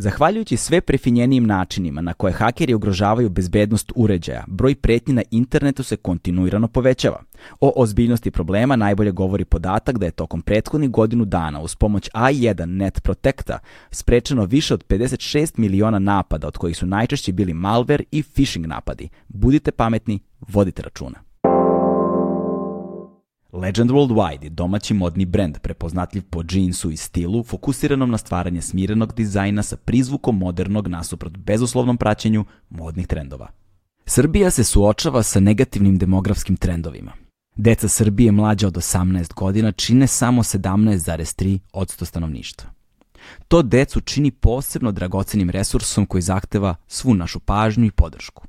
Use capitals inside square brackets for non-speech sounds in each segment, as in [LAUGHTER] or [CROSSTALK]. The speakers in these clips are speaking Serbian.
Zahvaljujući sve prefinjenijim načinima na koje hakeri ugrožavaju bezbednost uređaja, broj pretnji na internetu se kontinuirano povećava. O ozbiljnosti problema najbolje govori podatak da je tokom prethodnih godinu dana uz pomoć A1 Net Protecta sprečeno više od 56 miliona napada, od kojih su najčešće bili malware i phishing napadi. Budite pametni, vodite računa. Legend Worldwide je domaći modni brend prepoznatljiv po džinsu i stilu, fokusiranom na stvaranje smirenog dizajna sa prizvukom modernog nasuprot bezuslovnom praćenju modnih trendova. Srbija se suočava sa negativnim demografskim trendovima. Deca Srbije mlađa od 18 godina čine samo 17,3 odsto stanovništva. To decu čini posebno dragocenim resursom koji zahteva svu našu pažnju i podršku.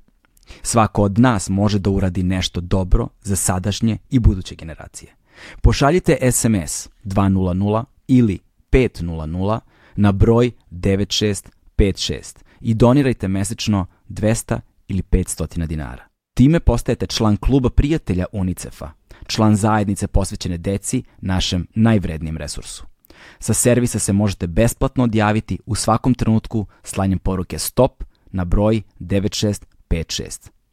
Svako od nas može da uradi nešto dobro za sadašnje i buduće generacije. Pošaljite SMS 200 ili 500 na broj 9656 i donirajte mesečno 200 ili 500 dinara. Time postajete član kluba prijatelja UNICEF-a, član zajednice posvećene deci, našem najvrednijem resursu. Sa servisa se možete besplatno odjaviti u svakom trenutku slanjem poruke STOP na broj 9656.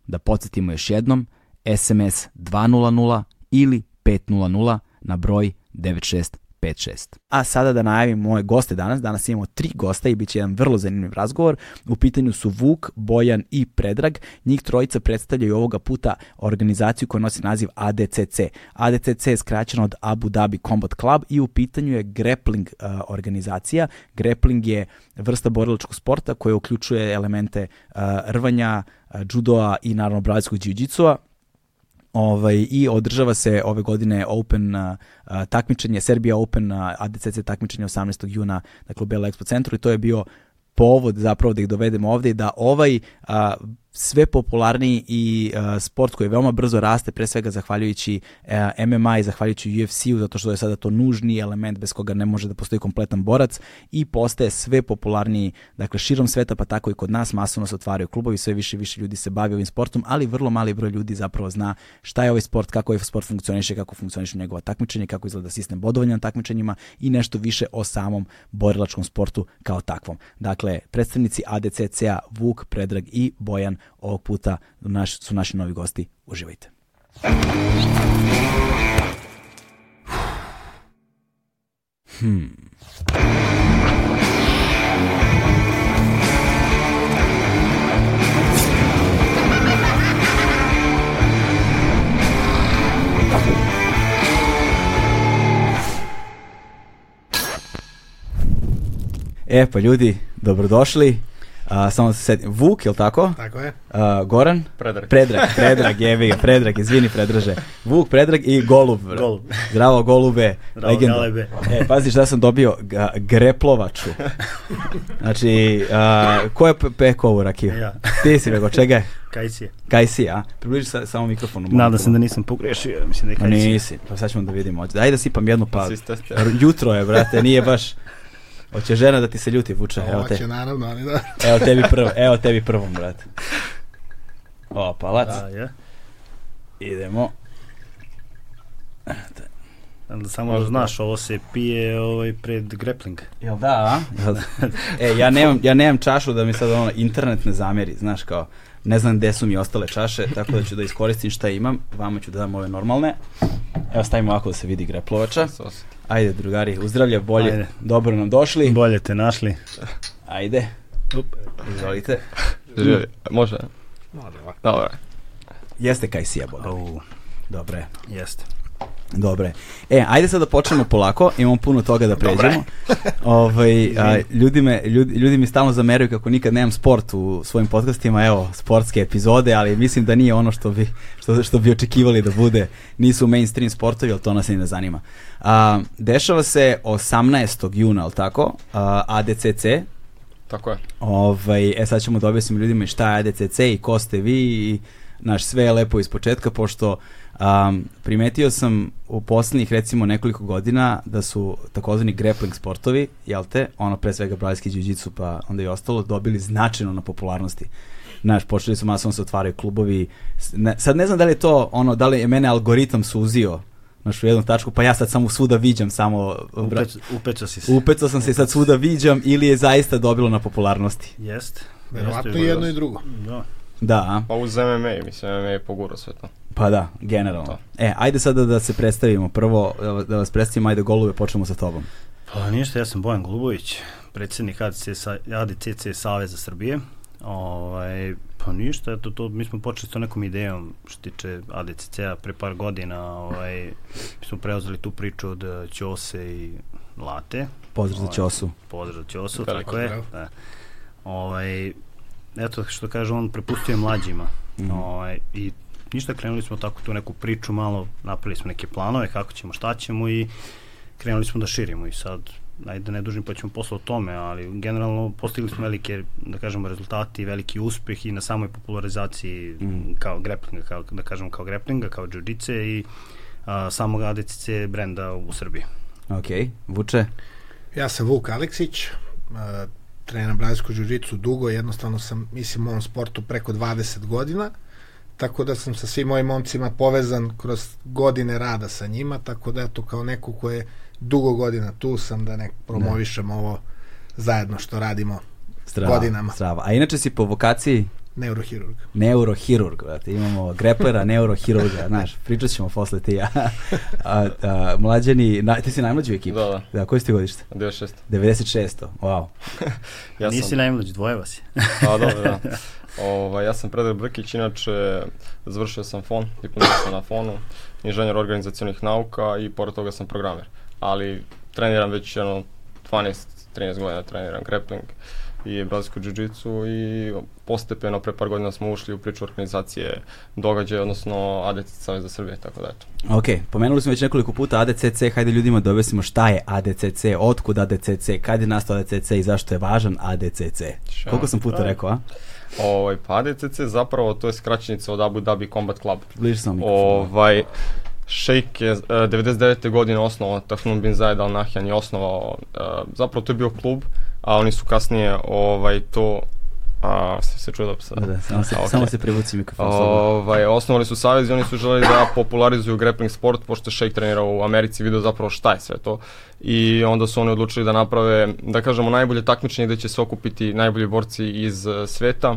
Da podsjetimo još jednom, SMS 200 ili 500 na broj 9656. 5-6. A sada da najavim moje goste danas. Danas imamo tri gosta i bit će jedan vrlo zanimljiv razgovor. U pitanju su Vuk, Bojan i Predrag. Njih trojica predstavljaju ovoga puta organizaciju koja nosi naziv ADCC. ADCC je skraćeno od Abu Dhabi Combat Club i u pitanju je grappling uh, organizacija. Grappling je vrsta borilačkog sporta koja uključuje elemente uh, rvanja, uh, judoa i naravno brazilskog džiu Ovaj, I održava se ove godine Open uh, takmičenje, Serbia Open uh, ADCC takmičenje 18. juna na klubu Bela Expo centru i to je bio povod zapravo da ih dovedemo ovde i da ovaj a, sve popularniji i uh, sport koji veoma brzo raste, pre svega zahvaljujući uh, MMA i zahvaljujući UFC-u, zato što je sada to nužni element bez koga ne može da postoji kompletan borac i postaje sve popularniji, dakle širom sveta pa tako i kod nas masovno se otvaraju klubovi, sve više i više ljudi se bavi ovim sportom, ali vrlo mali broj ljudi zapravo zna šta je ovaj sport, kako ovaj sport funkcioniše, kako funkcioniše njegova takmičenje, kako izgleda sistem bodovanja na takmičenjima i nešto više o samom borilačkom sportu kao takvom. Dakle, predstavnici ADCC-a Vuk, Predrag i Bojan ovog puta naš, su naši novi gosti. Uživajte. Hmm. E pa ljudi, dobrodošli. Uh, samo se sedim. Vuk, je li tako? Tako je. Uh, Goran? Predrag. Predrag, Predrag, jevi ga, Predrag, izvini Predraže. Vuk, Predrag i Golub. Golub. Zdravo, Golube. Zdravo, legenda. Galebe. E, pazi šta sam dobio, ga, greplovaču. Znači, uh, ko je pe- pekao ovu rakiju? Ja. Ti si rekao, čega je? Kajcije. Kaj si, a? Približi sa, samo mikrofonu. Nadam se da nisam pogrešio, mislim da je Ma kajcije. nisi, pa sad ćemo da vidimo. Daj da sipam jednu pa... Jutro je, brate, nije baš... Hoće žena da ti se ljuti, vuče, evo te. Hoće, naravno, ali da. [LAUGHS] Evo tebi prvo, evo tebi prvom, brate. O, palac. Da, je. Idemo. Da samo da znaš, ovo se pije ovaj, pred grappling. Jel da, a? [LAUGHS] E, ja nemam, ja nemam čašu da mi sad ono internet ne zameri, znaš kao, ne znam gde su mi ostale čaše, tako da ću da iskoristim šta imam, vama ću da dam ove normalne. Evo stavimo ovako da se vidi greplovača. Ajde, drugari, uzdravlje, bolje, Ajde. dobro nam došli. Bolje te našli. Ajde, Up. izvolite. Živi, može? Dobro. Jeste kaj sija, Boga. Oh, Dobre, jeste. Dobre. E, ajde sad da počnemo polako, imamo puno toga da pređemo. [LAUGHS] ovaj, a, ljudi, me, ljudi, ljudi mi stalno zameraju kako nikad nemam sport u svojim podcastima, evo, sportske epizode, ali mislim da nije ono što bi, što, što bi očekivali da bude. Nisu mainstream sportovi, ali to nas i ne zanima. A, dešava se 18. juna, ali tako, a, ADCC, Tako je. Ovaj, e sad ćemo da objasnimo ljudima šta je ADCC i ko ste vi i naš sve je lepo iz početka pošto um, primetio sam u poslednjih recimo nekoliko godina da su takozvani grappling sportovi, jel te, ono pre svega brazilski jiu pa onda i ostalo, dobili značajno na popularnosti. Znaš, počeli su masovno se otvaraju klubovi. Ne, sad ne znam da li je to ono, da li je mene algoritam suzio Znaš, u jednu tačku, pa ja sad samo svuda viđam, samo... Upec, upecao si se. Upecao sam se i sad svuda viđam ili je zaista dobilo na popularnosti? Jeste. Verovatno jedno i drugo. Da. Da? Pa uz MMA, mislim, MMA je pogurao sve to. Pa da, generalno. E, ajde sada da se predstavimo. Prvo, da vas- da vas predstavimo, ajde golube, počnemo sa tobom. Pa ništa, ja sam Bojan Golubović, predsjednik ADC, sa, ADCC Saveza Srbije. Ovaj, pa ništa, eto to, mi smo počeli s to nekom idejom što se tiče ADCC-a pre par godina, ovaj, mi smo preuzeli tu priču od eh, Ćose i Late. Pozdrav za Ovaj, Ćosu. Pozdrav za Ćosu, tako je. Da. Ovaj, eto što kaže on, prepustio mlađima. Mhm. ovaj, I ništa, krenuli smo tako tu neku priču malo, napravili smo neke planove kako ćemo, šta ćemo i krenuli smo da širimo i sad ajde da ne dužim pa ćemo posle o tome, ali generalno postigli smo velike, da kažemo, rezultati, veliki uspeh i na samoj popularizaciji Mhm. kao greplinga, kao, da kažemo kao greplinga, kao jiu i a, samog ADCC brenda u Srbiji. Ok, Vuče? Ja sam Vuk Aleksić, uh, treneram brazilsku jiu dugo, jednostavno sam, mislim, u ovom sportu preko 20 godina, tako da sam sa svim mojim momcima povezan kroz godine rada sa njima, tako da eto kao neko ko je dugo godina tu sam da ne promovišem ovo zajedno što radimo Strava, Godinama. Strava. A inače si po vokaciji neurohirurg. neurohirurg, brate. Imamo greplera, neurohirurga, [LAUGHS] znaš, pričat ćemo posle ti ja. a, a, mlađeni, na, ti si najmlađi u ekipi? Da, da. Da, koji si ti godište? 96. 96. Wow. [LAUGHS] Ja Nisi sam, najmlađi, dvoje vas je. A, dobro, [LAUGHS] da. Ovaj, ja sam Predrag Brkić, inače završio sam FON, diplomirao sam na FON-u, inženjer organizacionih nauka i pored toga sam programer. Ali treniram već jedno 12-13 godina treniram grappling i brazilsku jiu-jitsu i postepeno pre par godina smo ušli u priču organizacije događaja, odnosno ADC Savez za Srbije, tako da eto. Ok, pomenuli smo već nekoliko puta ADCC, hajde ljudima da objasnimo šta je ADCC, otkud ADCC, kad je nastao ADCC i zašto je važan ADCC. Šta? Koliko sam puta rekao, a? Ovaj, pa ADCC zapravo to je skraćenica od Abu Dhabi Combat Club. Bliže sam mikrofon. Ovaj, Šejk je uh, 99. godine osnovao, Tahnun bin Zayed Al Nahyan je osnovao, uh, zapravo to je bio klub, a oni su kasnije ovaj, to, a, se, se čuje da sad? Da, da, samo se, okej. samo se privuci mikrofon. Ovaj, osnovali su savez i oni su želeli da popularizuju grappling sport, pošto je Shake trenirao u Americi, video zapravo šta je sve to. I onda su oni odlučili da naprave, da kažemo, najbolje takmičenje gde će se okupiti najbolji borci iz eh, sveta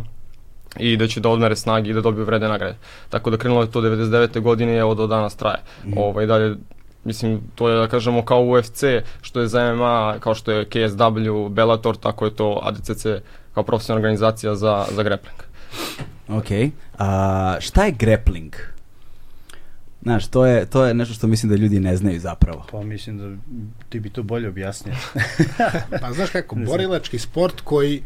i da će da odmere snage i da dobiju vrede nagrade. Tako da krenulo je to 99. godine i evo do danas traje. Mhm. Ovaj, dalje, mislim, to je da kažemo kao UFC, što je za MMA, kao što je KSW, Bellator, tako je to ADCC kao profesionalna organizacija za, za grappling. Ok. A, šta je grappling? Znaš, to je, to je nešto što mislim da ljudi ne znaju zapravo. Pa mislim da ti bi to bolje objasnio. [LAUGHS] Pa znaš kako, borilački sport koji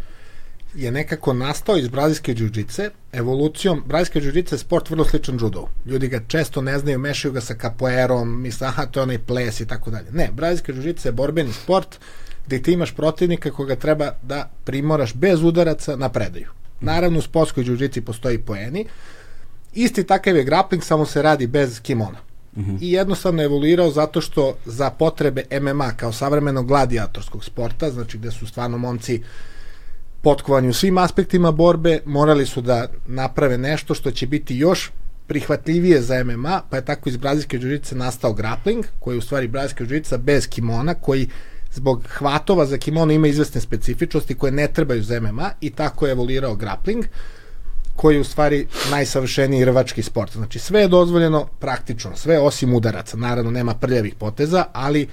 je nekako nastao iz brazilske džuđice, evolucijom, brazilska džuđica je sport vrlo sličan judo. Ljudi ga često ne znaju, mešaju ga sa capoeirom, misle, aha, to je onaj ples i tako dalje. Ne, brazilska džuđica je borbeni sport gde ti imaš protivnika koga treba da primoraš bez udaraca na predaju. Naravno, u sportskoj džuđici postoji poeni. Isti takav je grappling, samo se radi bez kimona. I jednostavno je evoluirao zato što za potrebe MMA kao savremenog gladijatorskog sporta, znači gde su stvarno momci potkovani u svim aspektima borbe, morali su da naprave nešto što će biti još prihvatljivije za MMA, pa je tako iz brazilske džužice nastao grappling, koji je u stvari brazilska džužica bez kimona, koji zbog hvatova za kimono ima izvesne specifičnosti koje ne trebaju za MMA i tako je evoluirao grappling koji je u stvari najsavršeniji rvački sport. Znači sve je dozvoljeno praktično, sve osim udaraca. Naravno nema prljavih poteza, ali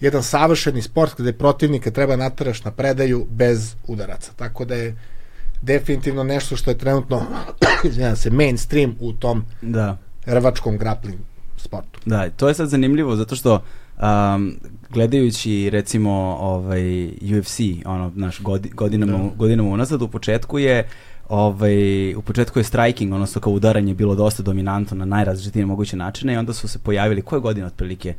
jedan savršeni sport gde protivnika treba nataraš na predaju bez udaraca. Tako da je definitivno nešto što je trenutno [CLEARS THROAT] izvinjam se, mainstream u tom Da. rvačkom grappling sportu. Da, to je sad zanimljivo zato što um, gledajući recimo ovaj UFC, ono, naš godi, godinama, Da. godinama unazad, u početku je ovaj, u početku je striking, odnosno kao udaranje bilo dosta dominantno na najrazličitije moguće načine i onda su se pojavili, koje godine otprilike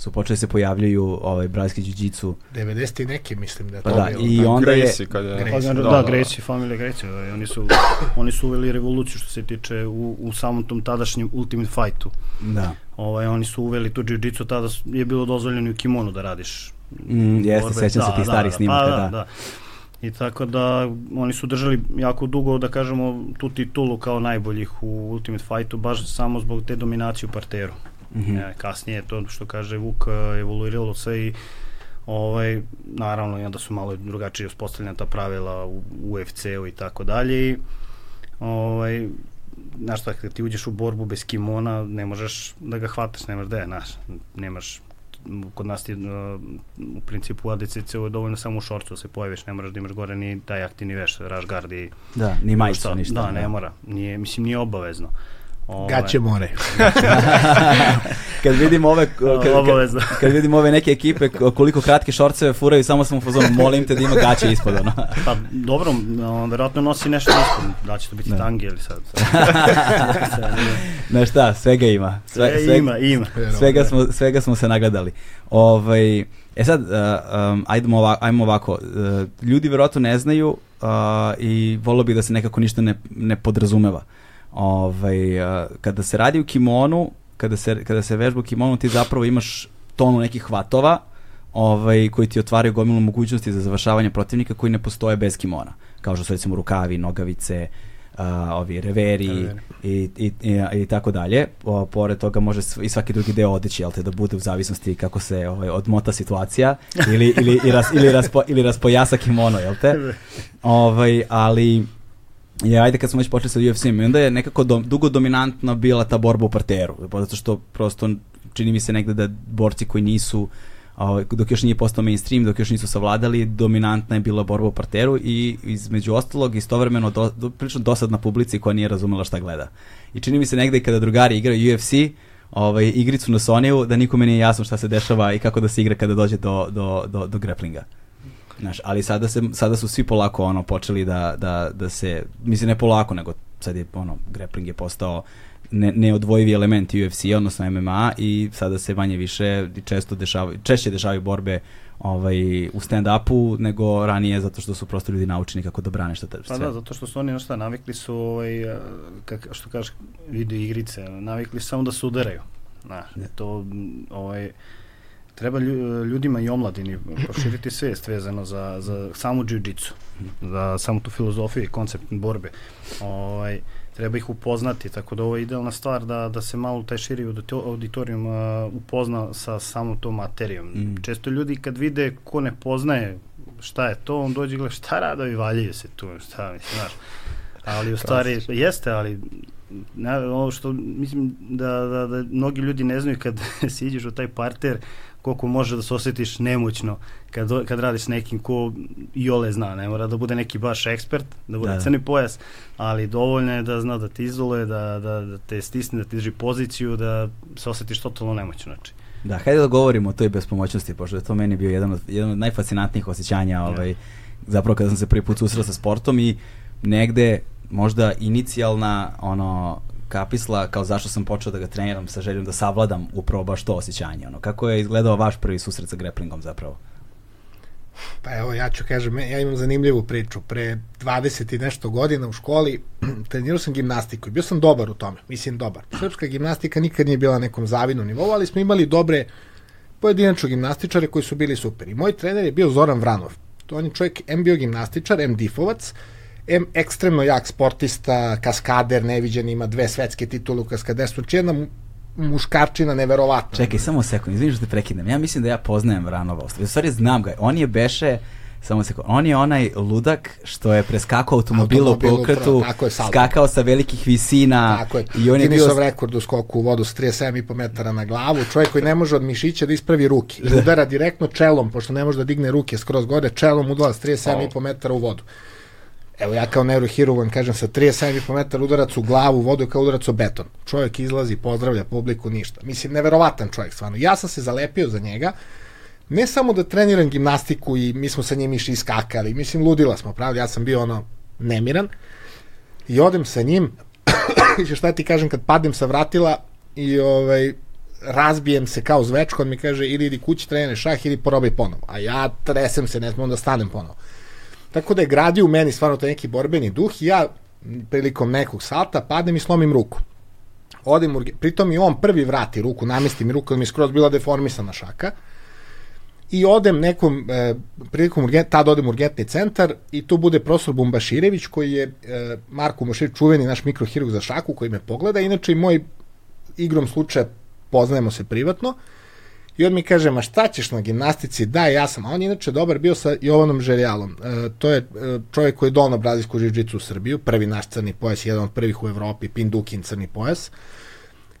su počeli se pojavljuju ovaj brazilski jiu-jitsu 90 i neke mislim da je Pa to da, bilo. i tako. onda je- Gracie kad je... Gracie. Pa, da, Da, da, da, Greci, familija Greci, da, oni su, oni su uveli revoluciju što se tiče u, u samom tom tadašnjem Ultimate Fightu. da. Ovaj, oni su uveli tu jiu-jitsu, tada je bilo dozvoljeno i u kimonu da radiš. Mm, jeste, sećam se tih starih snimaka, pa, da. da, da. I tako da oni su držali jako dugo, da kažemo, tu titulu kao najboljih u Ultimate Fightu, baš samo zbog te dominacije u parteru. Mm -hmm. e, kasnije je to što kaže Vuk e, evoluiralo sve i ovaj, naravno i onda su malo drugačije uspostavljena ta pravila u UFC-u i tako dalje i ovaj, znaš šta, kada ti uđeš u borbu bez kimona, ne možeš da ga hvataš, nemaš da je, znaš, nemaš kod nas ti uh, u principu u ADCC je dovoljno samo u šorcu da se pojaviš, ne moraš da imaš gore ni taj aktivni veš, raš i... Da, ni majicu, ništa. Da, ne da. mora, nije, mislim nije obavezno. Ove, Gaće more. [LAUGHS] kad vidim ove kad, kad, kad vidim ove neke ekipe koliko kratke šorceve furaju samo sam u fazonu molim te da ima gaće ispod ono. [LAUGHS] pa dobro, on verovatno nosi nešto ispod, da će to biti da. tangi ili sad. [LAUGHS] Na šta, svega ima. Sve, sve, ima, ima. Svega smo, svega smo se nagledali. Ovaj E sad, uh, um, ajdemo ovako, ajmo ovako. Uh, ljudi verovatno ne znaju uh, i volio bih da se nekako ništa ne, ne podrazumeva. Uh, Ovaj, kada se radi u kimonu, kada se, kada se vežba u kimonu, ti zapravo imaš tonu nekih hvatova ovaj, koji ti otvaraju gomilu mogućnosti za završavanje protivnika koji ne postoje bez kimona. Kao što su recimo rukavi, nogavice, uh, ovi reveri i, i, i, i tako dalje. O, pored toga može i svaki drugi deo odeći, jel te, da bude u zavisnosti kako se ovaj, odmota situacija ili, ili, i ras, ili, raspo, ili raspojasa kimono, jel te? [LAUGHS] Ovaj, ali je, ajde kad smo već počeli sa UFC-im, onda je nekako do, dugo dominantna bila ta borba u parteru, zato što prosto čini mi se negde da borci koji nisu dok još nije postao mainstream, dok još nisu savladali, dominantna je bila borba u parteru i između ostalog istovremeno do, do, prilično dosadna publici koja nije razumela šta gleda. I čini mi se negde kada drugari igraju UFC, ovaj, igricu na Sonyu, da nikome nije jasno šta se dešava i kako da se igra kada dođe do, do, do, do grapplinga. Znaš, ali sada, se, sada su svi polako ono počeli da, da, da se, mislim ne polako, nego sad je ono, grappling je postao ne, neodvojivi element UFC, odnosno MMA i sada se manje više često dešavaju, češće dešavaju borbe ovaj, u stand-upu nego ranije zato što su prosto ljudi naučeni kako da brane šta te Pa da, zato što su oni šta, navikli su ovaj, kak, što kažeš video igrice, navikli su samo da se udaraju. Znaš, to ovaj, treba ljudima i omladini proširiti svest vezano za, za samu džiu-džicu, za samu tu filozofiju i koncept borbe. Ovaj, treba ih upoznati, tako da ovo je idealna stvar da, da se malo taj širi auditorijum uh, upozna sa samom tom materijom. Mm. Često ljudi kad vide ko ne poznaje šta je to, on dođe i gleda šta radovi valjaju se tu, šta mislim, znaš. Ali u [LAUGHS] stvari, jeste, ali ne, ovo što mislim da, da, da mnogi ljudi ne znaju kad [LAUGHS] siđeš u taj parter koliko može da se osjetiš nemoćno kad, kad radiš s nekim ko i ole zna, ne mora da bude neki baš ekspert, da bude da. crni pojas, ali dovoljno je da zna da te izoluje, da, da, da te stisne, da ti drži poziciju, da se osjetiš totalno nemoćno. Znači. Da, hajde da govorimo o toj bespomoćnosti, pošto je to meni bio jedan od, jedan od najfascinantnijih osjećanja, ovaj, ja. zapravo kada sam se prvi put susreo sa sportom i negde možda inicijalna ono kapisla kao zašto sam počeo da ga treniram sa željom da savladam upravo baš to osjećanje. Ono, kako je izgledao vaš prvi susret sa grapplingom zapravo? Pa evo, ja ću kažem, ja imam zanimljivu priču. Pre 20 i nešto godina u školi [CLEARS THROAT] trenirao sam gimnastiku i bio sam dobar u tome. Mislim, dobar. Srpska gimnastika nikad nije bila na nekom zavidnom nivou, ali smo imali dobre pojedinačno gimnastičare koji su bili super. I moj trener je bio Zoran Vranov. To on je čovjek M bio gimnastičar, M difovac, M ekstremno jak sportista, kaskader, neviđen, ima dve svetske titule u kaskaderstvu, znači jedna muškarčina neverovatna. Čekaj, samo sekund, izvini što te prekidam. Ja mislim da ja poznajem Vranova. U stvari znam ga. On je beše samo sekund. On je onaj ludak što je preskakao automobil u pokretu, skakao sa velikih visina. Tako je. I on je bio... rekord u skoku u vodu s 37,5 metara na glavu. Čovjek koji ne može od mišića da ispravi ruke. I udara direktno čelom, pošto ne može da digne ruke skroz gore, čelom udala s 37,5 metara u vodu. Evo ja kao neurohirurg vam kažem sa 37,5 metara udarac u glavu, vodu kao udarac u beton. Čovjek izlazi, pozdravlja publiku, ništa. Mislim, neverovatan čovjek stvarno. Ja sam se zalepio za njega, ne samo da treniram gimnastiku i mi smo sa njim išli iskakali, mislim, ludila smo, pravda, ja sam bio ono nemiran i odem sa njim [CLEARS THROAT] šta ti kažem, kad padem sa vratila i ovaj, razbijem se kao zvečko, on mi kaže ili idi kući trenere šah ili porobaj ponovo. A ja tresem se, ne smem da stanem ponovo. Tako da je gradio u meni stvarno taj neki borbeni duh i ja prilikom nekog salta padnem i slomim ruku. Odem, pritom i on prvi vrati ruku, namesti mi ruku, da mi je skroz bila deformisana šaka. I odem nekom, e, prilikom urgent, tad odem u urgentni centar i tu bude profesor Bumbaširević koji je e, Marko Bumbaširević čuveni naš mikrohirurg za šaku koji me pogleda. Inače i moj igrom slučaja poznajemo se privatno, I on mi kaže, ma šta ćeš na gimnastici? Da, ja sam. A on je inače dobar bio sa Jovanom Željalom. E, to je e, čovjek koji je donao brazilsku žiđicu u Srbiju, prvi naš crni pojas, jedan od prvih u Evropi, Pindukin crni pojas,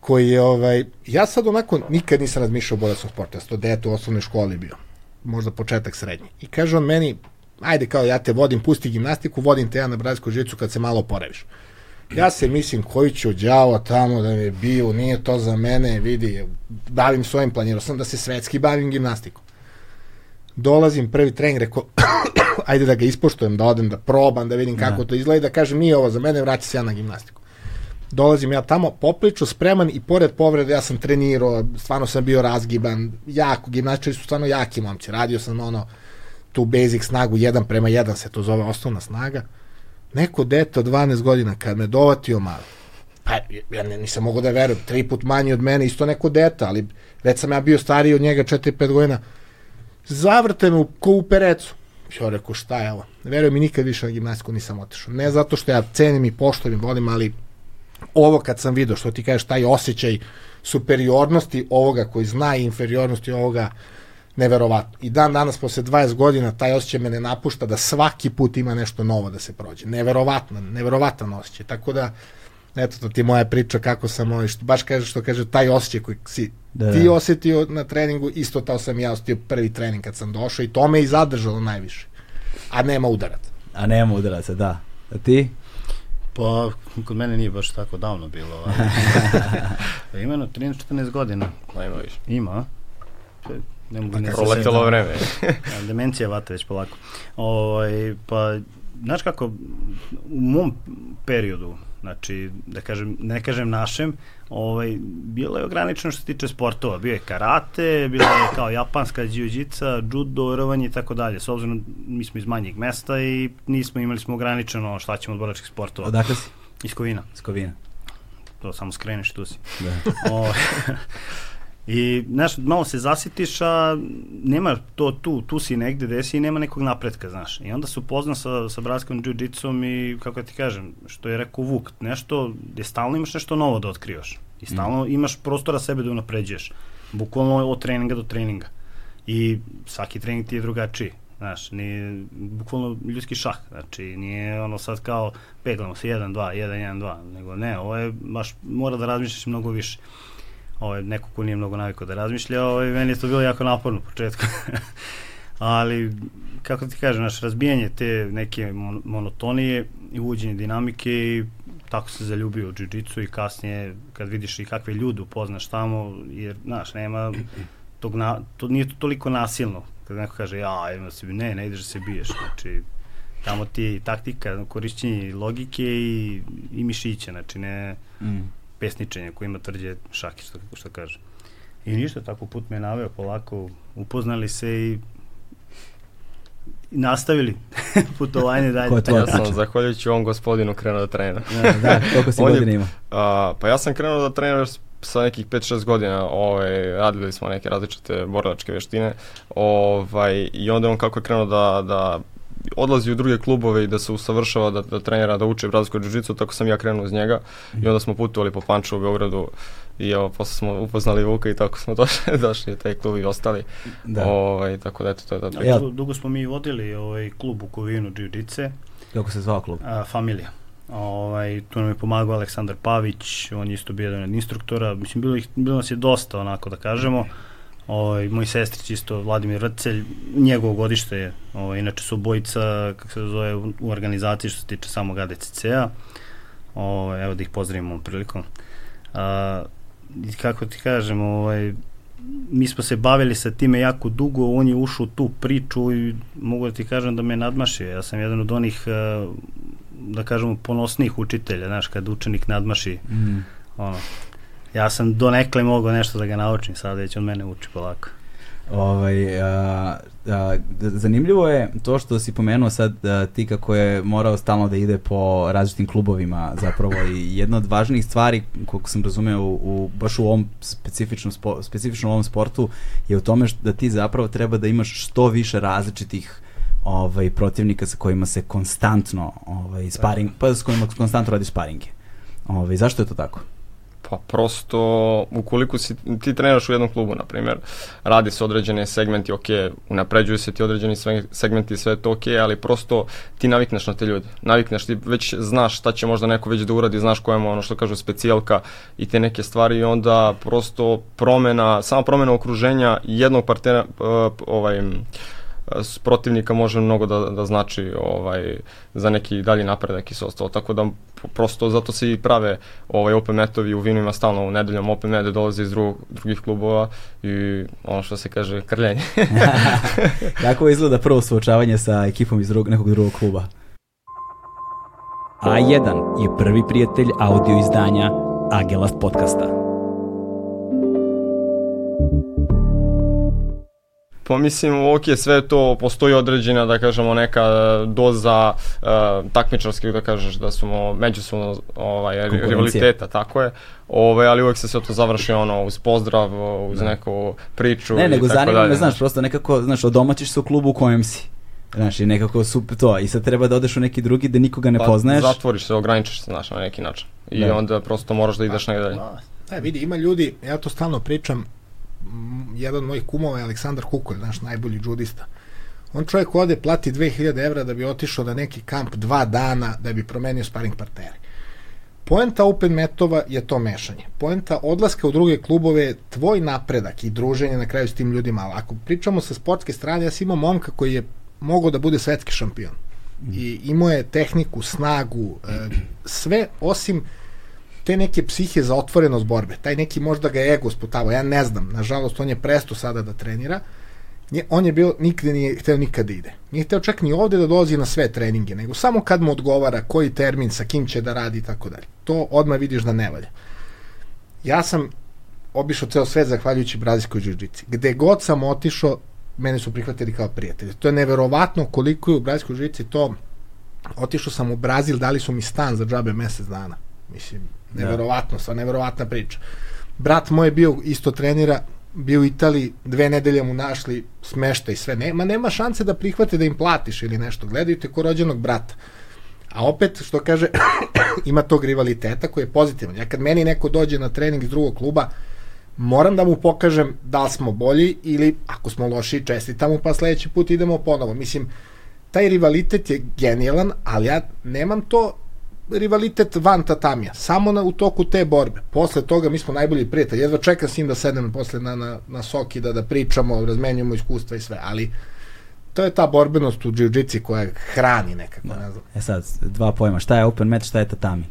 koji je, ovaj, ja sad onako nikad nisam razmišljao o boratskom sportu, ja sam to dete u osnovnoj školi bio, možda početak srednji. I kaže on meni, ajde kao ja te vodim, pusti gimnastiku, vodim te ja na brazilsku žicu kad se malo oporaviš. Ja se mislim koji ću đavo tamo da me bio, nije to za mene, vidi, bavim svojim, planirao sam da se svetski bavim gimnastikom. Dolazim prvi trening, rekao, [COUGHS] ajde da ga ispoštujem, da odem, da probam, da vidim kako Da. to izgleda, da kažem nije ovo za mene, vraća se ja na gimnastiku. Dolazim ja tamo, popriču, spreman i pored povrede ja sam trenirao, stvarno sam bio razgiban, jako, gimnastičari su stvarno jaki momci, radio sam ono, tu basic snagu, jedan prema jedan se to zove osnovna snaga. Neko dete od 12 godina kad me dovatio malo, pa ja nisam mogao da verujem, tri put manji od mene, isto neko dete, ali već sam ja bio stariji od njega 4-5 godina. Zavrte me u, ko u perecu. Ja rekao, šta je ovo? Verujem mi, nikad više na gimnastiku nisam otišao. Ne zato što ja cenim i poštovim, volim, ali ovo kad sam video, što ti kažeš, taj osjećaj superiornosti ovoga koji zna i inferiornosti ovoga, neverovatno. I dan danas, posle 20 godina, taj osjećaj me ne napušta da svaki put ima nešto novo da se prođe. Neverovatno, neverovatan osjećaj. Tako da, eto, to ti je moja priča kako sam, ovaj, što, baš kaže što kaže, taj osjećaj koji si Da, ti da. osetio na treningu, isto to sam ja osetio prvi trening kad sam došao i to me i zadržalo najviše. A nema udarac. A nema udaraca, da. A ti? Pa, kod mene nije baš tako davno bilo. Ali... [LAUGHS] Pa ima jedno 13-14 godina. Ma ima više. Ima, Ne mogu ne. Proletelo vreme. Ja, Demencija vata već polako. Ovaj, pa, znaš kako, u mom periodu, znači, da kažem, ne kažem našem, ovaj, bilo je ograničeno što se tiče sportova. Bio je karate, bilo je kao japanska jiu-jitsa, judo, rovanje i tako dalje. S obzirom, mi smo iz manjeg mesta i nismo imali smo ograničeno šta ćemo od boračkih sportova. Odakle si? Iz Kovina. Skovina. To samo skreneš, tu si. Da. O, [LAUGHS] I, znaš, malo se zasitiš, a nema to tu, tu si negde gde si i nema nekog napretka, znaš. I onda se upozna sa, sa bratskom jiu-jitsom i, kako ti kažem, što je rekao Vuk, nešto, gde stalno imaš nešto novo da otkrivaš. I stalno mm. imaš prostora sebe da unapređuješ. Bukvalno od treninga do treninga. I svaki trening ti je drugačiji. Znaš, ni, bukvalno ljudski šah, znači nije ono sad kao peglamo se 1, 2, 1, 1, 2, nego ne, ovo je baš, mora da razmišljaš mnogo više ovaj, neko ko nije mnogo navikao da razmišlja, ovaj, meni je to bilo jako naporno u početku. [LAUGHS] Ali, kako ti kažem, naš razbijanje te neke mon- monotonije i uvođenje dinamike i tako se zaljubio u jiu-jitsu i kasnije kad vidiš i kakve ljude upoznaš tamo, jer, znaš, nema tog na, to nije to toliko nasilno. Kad neko kaže, ja, idem da se bi, ne, ne ideš da se biješ. Znači, tamo ti je i taktika, korišćenje i logike i, i mišića, znači ne, Mm. Pesničenje koji ima tvrđe šaki, što, što kaže. I ništa, tako put me naveo polako, upoznali se i, i nastavili [LAUGHS] putovanje dalje. Ko je Ja sam zahvaljujući ovom gospodinu krenuo da trenira. Da, da, koliko si [LAUGHS] godina ima? A, pa ja sam krenuo da treniram sa nekih 5-6 godina, ovaj, radili smo neke različite borilačke veštine, ovaj, i onda on kako je krenuo da, da odlazi u druge klubove i da se usavršava, da, da trenira, da uči brazilsko jiu tako sam ja krenuo uz njega i onda smo putovali po Panču u Beogradu i evo, posle smo upoznali Vuka i tako smo [LAUGHS] došli, došli u taj klub i ostali. Da. Ovaj, tako da eto, to je priča. Ja- Du- Dugo smo mi vodili ovaj klub u Kovinu jiu Kako se zvao klub? a, familija. Ovaj, tu nam je pomagao Aleksandar Pavić, on je isto bio jedan od instruktora, mislim, bilo, ih, bilo nas je dosta, onako da kažemo. Ovaj, moj sestrić isto, Vladimir Rcelj, njegovo godište je, ovaj, inače su obojica, kako se zove, u, organizaciji što se tiče samog ADCC-a. Ovaj, evo da ih pozdravimo ovom prilikom. A, i kako ti kažem, ovaj, mi smo se bavili sa time jako dugo, on je ušao u tu priču i mogu da ti kažem da me nadmašio. Ja sam jedan od onih, eh, da kažemo, ponosnih učitelja, znaš, kad učenik nadmaši, Mm. ono, ja sam donekle mogao nešto da ga naučim, sad već on mene uči polako. Ovaj, a, a, zanimljivo je to što si pomenuo sad a, ti kako je morao stalno da ide po različitim klubovima zapravo i jedna od važnijih stvari koliko sam razumeo u, u, baš u ovom specifičnom, spo, specifično u ovom sportu je u tome što, da ti zapravo treba da imaš što više različitih ovaj protivnika sa kojima se konstantno ovaj sparing pa s kojima konstantno radiš sparinge. Ovaj zašto je to tako? Pa prosto, ukoliko si, ti treniraš u jednom klubu, na primjer, radi se određene segmenti, ok, unapređuju se ti određeni segmenti, sve to ok, ali prosto ti navikneš na te ljude. Navikneš, ti već znaš šta će možda neko već da uradi, znaš koja je ono što kažu specijalka i te neke stvari i onda prosto promena, samo promena okruženja jednog partnera, uh, ovaj, protivnika može mnogo da, da znači ovaj za neki dalji napredak i sve. Tako da prosto zato se i prave ovaj open metovi u Vinu ima stalno u nedeljom open mete dolaze iz drugog, drugih klubova i ono što se kaže krljenje. [LAUGHS] [LAUGHS] Kako izgleda prvo suočavanje sa ekipom iz drugog, nekog drugog kluba? A1 je prvi prijatelj audio izdanja Agelast podcasta. Pa mislim, ok, sve to, postoji određena, da kažemo, neka doza uh, takmičarskih, da kažeš, da smo međusobno ovaj, rivaliteta, tako je. Ovaj, ali uvek se sve to završi ono uz pozdrav, uz da. neku priču Ne, nego zanima me, znaš, prosto nekako, znaš, odomaćiš se u klubu u kojem si. Znaš, i nekako super to, i sad treba da odeš u neki drugi da nikoga ne pa, poznaješ. Zatvoriš se, ograničiš se, znaš, na neki način. I da. onda prosto moraš da ideš pa, negdje dalje. Da, vidi, ima ljudi, ja to stalno pričam, jedan od mojih kumova je Aleksandar Kukolj, naš najbolji džudista. On čovjek ode, plati 2000 evra da bi otišao na neki kamp dva dana da bi promenio sparing partnere. Poenta open metova je to mešanje. Poenta odlaska u druge klubove je tvoj napredak i druženje na kraju s tim ljudima. Ali ako pričamo sa sportske strane, ja sam imao momka koji je mogao da bude svetski šampion. I imao je tehniku, snagu, e, sve osim te neke psihe za otvorenost borbe, taj neki možda ga ego sputavao, ja ne znam, nažalost on je presto sada da trenira, Nje, on je bio, nikde nije hteo nikad da ide. Nije hteo čak ni ovde da dolazi na sve treninge, nego samo kad mu odgovara koji termin, sa kim će da radi i tako dalje. To odmah vidiš da ne valja. Ja sam obišao ceo svet zahvaljujući brazilskoj džiđici. Gde god sam otišao, mene su prihvatili kao prijatelje. To je neverovatno koliko je u brazilskoj džiđici to... Otišao sam u Brazil, dali su mi stan za džabe mesec dana. Mislim, Da. Neverovatno, sva neverovatna priča. Brat moj je bio isto trenira, bio u Italiji, dve nedelje mu našli smešta i sve. Nema, nema šanse da prihvate da im platiš ili nešto. Gledaju te ko rođenog brata. A opet, što kaže, [COUGHS] ima tog rivaliteta koji je pozitivan. Ja kad meni neko dođe na trening iz drugog kluba, moram da mu pokažem da li smo bolji ili ako smo loši, čestitamo pa sledeći put idemo ponovo. Mislim, taj rivalitet je genijalan, ali ja nemam to rivalitet van tatamija, samo na, u toku te borbe. Posle toga mi smo najbolji prijatelji. Jedva čekam s njim da sedem posle na, na, na soki, da, da pričamo, razmenjujemo iskustva i sve, ali to je ta borbenost u jiu-jitsi koja hrani nekako, da. ne znam. E sad, dva pojma, šta je open match, šta je tatami?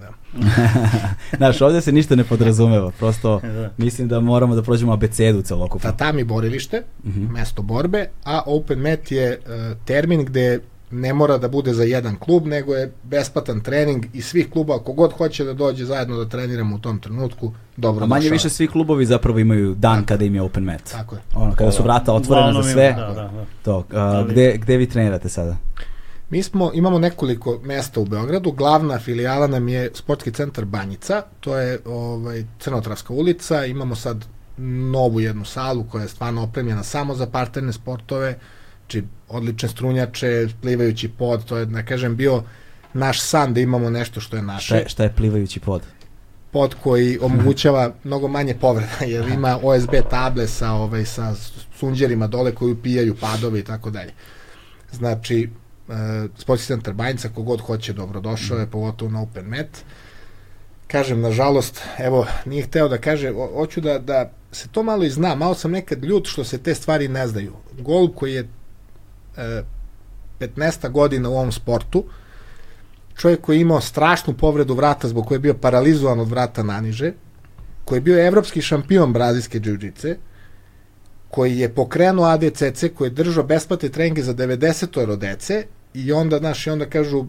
Da. [LAUGHS] Znaš, ovde se ništa ne podrazumeva, prosto [LAUGHS] da. mislim da moramo da prođemo abecedu celokupno. Tatami borilište, uh mhm. -huh. mesto borbe, a open mat je uh, termin gde ne mora da bude za jedan klub, nego je besplatan trening i svih kluba, kogod hoće da dođe zajedno da treniramo u tom trenutku, dobro A manje došao. više svi klubovi zapravo imaju dan tako. kada im je open mat. Tako je. Ono, kada su vrata otvorena za sve. Da, da, da. To, a, gde, gde vi trenirate sada? Mi smo, imamo nekoliko mesta u Beogradu, glavna filijala nam je sportski centar Banjica, to je ovaj, Crnotravska ulica, imamo sad novu jednu salu koja je stvarno opremljena samo za parterne sportove, znači odlične strunjače, plivajući pod, to je, da kažem, bio naš san da imamo nešto što je naše. Šta je, šta je plivajući pod? Pod koji omogućava [LAUGHS] mnogo manje povreda, jer ima OSB table sa, ovaj, sa sunđerima dole koji upijaju padove i tako dalje. Znači, uh, sportski centar Banjica, kogod hoće, dobrodošao je, mm. pogotovo na Open Met. Kažem, nažalost, evo, nije hteo da kaže, hoću da, da se to malo i zna, malo sam nekad ljut što se te stvari ne znaju. Golub koji je 15 godina u ovom sportu, čovjek koji je imao strašnu povredu vrata zbog koje je bio paralizovan od vrata naniže, koji je bio evropski šampion brazilske džiuđice, koji je pokrenuo ADCC, koji je držao besplatne treninge za 90 dece i onda, znaš, i onda kažu,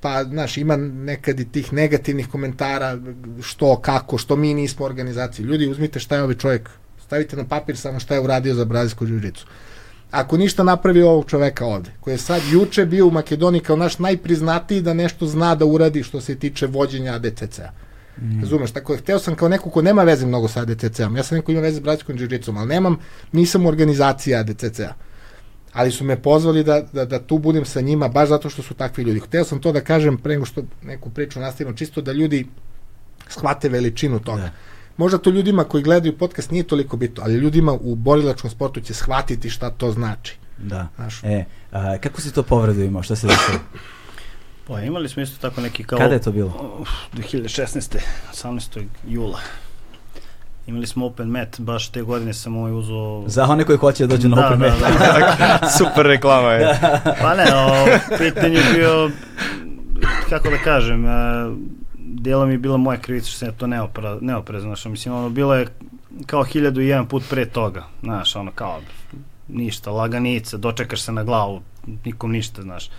pa, znaš, ima nekad i tih negativnih komentara, što, kako, što mi nismo organizaciji. Ljudi, uzmite šta je ovaj čovjek, stavite na papir samo šta je uradio za brazilsku džiuđicu ako ništa napravi ovog čoveka ovde, koji je sad juče bio u Makedoniji kao naš najpriznatiji da nešto zna da uradi što se tiče vođenja ADCC-a. Mm. Razumeš, tako je, hteo sam kao neko ko nema veze mnogo sa ADCC-om, ja sam neko ima veze s bratskom džiđicom, ali nemam, nisam u organizaciji ADCC-a. Ali su me pozvali da, da, da tu budem sa njima, baš zato što su takvi ljudi. Hteo sam to da kažem pre nego što neku priču nastavimo, čisto da ljudi shvate veličinu toga. Da. Možda to ljudima koji gledaju podcast nije toliko bitno, ali ljudima u borilačkom sportu će shvatiti šta to znači. Da. Znaš. E, a, kako si to povredu imao? Šta se desilo? Pa imali smo isto tako neki kao... Kada je to bilo? 2016. 18. jula. Imali smo open mat, baš te godine sam ovaj uzo... Za one koji hoće da dođu na da, open da, mat. Da, da. [LAUGHS] Super reklama je. pa ne, o, pitanje je bio, kako da kažem, delo mi je bila moja krivica što sam to neopra, neoprezno, znaš, mislim, ono, bilo je kao hiljadu i jedan put pre toga, znaš, ono, kao, ništa, laganica, dočekaš se na glavu, nikom ništa, znaš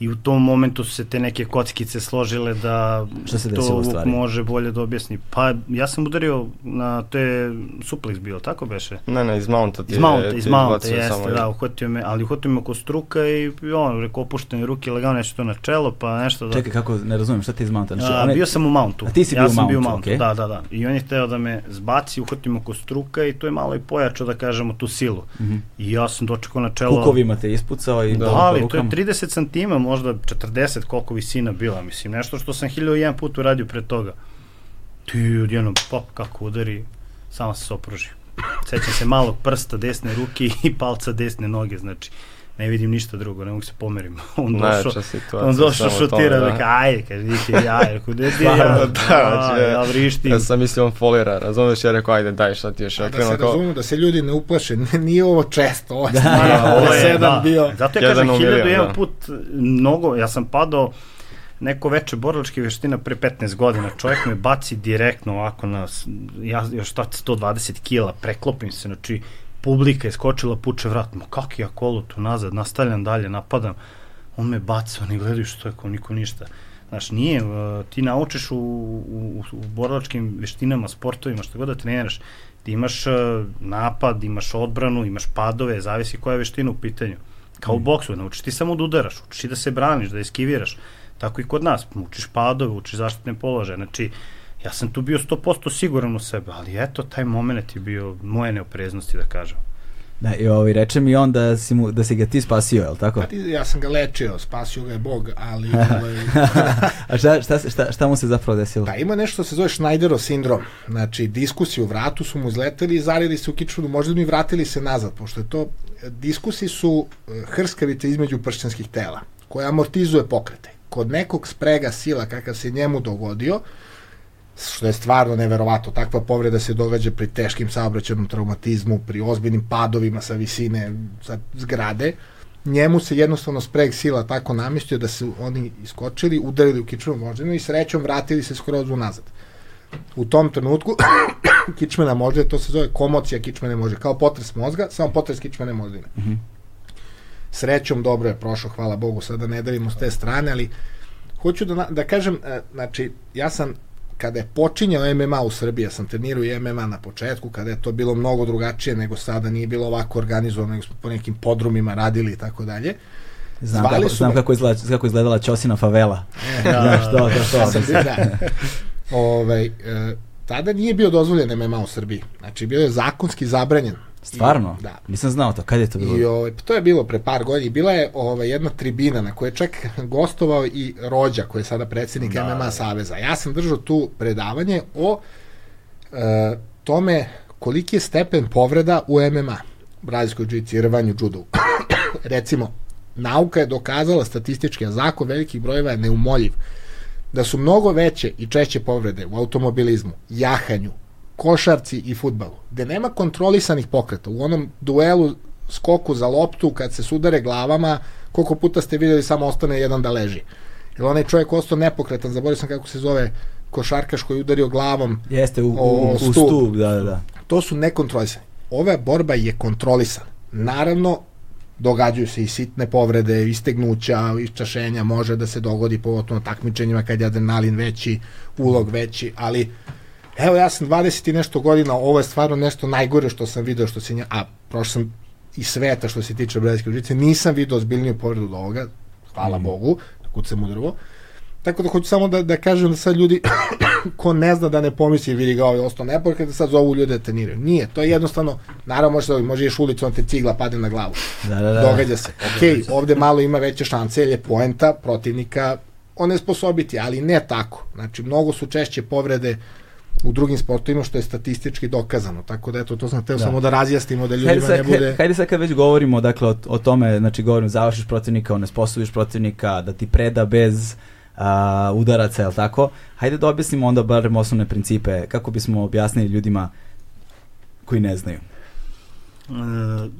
i u tom momentu su se te neke kockice složile da Šta se to Vuk može bolje da objasni. Pa ja sam udario na to je suplex bio, tako beše? Ne, ne, iz mounta ti Iz mounta, iz mounta, jeste, da, uhvatio me, ali uhvatio me oko struka i on, rekao, opuštene ruke, lagano nešto to na čelo, pa nešto da... Čekaj, kako, ne razumijem, šta ti iz mounta? Znači, A, bio sam u mountu. A ti si ja bio u bio u mountu, mountu, okay. da, da, da. I on je hteo da me zbaci, uhvatio me oko struka i to je malo i pojačao, da kažemo, tu silu. Mm -hmm. I ja sam dočekao na čelo... Kukovima te ispucao i... Da, ali to je 30 centima, možda 40 10 koliko visina bila, mislim, nešto što sam hiljadu jedan put uradio pre toga. Ti odjednom, pop, kako udari, samo se opruži. Sećam se malog prsta desne ruke i palca desne noge, znači, ne vidim ništa drugo, ne mogu se pomerim. [LAUGHS] On došao, on došao šutira, da. Ka, ajde, kaže, idi, [LAUGHS] ajde, kude ti, ja, da, znači, ja, vrištim. Ja sam mislio on folira, razumeš, ja rekao, ajde, daj, šta ti još. Ja da se razumu, da se ljudi ne uplaše, nije ovo često, ovo je da, ovo je sedam da. bio. Zato ja kažem, hiljadu jedan put, mnogo, ja sam padao, neko veče borilačke veština pre 15 godina. Čovjek me baci direktno ovako na, ja još šta 120 kila, preklopim se, znači publika je skočila, puče vrat, ma kak ja kolo tu nazad, nastavljam dalje, napadam, on me baca, oni gledaju što je, kao niko ništa. Znaš, nije, uh, ti naučiš u, u, u borilačkim veštinama, sportovima, što god da treniraš, ti imaš uh, napad, imaš odbranu, imaš padove, zavisi koja je veština u pitanju. Kao u mm. boksu, naučiš ti samo da udaraš, učiš da se braniš, da eskiviraš. Tako i kod nas, učiš padove, učiš zaštitne položaje. Znači, ja sam tu bio 100% siguran u sebe, ali eto, taj moment je bio moje neopreznosti, da kažem. Da, i ovaj, reče mi on da si, mu, da si ga ti spasio, je li tako? Pa, ja sam ga lečio, spasio ga je Bog, ali... [LAUGHS] ovaj... [LAUGHS] A šta, šta, šta, šta mu se zapravo desilo? Pa ima nešto se zove Schneiderov sindrom. Znači, diskusi u vratu su mu izleteli i zarili se u kičunu, možda mi vratili se nazad, pošto je to... Diskusi su eh, hrskavice između pršćanskih tela, koja amortizuje pokrete. Kod nekog sprega sila kakav se njemu dogodio, što je stvarno neverovatno. Takva povreda se događa pri teškim saobraćajnom traumatizmu, pri ozbiljnim padovima sa visine sa zgrade. Njemu se jednostavno spreg sila tako namestio da su oni iskočili, udarili u kičmenu moždinu i srećom vratili se skroz unazad. U tom trenutku [COUGHS] kičmena moždina, to se zove komocija kičmene moždine, kao potres mozga, samo potres kičmene moždine. Mm -hmm. Srećom dobro je prošlo, hvala Bogu, sada ne davimo s te strane, ali hoću da, da kažem, e, znači, ja sam kada je počinjao MMA u Srbiji, ja sam trenirao i MMA na početku, kada je to bilo mnogo drugačije nego sada, nije bilo ovako organizovano, nego smo po nekim podrumima radili i tako dalje. Znam, kako, znam me... kako, izgleda, kako izgledala Ćosina favela. E, da, [LAUGHS] Znaš, to, to, to. to. da. Ove, e, tada nije bio dozvoljen MMA u Srbiji. Znači, bio je zakonski zabranjen Stvarno? I, da. Nisam znao to. Kad je to bilo? I, ovaj, to je bilo pre par godina. Bila je ovaj, jedna tribina na kojoj je čak [LAUGHS] gostovao i Rođa, koji je sada predsednik da. MMA Saveza. Ja sam držao tu predavanje o e, tome koliki je stepen povreda u MMA, brazilskoj džici, rvanju, judu. [COUGHS] Recimo, nauka je dokazala statistički, a zakon velikih brojeva je neumoljiv, da su mnogo veće i češće povrede u automobilizmu, jahanju, košarci i futbalu, gde nema kontrolisanih pokreta. U onom duelu skoku za loptu, kad se sudare glavama, koliko puta ste videli samo ostane jedan da leži. Jer onaj čovjek ostao nepokretan, zaboravio sam kako se zove košarkaš koji udario glavom Jeste, u, u, u stup. stup, da, da. To su nekontrolisani. Ova borba je kontrolisana. Naravno, događaju se i sitne povrede, istegnuća, iščašenja, može da se dogodi pogotovo na takmičenjima kad je adrenalin veći, ulog veći, ali evo ja sam 20 i nešto godina, ovo je stvarno nešto najgore što sam video, što se nja, a prošao sam i sveta što se tiče brazilske užice, nisam video ozbiljniju povredu od ovoga, hvala mm. Bogu, kucam u drvo. Tako da hoću samo da, da kažem da sad ljudi, [COUGHS] ko ne zna da ne pomisli, vidi ga ovaj ostao nepor, da sad zovu ljude da treniraju. Nije, to je jednostavno, naravno može da može ješ ulicom, te cigla padne na glavu. Da, da, da. Događa se. Ok, ovde malo ima veće šanse, jer je poenta protivnika onesposobiti, ali ne tako. Znači, mnogo su češće povrede u drugim sportovima što je statistički dokazano. Tako da eto to sam teo Da. samo da razjasnimo da Hajde ljudima sad, ne bude hajde sad kad već govorimo dakle, o, o tome, znači govorim, završiš protivnika, onesposobiš protivnika, da ti preda bez a, udaraca, jel tako? Hajde da objasnimo onda barem osnovne principe, kako bismo objasnili ljudima koji ne znaju. E,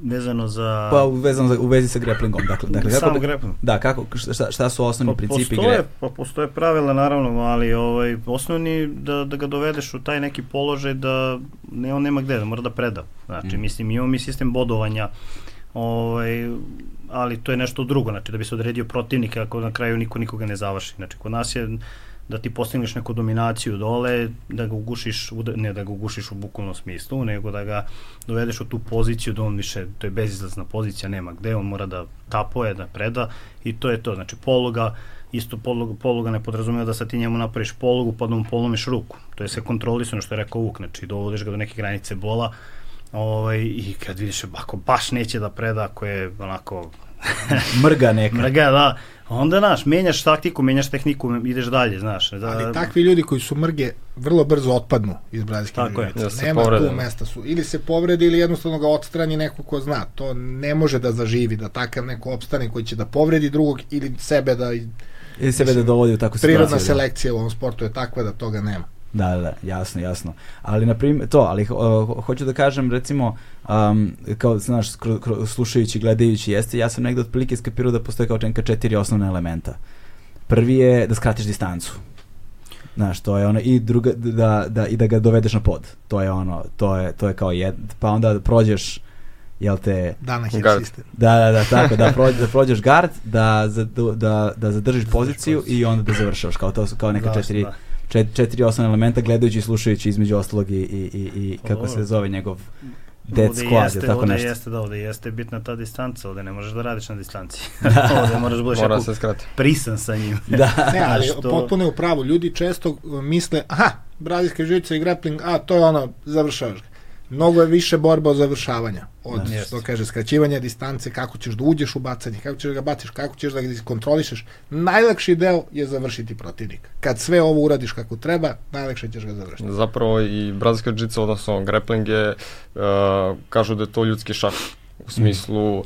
vezano za... Pa vezano za, u vezi sa grapplingom, dakle, dakle kako Sam bi- grappling. Da, kako, šta, šta su osnovni Pa principi postoje, gre? pa postoje pravila naravno, ali ovaj osnovni da da ga dovedeš u taj neki položaj da ne on nema gde, da mora da preda. Znači Mm. mislim imamo mi sistem bodovanja ovaj ali to je nešto drugo, znači da bi se odredio protivnik ako na kraju niko nikoga ne završi. Znači kod nas je da ti postigneš neku dominaciju dole, da ga ugušiš, ne da ga ugušiš u bukvalnom smislu, nego da ga dovedeš u tu poziciju da on više, to je bezizlazna pozicija, nema gde, on mora da tapoje, da preda i to je to. Znači poluga, isto poluga, poluga ne podrazumeva da sad ti njemu napraviš polugu pa da mu polomiš ruku. To je sve kontrolisano što je rekao Vuk, znači dovodiš ga do neke granice bola ovaj, i kad vidiš ako baš neće da preda, ako je onako [LAUGHS] Mrga neka. mrga, da, onda, znaš, menjaš taktiku, menjaš tehniku, ideš dalje, znaš. Da, Ali takvi ljudi koji su mrge vrlo brzo otpadnu iz brazilske Tako je. Da se Nema povrede. tu mesta su. Ili se povredi ili jednostavno ga odstrani neko ko zna. To ne može da zaživi, da takav neko opstane koji će da povredi drugog ili sebe da... Ili sebe da dovodi u takvu Prirodna situaciju. da. selekcija u ovom sportu je takva da toga nema. Da, da, da, jasno, jasno. Ali, na primjer, to, ali ho- hoću da kažem, recimo, um, kao, znaš, skro, kro, slušajući, gledajući, jeste, ja sam negde otprilike skapirao da postoje kao neka četiri osnovna elementa. Prvi je da skratiš distancu. Znaš, to je ono, i druga, da, da, i da ga dovedeš na pod. To je ono, to je, to je kao jed, pa onda da prođeš, jel te, Dana system. da, da, da, tako, da, [LAUGHS] prođ, da prođeš guard, da, za, da, da zadržiš poziciju i onda da završavaš, kao to su kao neka Zašto, četiri, da. Čet, četiri osnovna elementa gledajući i slušajući između ostalog i, i, i, i Pa kako se zove njegov dead Ovde squad jeste, tako ovde nešto. Jeste, da, ovde jeste bitna ta distanca, ovde ne možeš da radiš na distanci. [LAUGHS] ovde moraš da budeš Mora jako se skrati. prisan sa njim. Da. [LAUGHS] Ne, ali Što- potpuno je u pravu. Ljudi često uh, misle, aha, brazilske žice i grappling, a to je ono, završavaš ga. Mnogo je više borba od završavanja. Od, Da. što kaže, skraćivanja distance, kako ćeš da uđeš u bacanje, kako ćeš da ga baciš, kako ćeš da ga kontrolišeš. Najlakši deo je završiti protivnika. Kad sve ovo uradiš kako treba, najlakše ćeš ga završiti. Zapravo i brazilska jiu odnosno grappling je, uh, kažu da je to ljudski šah u smislu uh,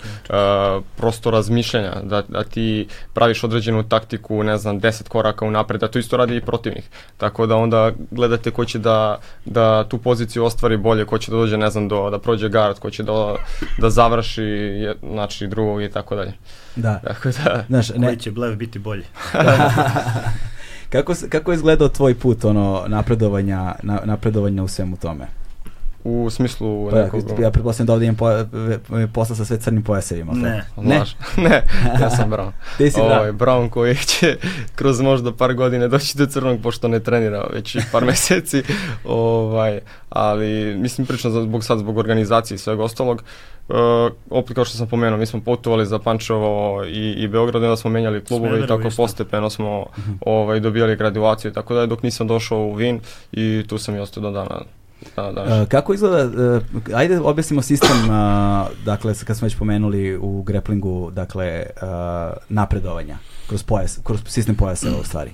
prosto razmišljanja, da, da ti praviš određenu taktiku, ne znam, 10 koraka unapred, a to isto radi i protivnik. Tako da onda gledate ko će da, da tu poziciju ostvari bolje, ko će da dođe, ne znam, do, da prođe guard, ko će da, da završi, je- znači, drugog i tako dalje. da. [LAUGHS] Tako da, Znaš, ne, Koji će blev biti bolji. [LAUGHS] kako, kako je izgledao tvoj put ono napredovanja, na, napredovanja u svemu tome? U smislu Pa, nekog... ja pretpostavljam da ovdje imam po, posla sa sve crnim pojasevima. Ne. Ne, [LAUGHS] ne, ja sam [LAUGHS] Brown. ti si Ovaj, Brown. Brown koji će kroz možda par godine doći do crnog pošto ne trenira već par [LAUGHS] meseci. Ovaj, ali mislim pričam za- zbog sad zbog organizacije i svega ostalog. Uh, opet kao što sam pomenuo, mi smo putovali za Pančevo i, i Beograd, i onda smo menjali klubove i tako isto. postepeno smo ovaj, dobijali graduaciju tako da dok nisam došao u Vin i tu sam i ostao do dana. Da, da, E, kako izgleda, e, ajde objasnimo sistem, e, dakle, kad smo već pomenuli u grapplingu, dakle, napredovanja kroz pojas, kroz sistem pojaseva u stvari.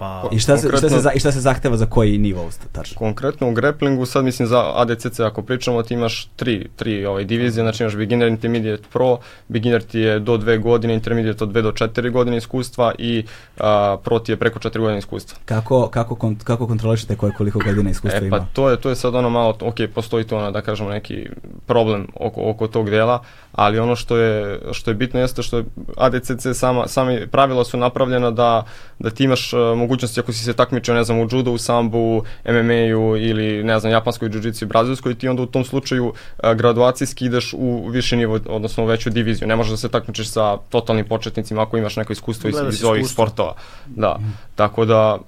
Pa, I šta, se, šta, se, za- I šta se zahteva za koji nivo tačno? Konkretno u grapplingu, sad mislim za ADCC ako pričamo, ti imaš tri, tri ovaj, divizije, znači imaš beginner, intermediate, pro, beginner ti je do dve godine, intermediate od dve do četiri godine iskustva i a, pro ti je preko četiri godine iskustva. Kako, kako, kon, kako kontrolišete koje koliko godina iskustva E ima? pa to je, to je sad ono malo, ok, postoji to ono, da kažemo neki problem oko, oko tog dela, ali ono što je, što je bitno jeste što je ADCC sama, sami pravila su napravljena da, da ti imaš uh, mogućnosti ako si se takmičio, ne znam, u judo, u sambu, MMA-u ili, ne znam, japanskoj jiu-jitsu i brazilskoj, ti onda u tom slučaju uh, graduacijski ideš u viši nivo, odnosno u veću diviziju. Ne možeš da se takmičiš sa totalnim početnicima ako imaš neko iskustvo iz, Gledaš iz ovih sportova. Da, tako da,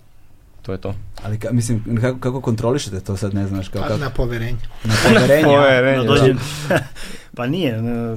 to je to. Ali ka, mislim, kako, kako kontrolišete to sad, ne znaš, kao, Pa, kako, na poverenje. na poverenje? [LAUGHS] a? Poverenje, da dođem, [LAUGHS] Pa nije, ne,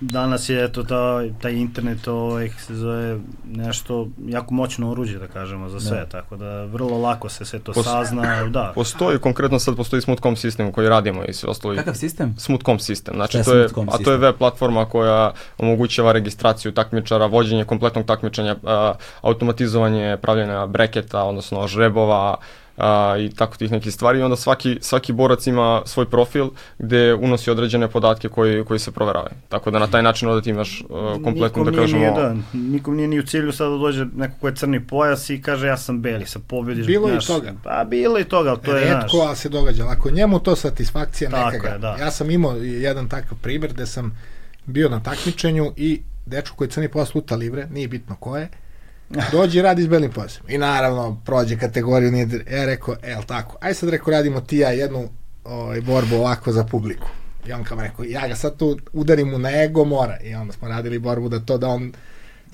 danas je eto ta, taj internet ovaj, se zove nešto jako moćno oruđe da kažemo za sve, Da. tako da vrlo lako se sve to Pos- sazna, da. Postoji, konkretno sad postoji Smooth.com sistem koji radimo i sve ostalo. Kakav sistem? Smooth.com sistem. Znači, to je, a to je web platforma koja omogućava registraciju takmičara, vođenje kompletnog takmičenja, a, automatizovanje pravljenja breketa, odnosno žrebova, a, i tako tih nekih stvari i onda svaki, svaki borac ima svoj profil gde unosi određene podatke koji, koji se proveravaju. Tako da na taj način onda ti imaš uh, kompletno, nikom da kažemo, Nije, da, nikom nije ni u cilju sad da dođe neko ko je crni pojas i kaže ja sam beli, sad pobediš. Bilo je i toga. Pa bilo je i toga, ali to je, znaš, Redko, ali se događa. Ako je njemu to satisfakcija Tako neka ga. je, da. Ja sam imao jedan takav primjer gde sam bio na takmičenju i dečko koji je crni pojas luta livre, nije bitno ko je, dođe i radi s belim pojasom. I naravno, prođe kategoriju, nije, ja rekao, e, jel tako, aj sad rekao, radimo ti ja jednu ovaj, borbu ovako za publiku. I on kao rekao, ja ga sad tu udarim mu na ego, mora. I onda smo radili borbu da to da on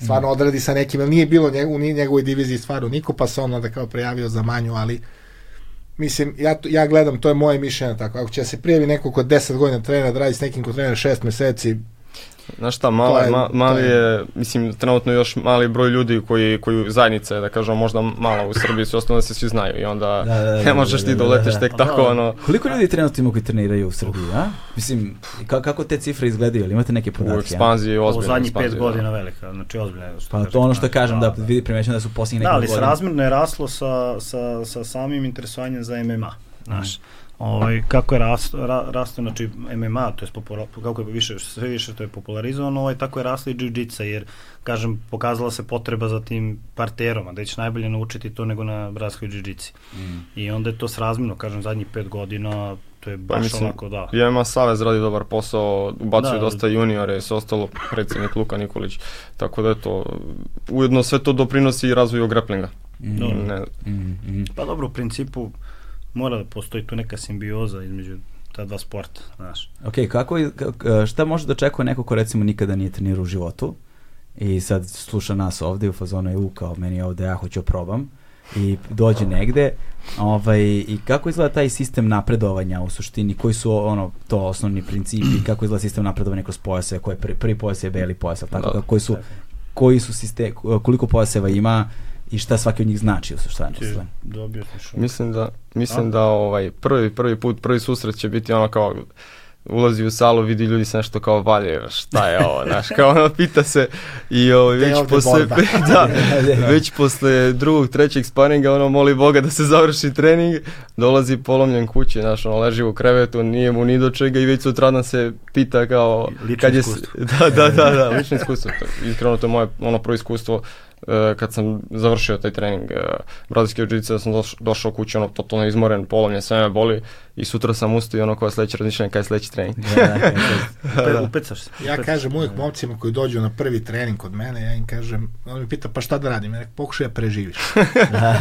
stvarno odradi sa nekim, jer nije bilo njeg, u njegovoj diviziji stvarno niko, pa se on onda kao prijavio za manju, ali mislim, ja, ja gledam, to je moje mišljenje tako, ako će se prijavi neko ko 10 godina trenera, da radi s nekim ko trenera 6 meseci, Znaš šta, mala, To je- ma, mali je- je, mislim, trenutno još mali broj ljudi koji, koji zajednica je, da kažemo, možda mala u Srbiji, sve ostalo da se svi znaju i onda Da, da, da, [LAUGHS] ne možeš da, ti da, doleteš da, tek da. tako, Da. ono, Koliko ljudi trenutno ima koji treniraju u Srbiji, a? Mislim, ka, kako te cifre izgledaju, ili imate neke u podatke? a? ekspanziji, u ozbiljno zadnjih pet godina velika, znači ozbiljno. je, Pa to ono što kažem, da, vidi primećujem da su posljednjih Da, nekoliko ali godina. srazmjerno je raslo sa, sa, sa samim interesovanjem za MMA. Znaš, ovaj, kako je rasto, ra, rasto, znači MMA, to je popula, kako je više, sve više to je popularizovano, ovaj, tako je rasla i jiu-jitsa, jer, kažem, pokazala se potreba za tim parterom, a da će najbolje naučiti to nego na brazilskoj jiu-jitsi. Mm. I onda je to srazmjerno, kažem, zadnjih pet godina, to je Pa baš mislim, onako, da. I MMA Savez radi dobar posao, ubacuje Da. dosta juniore, sve ostalo predsjednik Luka Nikolić, tako da eto, ujedno sve to doprinosi i razvoju graplinga. Mm. Ne, mm, mm. Pa dobro, u principu mora da postoji tu neka simbioza između ta dva sporta, znaš. Ok, kako, šta može da očekuje neko ko recimo nikada nije trenirao u životu i sad sluša nas ovde u fazonu je u kao meni je ovde ja hoću da probam i dođe negde ovaj, i kako izgleda taj sistem napredovanja u suštini, koji su ono to osnovni principi, [CLEARS THROAT] kako izgleda sistem napredovanja kroz pojase, koji je prvi, prvi pojas je beli pojas, tako, Da. koji su, koji su sistem, koliko pojaseva ima i šta svaki od njih znači u suštini. Mislim da, mislim A? da ovaj, prvi, prvi put, prvi susret će biti ono kao ulazi u salu, vidi ljudi se nešto kao valje, šta je ovo, [LAUGHS] znaš, kao ono pita se i ovaj, Gde je već posle, borba? [LAUGHS] [LAUGHS] da, već posle drugog, trećeg sparinga, ono moli Boga da se završi trening, dolazi polomljen kući, znaš, ono leži u krevetu, nije mu ni do čega i već sutradan se pita kao, Lično kad je, iskustvo. da, da, da, da, lično iskustvo, To- iskreno to je moje ono prvo iskustvo, kad sam završio taj trening uh, brazilske jiu da sam doš, došao kući ono totalno izmoren, polomljen, sve me boli i sutra sam ustao i ono kao sledeće razmišljanje kaj je sledeći trening. Da, da, da, da. [LAUGHS] Upe, upecaš se. Ja kažem uvijek da. momcima koji dođu na prvi trening kod mene, ja im kažem, on mi pita pa šta da radim, ja rekao pokušaj da preživiš.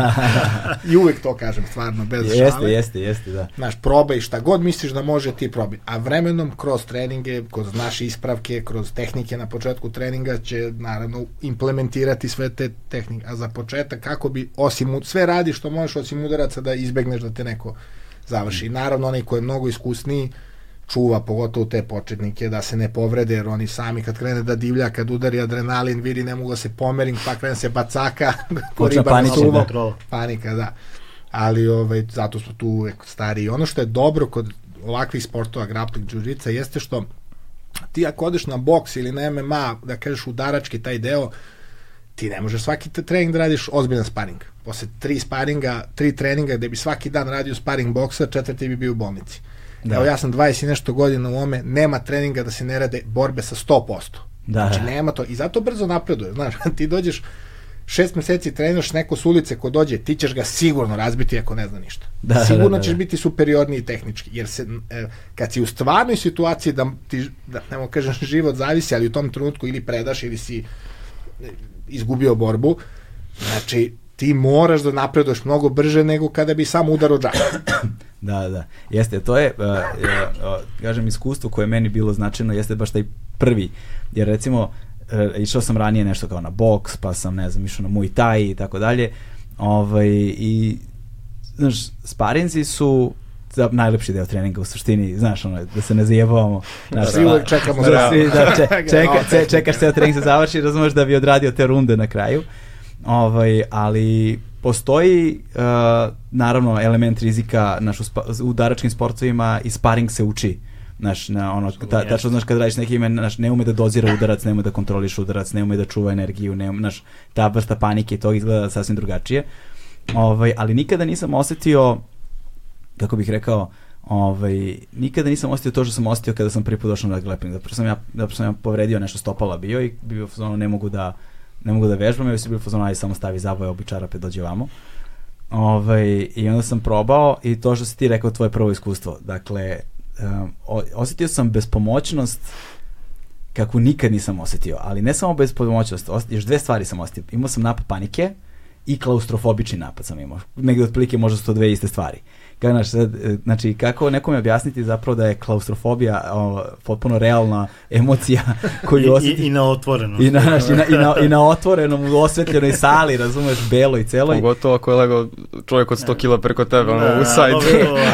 [LAUGHS] I uvijek to kažem, stvarno, bez jeste, šale. jeste, jeste, da. Znaš, probaj šta god misliš da može ti probaj. A vremenom, kroz treninge, kroz naše ispravke, kroz tehnike na početku treninga će naravno implementirati sve te tehnike. A za početak, kako bi, osim, sve radi što možeš osim udaraca da izbegneš da te neko završi. Naravno, onaj ko je mnogo iskusniji, čuva pogotovo te početnike da se ne povrede jer oni sami kad krene da divlja kad udari adrenalin vidi ne mogu da se pomerim pa krene se bacaka [LAUGHS] ko Počne riba na paničan, suvo. da. Panika da ali ovaj, zato smo tu uvek stariji ono što je dobro kod ovakvih sportova grappling jiu jeste što ti ako odeš na boks ili na MMA da kažeš udarački taj deo ti ne možeš svaki trening da radiš ozbiljan sparing. Posle tri sparinga, tri treninga gde bi svaki dan radio sparing boksa, četvrti bi bio u bolnici. Da. Da. Evo ja sam 20 i nešto godina u ome, nema treninga da se ne rade borbe sa 100%. Da. Znači nema to. I zato brzo napreduje. Znaš, [LAUGHS] ti dođeš šest meseci treniraš neko s ulice ko dođe, ti ćeš ga sigurno razbiti ako ne zna ništa. Da, da, sigurno da, da. ćeš biti superiorniji tehnički, jer se, e, kad si u stvarnoj situaciji da ti, da, ne mogu kažem, [LAUGHS] život zavisi, ali u tom trenutku ili predaš ili si izgubio borbu, znači ti moraš da napreduješ mnogo brže nego kada bi samo udarao džak. Da, da. Jeste, to je, uh, uh, kažem, iskustvo koje je meni bilo značajno, jeste baš taj prvi. Jer recimo, uh, išao sam ranije nešto kao na boks, pa sam, ne znam, išao na Muay Thai i tako dalje. Ovaj, I, znaš, sparinzi su za, najlepši deo treninga u suštini, znaš, ono, da se ne zajebavamo. Znaš, Svi uvek čekamo da, svi, da, če, [LAUGHS] čeka, ce, čekaš ceo trening se završi, razumeš da bi odradio te runde na kraju. Ovaj, ali postoji uh, naravno element rizika naš, u, spa, u udaračkim sportovima i sparing se uči. Znaš, na ono, ta, tačno znaš kad radiš neki ime, znaš, ne ume da dozira udarac, ne ume da kontroliš udarac, ne ume da čuva energiju, ne ume, znaš, ta vrsta panike, to izgleda sasvim drugačije. Ovaj, ali nikada nisam osetio, kako bih rekao, ovaj, nikada nisam osetio to što sam osetio kada sam prvi put došao na gleping. Zapravo sam ja, zapravo sam ja povredio nešto stopala bio i bio ono, ne mogu da ne mogu da vežbam, ja sam bio fazon, ajde samo stavi zaboje, obi čarape, dođe vamo. Ovaj, I onda sam probao i to što si ti rekao, tvoje prvo iskustvo. Dakle, um, osetio sam bespomoćnost kako nikad nisam osetio, ali ne samo bespomoćnost, još dve stvari sam osetio. Imao sam napad panike i klaustrofobični napad sam imao. Negde otprilike možda su to dve iste stvari. Uh, Sad, e, znači, kako nekome objasniti zapravo da je klaustrofobija o, potpuno realna emocija [LAUGHS] koju osjeti... I, i, na otvorenom. I na, i, na, i, na, I na otvorenom, u osvetljenoj sali, razumeš, belo i celo. Pogotovo ako je lego čovjek od 100 kila preko tebe, ono, da, u sajt.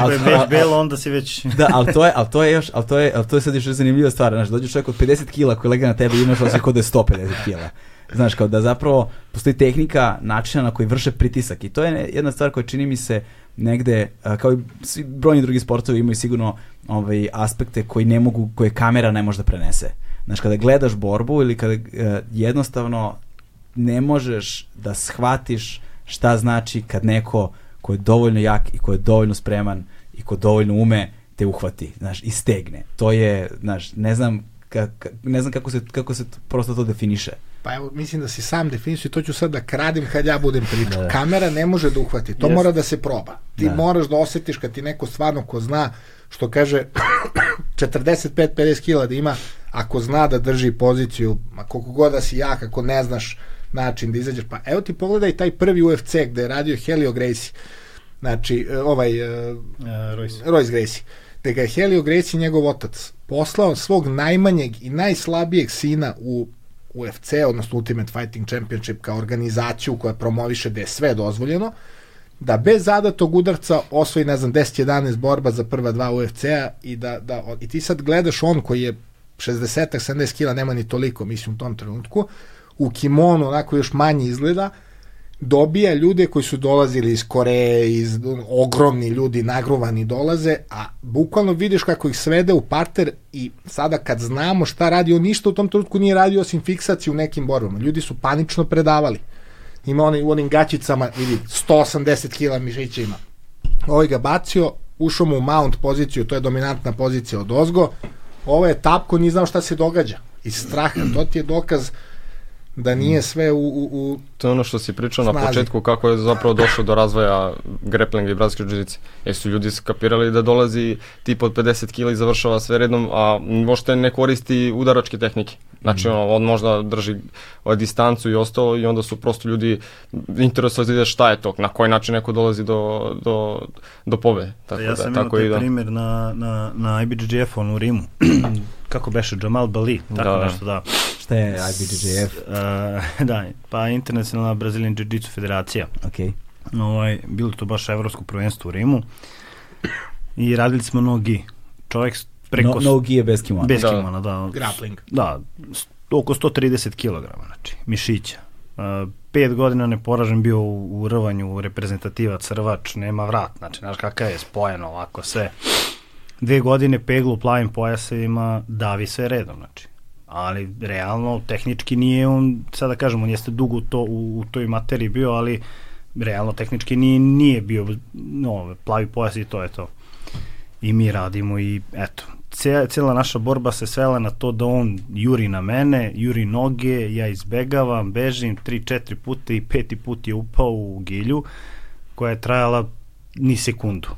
Ako je [LAUGHS] već belo, onda si već... [LAUGHS] da, ali to je, ali to je još, ali to je, ali to je sad još zanimljiva stvar, znaš, dođe čovjek od 50 kila koji lega na tebe i imaš osjećaj kod da je 150 kila. Znaš, kao da zapravo postoji tehnika načina na koji vrše pritisak i to je jedna stvar koja čini mi se negde, kao i svi brojni drugi sportovi imaju sigurno ovaj, aspekte koji ne mogu, koje kamera ne može da prenese. Znaš, kada gledaš borbu ili kada uh, jednostavno ne možeš da shvatiš šta znači kad neko ko je dovoljno jak i ko je dovoljno spreman i ko dovoljno ume te uhvati, znaš, i stegne. To je, znaš, ne znam, ka, ne znam kako se, kako se prosto to definiše. Pa evo, mislim da si sam definisio to ću sad da kradim kad ja budem pričao. Da. Kamera ne može da uhvati, to yes. mora da se proba. Ti da. moraš da osetiš kad ti neko stvarno ko zna, što kaže [COUGHS] 45-50 kila da ima, ako zna da drži poziciju, ma koliko god da si jak, ako ne znaš način da izađeš, pa evo ti pogledaj taj prvi UFC gde je radio Helio Gracie, znači e, ovaj uh, Royce. Royce Gracie, gde ga je Helio Gracie njegov otac poslao svog najmanjeg i najslabijeg sina u UFC, odnosno Ultimate Fighting Championship kao organizaciju koja promoviše da je sve dozvoljeno, da bez zadatog udarca osvoji, ne znam, 10-11 borba za prva dva UFC-a i da, da, i ti sad gledaš on koji je 60-70 kila, nema ni toliko, mislim, u tom trenutku, u kimonu, onako još manje izgleda, dobija ljude koji su dolazili iz Koreje, iz ogromni ljudi, nagruvani dolaze, a bukvalno vidiš kako ih svede u parter i sada kad znamo šta radi, on ništa u tom trenutku nije radio osim fiksaciju u nekim borbama. Ljudi su panično predavali. Ima onaj u onim gaćicama, vidi, 180 kila mišića ima. Ovaj ga bacio, ušao mu u mount poziciju, to je dominantna pozicija od ozgo. Ovo je tapko, nije znao šta se događa. Iz straha, to ti je dokaz da nije mm. sve u, u, u To je ono što si pričao snazi. na početku kako je zapravo došlo do razvoja grapplinga i brazilske džidice. Jesu ljudi skapirali da dolazi tip od 50 kg i završava sve redom, a možete ne koristi udaračke tehnike. Znači, mm. on možda drži ovaj, distancu i ostalo i onda su prosto ljudi interesovali da šta je to, na koji način neko dolazi do, do, do pove. Tako ja da, sam tako imao taj da. primjer na, na, na IBJJF u Rimu. [CLEARS THROAT] [CLEARS THROAT] Kako beše, Jamal Bali, tako da, nešto da. Šta je IBJJF? Uh, [LAUGHS] da, pa Internacionalna Brazilian Jiu-Jitsu federacija. Ok. Ovaj, bilo to baš evropsko prvenstvo u Rimu i radili smo nogi. Čovjek preko... No, nogi je bez kimona. Bez da. kimona, da. Grappling. Da, oko 130 kg, znači, mišića. Uh, pet godina neporažen bio u, u rvanju reprezentativac, rvač, nema vrat, znači, znaš kakav je spojeno ovako sve. Dve godine peglu plavim pojasevima, davi sve redom, znači ali realno tehnički nije on, sada da kažem, on jeste dugo to, u, u toj materiji bio, ali realno tehnički nije, nije bio no, plavi pojas i to je to. I mi radimo i eto, cijela naša borba se svela na to da on juri na mene, juri noge, ja izbegavam, bežim 3-4 puta i peti put je upao u gilju koja je trajala ni sekundu.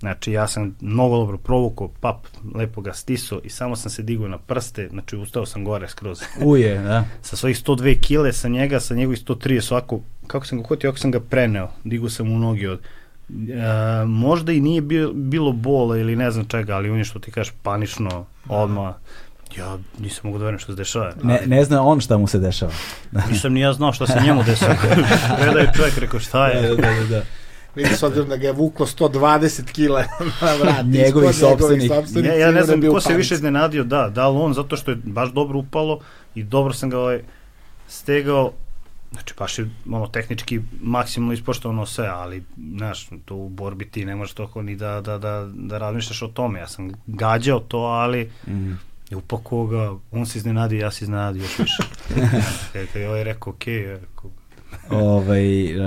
Znači ja sam mnogo dobro provukao, pap, lepo ga stiso i samo sam se digao na prste, znači ustao sam gore skroz. [LAUGHS] Uje, da. [LAUGHS] sa svojih 102 kile, sa njega, sa njegovih 130, svako, kako sam ga hotio, kako sam ga preneo, digao sam u nogi od, e, možda i nije bio, bilo bola ili ne znam čega, ali on je što ti kažeš panično, odmah, ja nisam mogu da verujem što se dešava. Ne, ne zna on šta mu se dešava. nisam ni ja znao šta se njemu dešava. [LAUGHS] Gledaju čovjek, rekao šta je. Da, da, da, da. Vidi, s obzirom da ga je vuklo 120 kila [LAUGHS] na vrat. Njegovih sopstvenih. sopstvenih, Ja, ja ne znam ko se više iznenadio, da, da li on, zato što je baš dobro upalo i dobro sam ga ovaj, stegao, znači baš je ono, tehnički maksimalno ispoštovano sve, ali, znaš, to u borbi ti ne možeš toliko ni da, da, da, da razmišljaš o tome, ja sam gađao to, ali Mhm. je upako ga, on se iznenadio, ja se iznenadio još više. [LAUGHS] Kad kad je ovaj rekao, okej, okay, rekao, Ovaj,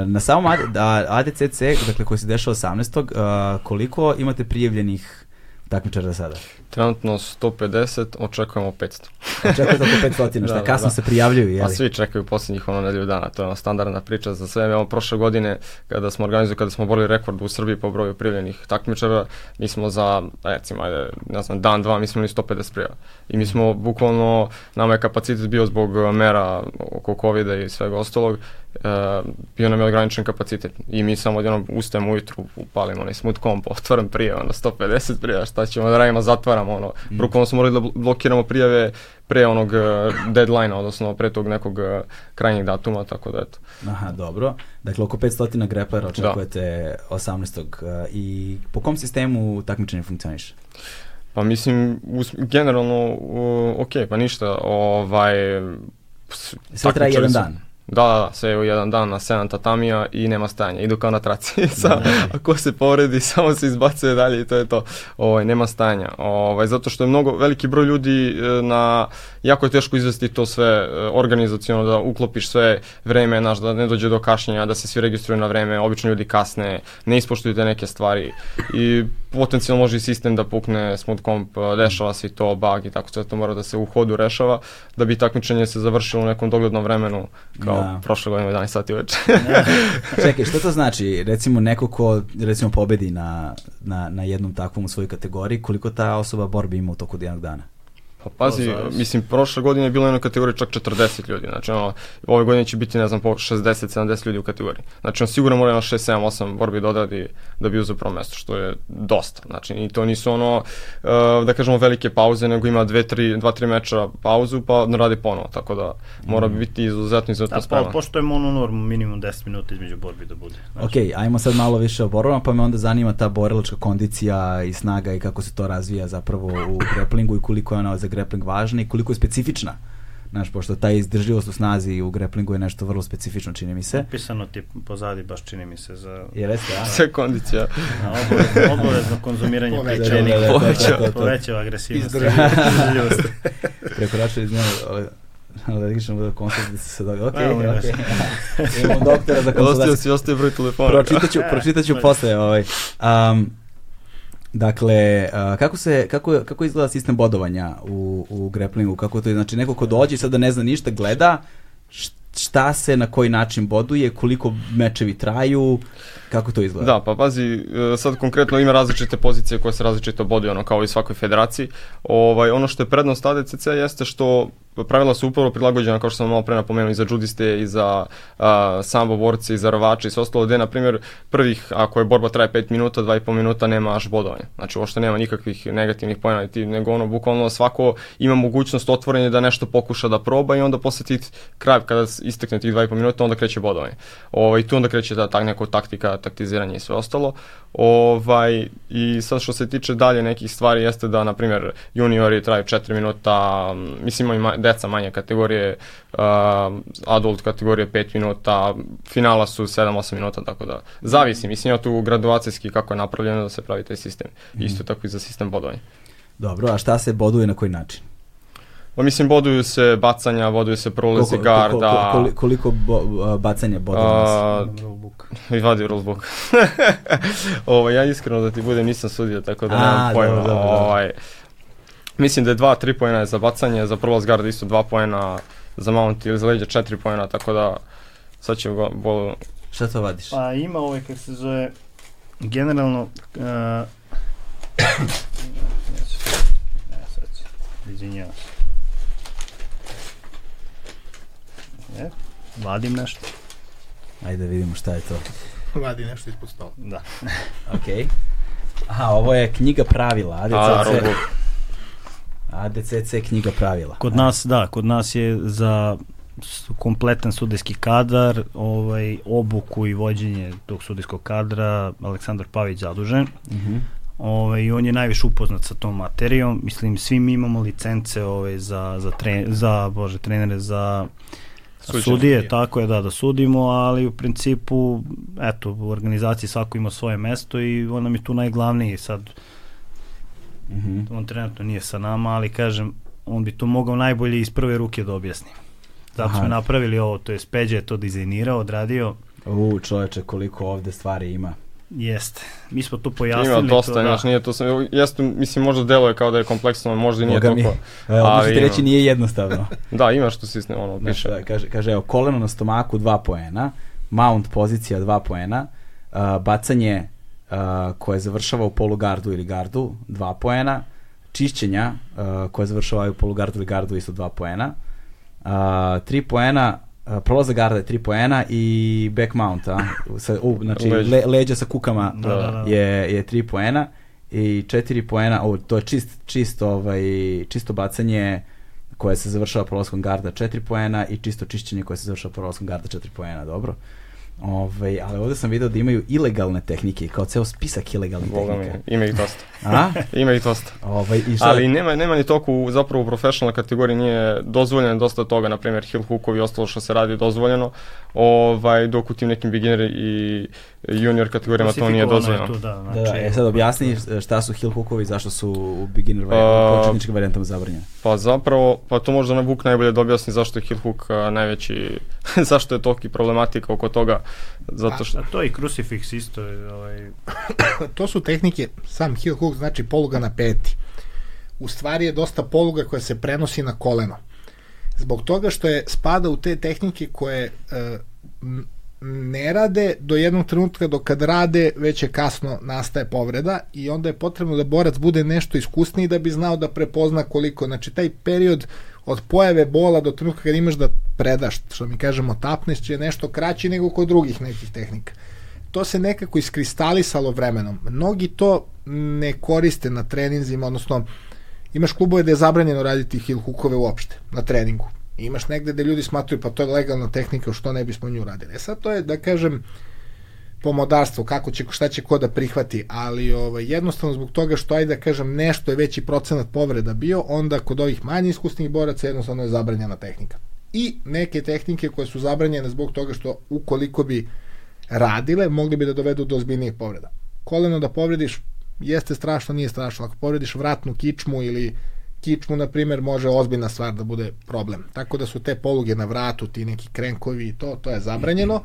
na samom AD, a- ADCC, dakle koji se dešava 18. a, koliko imate prijavljenih takmičara do sada? Trenutno 150, očekujemo 500. Očekujete oko 500, šta Da, da, kasno da. se prijavljuju, Pa jeli? svi čekaju posljednjih ono nedelju dana, to je ono standardna priča za sve. Evo prošle godine kada smo organizovali, kada smo borili rekord u Srbiji po broju prijavljenih takmičara, mi smo za, recimo, ajde, ne znam, dan, dva, mi smo imali 150 prijava. I mi smo bukvalno, nama je kapacitet bio zbog uh, mera oko covid i svega ostalog, uh, bio nam je ograničen kapacitet. I mi samo odjednom ustajemo ujutru, upalimo onaj smooth comp, otvorim prijava, ono 150 prijava, šta ćemo da radimo, zatvaramo, ono. Mm. Bukvalno smo morali da bl- blokiramo prijave pre onog uh, deadline odnosno pre tog nekog uh, krajnjeg datuma, tako da eto. Aha, dobro. Dakle, oko 500 greplera očekujete 18. uh, i po kom sistemu takmičenje funkcioniše? Pa mislim, us, generalno, uh, ok, pa ništa, ovaj... Sve traje jedan dan. Da, da, da, sve u jedan dan na 7 tatamija i nema stajanja, idu kao na traci. [LAUGHS] Sa, ako se povredi, [LAUGHS] samo se izbacuje dalje i to je to. Ovaj, nema stajanja. Ovaj, zato što je mnogo, veliki broj ljudi e, na, jako je teško izvesti to sve e, organizacijono, da uklopiš sve vreme, znaš, da ne dođe do kašnjenja, da se svi registruju na vreme, obično ljudi kasne, ne ispoštuju te neke stvari i potencijalno može i sistem da pukne smooth comp, e, dešava se i to, bug i tako sve to mora da se u hodu rešava, da bi takmičenje se završilo u nekom doglednom vremenu, kao Da. prošle godine u 11 sati uveče. [LAUGHS] Čekaj, što to znači? Recimo neko ko recimo pobedi na, na, na jednom takvom u svojoj kategoriji, koliko ta osoba borbi ima u toku jednog dana? Pa pazi, To mislim, prošle godine je bilo u jednoj kategoriji čak 40 ljudi, znači ono, ove godine će biti, ne znam, po 60-70 ljudi u kategoriji. Znači on sigurno mora na 6, 7, 8 borbi da odradi da bi uzeo prvo mesto, što je dosta. Znači i to nisu ono, uh, da kažemo, velike pauze, nego ima 2-3 meča pauzu pa radi ponovo, tako da mora Mm. biti izuzetno, izuzetno da, spreman. po, poštujemo onu normu, minimum 10 minuta između borbi da bude. Znaš, Ok, ajmo sad malo više o borbama, pa me onda zanima ta borilačka kondicija i snaga i kako se to razvija zapravo u greplingu i koliko je ona za grepling važna i koliko je specifična. Znaš, pošto ta izdržljivost u snazi u greplingu je nešto vrlo specifično, čini mi se. Pisano ti je pozadi, baš čini mi se, za Jer jeste, a? Sve kondicija. na obavezno, obavezno konzumiranje Povećava. pečenika. Da, da, da, Povećava. to, to, to. Povećava agresivnost. Izdržljivost. [LAUGHS] Prekoračili iz njega, alergičnom da koncert da se sad ok, ok. Evo, molim vas. Imam doktora za konsultaciju. si, ostaje broj telefona. Pročitaću, pročitaću [LAUGHS] posle ovaj. Um, Dakle, kako, se, kako, kako izgleda sistem bodovanja u, u grapplingu? Kako to je? Znači, neko ko dođe i sada ne zna ništa, gleda šta se na koji način boduje, koliko mečevi traju, kako to izgleda? Da, pa pazi, e, sad konkretno ima različite pozicije koje se različito boduju, ono kao i svakoj federaciji. Ovaj, ono što je prednost ADCC jeste što pravila su upravo prilagođena, kao što sam malo pre napomenuo, i za judiste, i za a, sambo borce, i za rvače, i sve ostalo, gde, na primjer, prvih, ako je borba traje 5 minuta, 2,5 minuta, nemaš bodovanja. Znači, uopšte nema nikakvih negativnih pojena, ti, nego ono, bukvalno svako ima mogućnost otvorenja da nešto pokuša da proba i onda posle tih kraj, kada istekne tih 2,5 minuta, onda kreće bodovanje. Ovaj, tu onda kreće ta, ta neko taktika, taktiziranje i sve ostalo. Ovaj, I sad što se tiče dalje nekih stvari jeste da, na primjer, juniori traju 4 minuta, mislim imaju ma, deca manje kategorije, uh, adult kategorije 5 minuta, finala su 7-8 minuta, tako da zavisi, mislim ima tu graduacijski kako je napravljeno da se pravi taj sistem. Isto tako i za sistem bodovanja. Dobro, a šta se boduje na koji način? Pa mislim, boduju se bacanja, boduju se prolazi garda, koliko, koliko bo, bacanja bodova? Imam rulebook. i [LAUGHS] vadi rulebook. [LAUGHS] Ovo, ja iskreno da ti budem nisam sudio, tako da A, nemam pojma. dobro, dobro, dobro. Ovaj, mislim da je 2-3 pojena je za bacanje, za prolaz garda isto 2 pojena, za mount ili za leđa 4 pojena, tako da sad će go, bol, Šta to vadiš? Pa ima ovaj, kako se zove, generalno, uh, ne, sad ću, izvinjavam se. E, vadim nešto. Ajde da vidimo šta je to. Vadi nešto ispod stola. Da. [LAUGHS] Ok. Aha, ovo je knjiga pravila, a, ADCC, rulebook. ADCC knjiga pravila. Kod nas, da, kod nas je za kompletan sudijski kadar, ovaj, obuku i vođenje tog sudijskog kadra, Aleksandar Pavić zadužen. Mm -hmm. Ovaj, on je najviše upoznat sa tom materijom. Mislim, svi mi imamo licence ovaj, za, za, tre, za bože, trenere, za Suđenje. sudije, tako je da, da sudimo, ali u principu, eto, u organizaciji svako ima svoje mesto i on nam je tu najglavniji sad. Mm -hmm. On trenutno nije sa nama, ali kažem, on bi to mogao najbolje iz prve ruke da objasni. Zato Aha. smo napravili ovo, to je Peđa je to dizajnirao, odradio. U, čoveče, koliko ovde stvari ima. Jeste. Mi smo tu pojasnili. Ima dosta, to, da. znaš, nije to sam, jeste, mislim, možda deluje kao da je kompleksno, možda i nije toliko. Mi. ali, ti reći nije jednostavno. [LAUGHS] da, ima što si ono, piše. Da, kaže, kaže, evo, koleno na stomaku 2 poena, mount pozicija 2 poena, uh, bacanje uh, koje završava u polugardu ili gardu 2 poena, čišćenja uh, koje završavaju u polugardu ili gardu isto 2 poena, uh, 3 poena prolazak garda je 3 poena i back mount, a? Sa, u, znači le, leđa sa kukama da, da, da. je, je 3 poena i 4 poena, o, to je čist, čist, ovaj, čisto bacanje koje se završava prolaskom garda 4 poena i čisto čišćenje koje se završava prolaskom garda 4 poena, dobro. Ove, ovaj, ali ovde sam video da imaju ilegalne tehnike, kao ceo spisak ilegalnih Boga tehnika. Mi, ima ih dosta. [LAUGHS] A? ima ih dosta. Ovaj, i šta... Ali nema, nema ni toku, zapravo u professional kategoriji nije dozvoljeno dosta toga, na primjer heel hookovi i ostalo što se radi dozvoljeno, ovaj, dok u tim nekim beginner i junior kategorijama to nije dozvoljeno. Tu, da, znači, da, da, e sad objasni šta su heel hookovi zašto su u beginner varijantima, početničkim varijantama zabranjeni. Pa zapravo, pa to možda Vuk najbolje da objasni zašto je heel hook a, najveći, [LAUGHS] zašto je toki problematika oko toga, zato što... A, a to i crucifix isto je, ovaj... [COUGHS] to su tehnike, sam heel hook znači poluga na peti. U stvari je dosta poluga koja se prenosi na koleno. Zbog toga što je spada u te tehnike koje e, ne rade do jednog trenutka dok kad rade već je kasno nastaje povreda i onda je potrebno da borac bude nešto iskusniji da bi znao da prepozna koliko, znači taj period od pojave bola do trenutka kad imaš da predaš, što mi kažemo tapneš, će nešto kraći nego kod drugih nekih tehnika. To se nekako iskristalisalo vremenom. Mnogi to ne koriste na treninzima, odnosno imaš klubove gde je zabranjeno raditi heel hookove uopšte na treningu imaš negde da ljudi smatruju pa to je legalna tehnika što ne bismo nju radili. E sad to je da kažem pomodarstvo, kako će, šta će ko da prihvati, ali ovaj, jednostavno zbog toga što, ajde da kažem, nešto je veći procenat povreda bio, onda kod ovih manje iskusnih boraca jednostavno je zabranjena tehnika. I neke tehnike koje su zabranjene zbog toga što ukoliko bi radile, mogli bi da dovedu do ozbiljnijih povreda. Koleno da povrediš jeste strašno, nije strašno. Ako povrediš vratnu kičmu ili kičmu, na primjer, može ozbiljna stvar da bude problem. Tako da su te poluge na vratu, ti neki krenkovi i to, to je zabranjeno.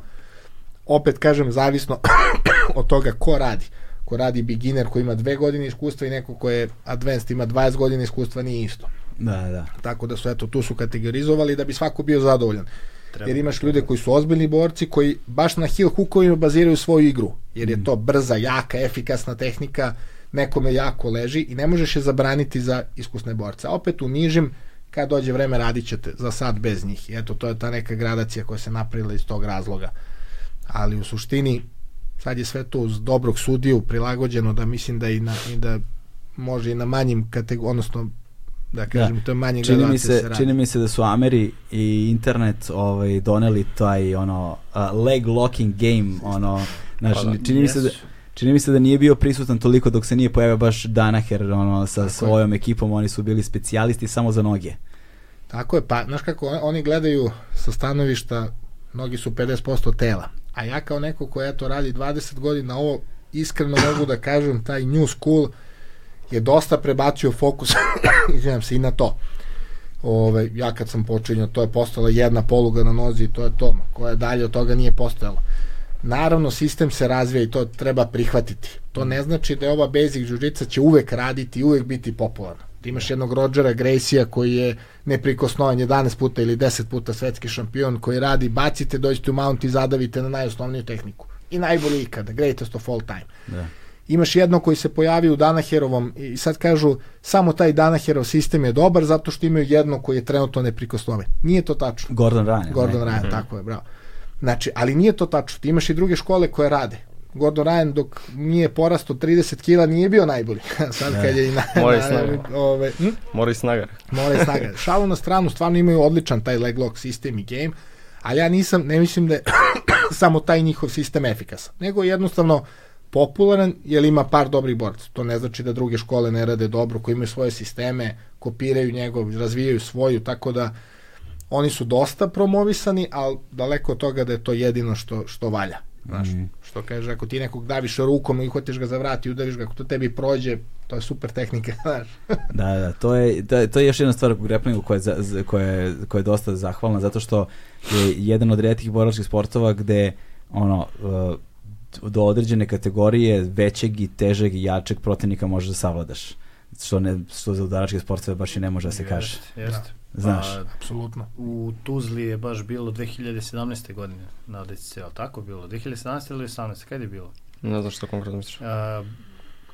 Opet, kažem, zavisno [COUGHS] od toga ko radi. Ko radi beginner koji ima dve godine iskustva i neko ko je advanced ima 20 godina iskustva, nije isto. Da, da. Tako da su, eto, tu su kategorizovali da bi svako bio zadovoljan. Treba. Jer imaš ljude koji su ozbiljni borci koji baš na heel hookovima baziraju svoju igru. Jer je mm. to brza, jaka, efikasna tehnika nekome jako leži i ne možeš je zabraniti za iskusne borce. A opet u nižim, kad dođe vreme radit ćete za sad bez njih. I eto, to je ta neka gradacija koja se napravila iz tog razloga. Ali u suštini, sad je sve to uz dobrog sudiju prilagođeno da mislim da i, na, i da može i na manjim kategorijama, odnosno da kažem, da. to je manje čini mi se, se čini mi se da su Ameri i internet ovaj doneli taj ono uh, leg locking game ono znači pa da, čini mi se da čini mi se da nije bio prisutan toliko dok se nije pojavio baš Danaher ono, sa Tako svojom je. ekipom, oni su bili specijalisti samo za noge. Tako je, pa znaš kako oni gledaju sa stanovišta nogi su 50% tela, a ja kao neko ko eto radi 20 godina ovo iskreno mogu da kažem taj new school je dosta prebacio fokus [COUGHS] izvinjam se i na to Ove, ja kad sam počinio to je postala jedna poluga na nozi i to je to koja dalje od toga nije postojalo Naravno, sistem se razvija i to treba prihvatiti. To ne znači da je ova basic žiu će uvek raditi i uvek biti popularna. Ti imaš jednog Rodgera Gracie-a koji je neprikosnovan 11 puta ili 10 puta svetski šampion koji radi, bacite, dođete u mount i zadavite na najosnovniju tehniku. I najbolji ikada, greatest of all time. Da. Imaš jedno koji se pojavi u Danaherovom i sad kažu samo taj Danaherov sistem je dobar zato što imaju jedno koji je trenutno neprikosnoven. Nije to tačno. Gordon Ryan. Gordon ne? Ryan, mm -hmm. tako je, bravo. Znači, ali nije to tačno. Ti imaš i druge škole koje rade. Gordon Ryan dok nije porasto 30 kila nije bio najbolji. [LAUGHS] Sad kad je i na, Mora i snaga. ove, hm? Mora i snaga. Mora i snaga. Šalu na stranu, stvarno imaju odličan taj leg lock sistem i game, ali ja nisam, ne mislim da je [CLEARS THROAT] samo taj njihov sistem efikasan, nego jednostavno popularan, jer ima par dobrih boraca. To ne znači da druge škole ne rade dobro, koji imaju svoje sisteme, kopiraju njegov, razvijaju svoju, tako da oni su dosta promovisani, ali daleko od toga da je to jedino što, što valja. Znaš, što kaže, ako ti nekog daviš rukom i uhvatiš ga za vrat i udariš ga, ako to tebi prođe, to je super tehnika, [LAUGHS] znaš. Da, da, to je, to, je- to je još jedna stvar u grapplingu koja je, za- koja, je, koja je dosta zahvalna, zato što je jedan od redkih borilačkih sportova gde ono, uh, do određene kategorije većeg i težeg i jačeg protivnika možeš da savladaš. Što, ne, što za udaračke sportove baš i ne može da se kaže. Jeste, jeste. Znaš. Pa, Apsolutno. u Tuzli je baš bilo 2017. godine na DCC, ali tako bilo? 2017. ili 18. Kad je bilo? Ne znam što konkretno misliš. A,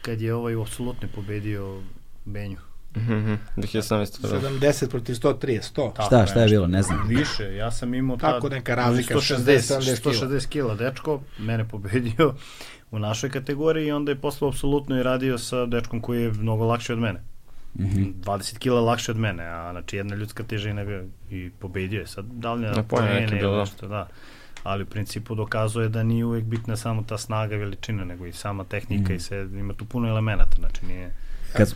kad je ovaj apsolutno pobedio Benju. Mhm, 2017. da. 70 protiv 130, 100. Tako Šta, šta je bilo, ne znam. Više, ja sam imao Tako tad neka razlika, 160, 70 kila. 160 kila dečko, mene pobedio u našoj kategoriji i onda je posle apsolutno i radio sa dečkom koji je mnogo lakši od mene. Mhm. 20 kila lakše od mene, a znači jedna ljudska težina ga i pobedio je. Sad da na neki poene bilo, ili da. nešto, da. Ali u principu dokazuje da nije uvek bitna samo ta snaga veličina, nego i sama tehnika Mhm. i se, ima tu puno elemenata, znači nije... Kad,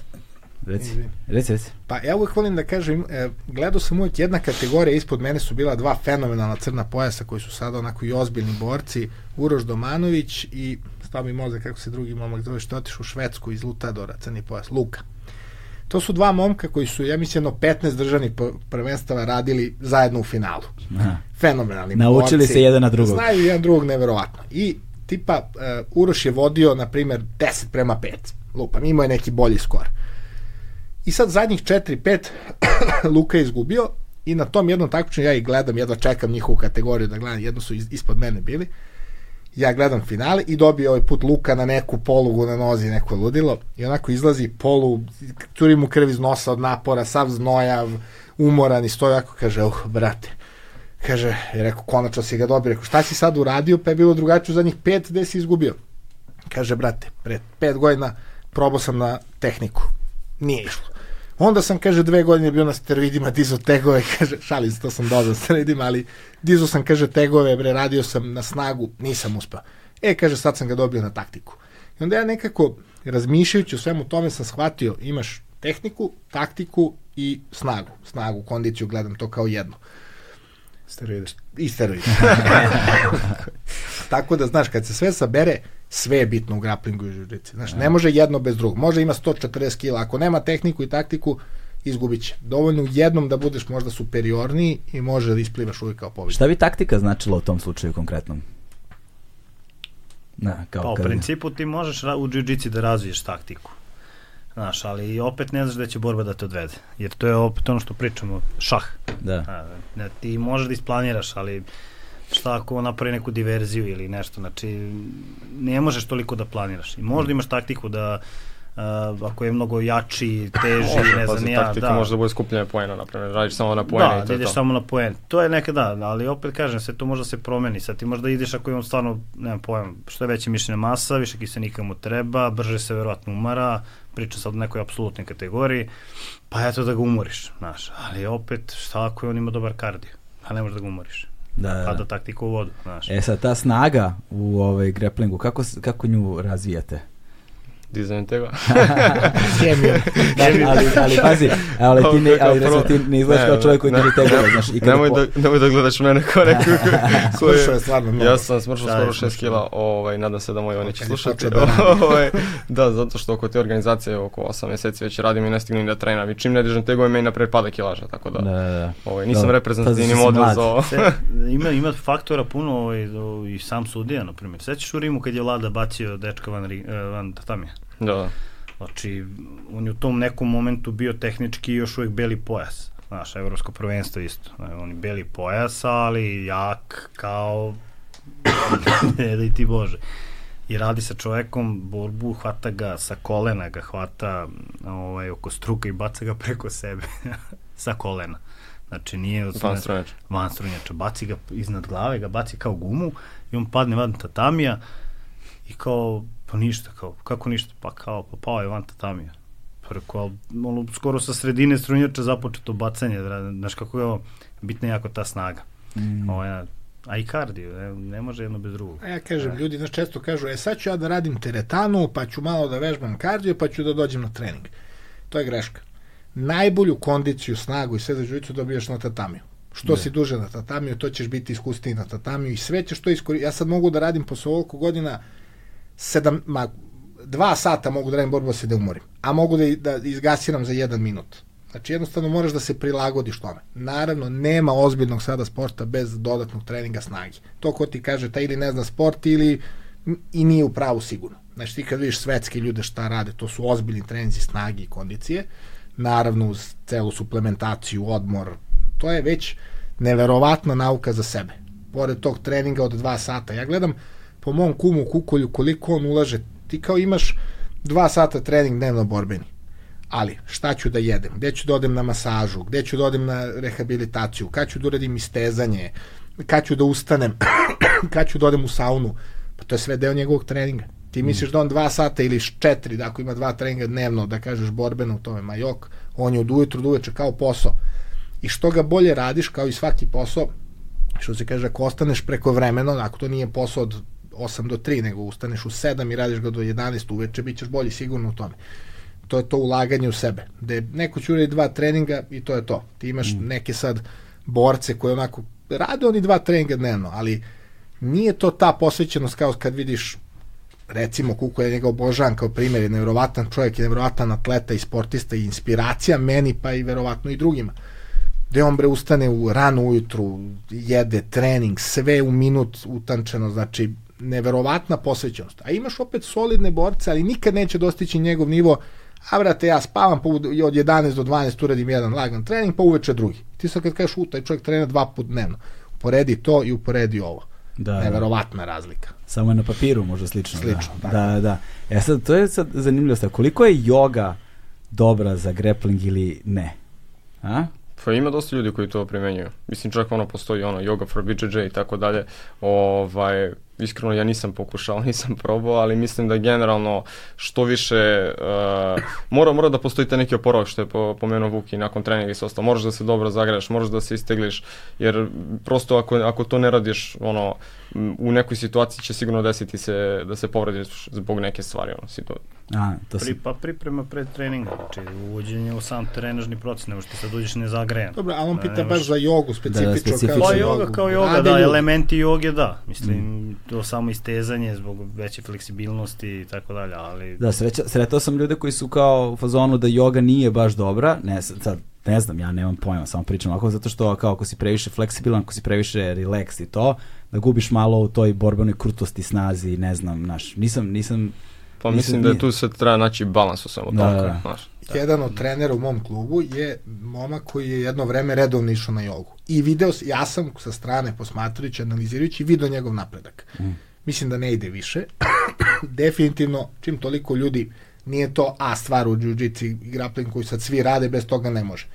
reci, reci, reci. Pa ja uvek volim da kažem, e, gledao sam uvek jedna kategorija, ispod mene su bila dva fenomenalna crna pojasa koji su sada onako i ozbiljni borci, Uroš Domanović i stao mi mozak kako se drugi momak zove što je otišao u Švedsku iz Lutadora, crni pojas, Luka. To su dva momka koji su, ja mislim, jedno 15 državnih prvenstava radili zajedno u finalu. Aha. Fenomenalni Naučili borci. se jedan na drugog. Znaju jedan drugog neverovatno. I tipa, uh, Uroš je vodio, na primer, 10 prema 5. Lupam, imao je neki bolji skor. I sad zadnjih 4-5 [COUGHS] Luka je izgubio i na tom jednom takmičenju ja ih gledam, jedva čekam njihovu kategoriju da gledam, jedno su ispod mene bili. Ja gledam finale i dobije ovaj put Luka na neku polugu na nozi, neko ludilo. I onako izlazi polu, curi mu krv iz nosa od napora, sav znojav, umoran i stoji ovako, kaže, uh, brate, kaže, je rekao, konačno si ga dobio, rekao, šta si sad uradio, pa je bilo drugačije u zadnjih pet, gde si izgubio? Kaže, brate, pre pet godina probao sam na tehniku, nije išlo. Onda sam, kaže, dve godine bio na steroidima, dizo tegove, [LAUGHS] kaže, šalim se, to sam dodao steroidima, ali dizo sam, kaže, tegove, bre, radio sam na snagu, nisam uspeo. E, kaže, sad sam ga dobio na taktiku. I onda ja nekako, razmišljajući o svemu tome, sam shvatio, imaš tehniku, taktiku i snagu. Snagu, kondiciju, gledam to kao jedno. Steroide. I steroidi. [LAUGHS] Tako da, znaš, kad se sve sabere, sve je bitno u grapplingu i žižici. Znaš, ne može jedno bez drugog. Može ima 140 kila. Ako nema tehniku i taktiku, izgubit će. Dovoljno u jednom da budeš možda superiorniji i može da isplivaš uvijek kao pobjednik. Šta bi taktika značila u tom slučaju konkretnom? Da, kao Pa u kad- principu ti možeš u jiu-jitsu da razviješ taktiku. Znaš, ali opet ne znaš da će borba da te odvede. Jer to je opet ono što pričamo, šah. Da. A, ne, ti možeš da isplaniraš, ali šta ako napravi neku diverziju ili nešto, znači ne možeš toliko da planiraš. I možda imaš taktiku da uh, ako je mnogo jači, teži, Može, ne znam, ja, taktika da. može da bude skupljanje poena, na primjer, radiš samo na poene Da, i to da ideš to. samo na poen. To je nekada, da, ali opet kažem, sve to možda se promeni. Sad ti možda ideš ako imam stvarno, nemam pojam, što je veća mišljena masa, više kiselnika mu treba, brže se verovatno umara, priča sad o nekoj apsolutnoj kategoriji, pa eto da ga umoriš, znaš. Ali opet, šta ako je on ima dobar kardio? Pa ne možeš da ga umoriš. Da, da, da. da taktiku u vodu, znaš. E sad, ta snaga u ovaj grapplingu, kako, kako nju razvijate? Dizajn tega. [LAUGHS] Da, ali, ali pazi, ali ti ne, ali recimo ti ne izgledaš kao čovjek koji ne, drži tegove, znaš, i kada Nemoj po- da, nemoj da gledaš mene kao neku ko [LAUGHS] Slušao [LAUGHS] je stvarno mnogo. Ja sam smršao skoro 6 smršao? kila, ovaj, nadam se da moji oni će slušati. da. Ovaj, da, zato što oko te organizacije oko 8 mjeseci već radim i ne stignem da trenam. I čim ne dižem tegove, meni napred pada kilaža, tako da, Da, da, ovaj, nisam reprezentativni model za ovo. Ima, ima faktora puno ovaj, i sam sudija, na primjer. Sećaš u Rimu kad je Vlada bacio dečka van, eh, van tatamija? Da. Znači, on je u tom nekom momentu bio tehnički još uvijek beli pojas. Znaš, evropsko prvenstvo isto. Znači, On je beli pojas, ali jak kao... [LAUGHS] ne da i ti Bože. I radi sa čovekom borbu, hvata ga sa kolena, ga hvata ovaj, oko struka i baca ga preko sebe. [LAUGHS] sa kolena. Znači nije od Van stranač. van strunjača, baci ga iznad glave, ga baci kao gumu i on padne van tatamija I kao, pa ništa, kao, kako ništa? Pa kao, pa pao je van tatamija. Pa rekao, ali, ono, skoro sa sredine strunjača započeto bacanje, da, znaš kako je ovo, bitna je jako ta snaga. Mm. Ovo, ja, a i kardio, ne, ne može jedno bez drugog. A ja kažem, ljudi nas često kažu, e sad ću ja da radim teretanu, pa ću malo da vežbam kardio, pa ću da dođem na trening. To je greška. Najbolju kondiciju, snagu i sve za žujicu dobijaš na tatamiju. Što ne. si duže na tatamiju, to ćeš biti iskusniji na tatamiju i sve ćeš to iskoristiti. Ja sad mogu da radim posle ovoliko godina sedam, ma, dva sata mogu da radim borbu da se da umorim, a mogu da, da izgasiram za jedan minut. Znači jednostavno moraš da se prilagodiš tome. Naravno, nema ozbiljnog sada sporta bez dodatnog treninga snage. To ko ti kaže, ta ili ne zna sport ili i nije u pravu sigurno. Znači ti kad vidiš svetske ljude šta rade, to su ozbiljni treninzi snage i kondicije, naravno uz celu suplementaciju, odmor, to je već neverovatna nauka za sebe. Pored tog treninga od dva sata. Ja gledam po mom kumu Kukolju koliko on ulaže. Ti kao imaš dva sata trening dnevno borbeni. Ali, šta ću da jedem? Gde ću da odem na masažu? Gde ću da odem na rehabilitaciju? Kad ću da uradim istezanje? Kad ću da ustanem? [COUGHS] kad ću da odem u saunu? Pa to je sve deo njegovog treninga. Ti misliš da on dva sata ili četiri, da ako ima dva treninga dnevno, da kažeš borbeno u tome, ma jok, on je od ujutru do uveče kao posao i što ga bolje radiš kao i svaki posao što se kaže ako ostaneš preko vremeno ako to nije posao od 8 do 3 nego ustaneš u 7 i radiš ga do 11 uveče bit ćeš bolji sigurno u tome. To je to ulaganje u sebe da neko će uraditi dva treninga i to je to. Ti imaš mm. neke sad borce koje onako rade oni dva treninga dnevno ali nije to ta posvećenost kao kad vidiš recimo Kuko je njega obožavan kao primjer, je nevjerovatan čovjek, je nevjerovatan atleta i sportista i inspiracija meni pa i verovatno i drugima. Gde on bre ustane u rano ujutru, jede trening, sve u minut utančeno, znači neverovatna posvećenost. A imaš opet solidne borce, ali nikad neće dostići njegov nivo, a brate, ja spavam pa od 11 do 12 uradim jedan lagan trening, pa uveče drugi. Ti sad kad kažeš, u, taj čovjek trenira dva put dnevno. Uporedi to i uporedi ovo. Da, da. Neverovatna razlika. Samo je na papiru možda slično. Slično, da. Da, da. E sad, to je sad zanimljivo stav. Koliko je joga dobra za grappling ili ne? A? Pa ima dosta ljudi koji to primenjuju. Mislim, čak ono postoji ono yoga for BJJ i tako dalje. Ovaj, iskreno ja nisam pokušao, [LAUGHS] nisam probao, ali mislim da generalno što više uh, mora, mora da postoji te neki oporavak što je po, pomenuo Vuki nakon treninga i sve ostalo. Moraš da se dobro zagreješ, moraš da se istegliš, jer prosto ako, ako to ne radiš ono, u nekoj situaciji će sigurno desiti se da se povrediš zbog neke stvari. Ono, situacije. A, to Pri, pa priprema pred treninga, znači uvođenje u sam trenažni proces, nego što sad uđeš nezagrejan. Dobro, ali on da, pita baš za jogu, specifično. Da, specifično. Kao, pa joga kao joga, Radelju. da, elementi joge, da. Mislim, mm. To samo istezanje zbog veće fleksibilnosti i tako dalje, ali... Da, sreća, sretao sam ljude koji su kao u fazonu da joga nije baš dobra, ne, sad, ne znam, ja nemam pojma, samo pričam ovako, zato što kao ako si previše fleksibilan, ako si previše relax i to, da gubiš malo u toj borbenoj krutosti, snazi, ne znam, naš, nisam, nisam Pa mislim da je tu se treba naći balans u samo da, tako. Da. Znaš, da. Jedan od trenera u mom klubu je momak koji je jedno vreme redovno išao na jogu. I video, ja sam sa strane posmatrajući, analizirajući, video njegov napredak. Mm. Mislim da ne ide više. [COUGHS] Definitivno, čim toliko ljudi, nije to A stvar u jiu-jitsu i grappling koji sad svi rade, bez toga ne može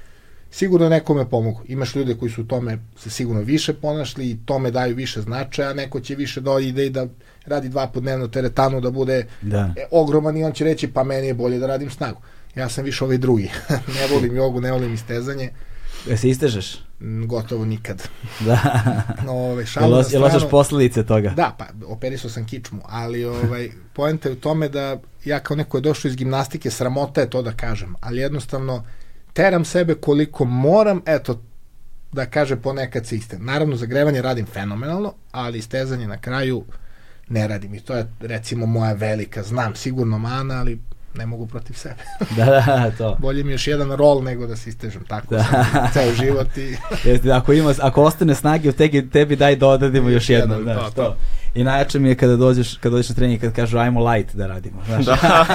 sigurno nekome pomogu. Imaš ljude koji su u tome se sigurno više ponašli i tome daju više značaja, neko će više da ide i da radi dva put dnevno teretanu, da bude da. E, ogroman i on će reći pa meni je bolje da radim snagu. Ja sam više ovaj drugi. [LAUGHS] ne volim jogu, ne volim istezanje. E se istežeš? Gotovo nikad. [LAUGHS] Da. [LAUGHS] Ove, šalu jel, jel osjećaš posledice toga? Da, pa operisao sam kičmu, ali ovaj, poenta je u tome da ja kao neko je došao iz gimnastike, sramota je to da kažem, ali jednostavno teram sebe koliko moram, eto, da kaže ponekad se iste. Naravno, zagrevanje radim fenomenalno, ali istezanje na kraju ne radim i to je recimo moja velika, znam sigurno mana, ali ne mogu protiv sebe. [LAUGHS] da, da, to. Bolje mi još jedan rol nego da se istežem tako da. ceo život i... [LAUGHS] Jeste, ako, ima, ako ostane snage u tebi, tebi daj dodadimo još jedno. Jedan, znaš, to, to. I najjače mi je kada dođeš, kada dođeš na trening kad kažu ajmo light da radimo. Znaš? Da. [LAUGHS]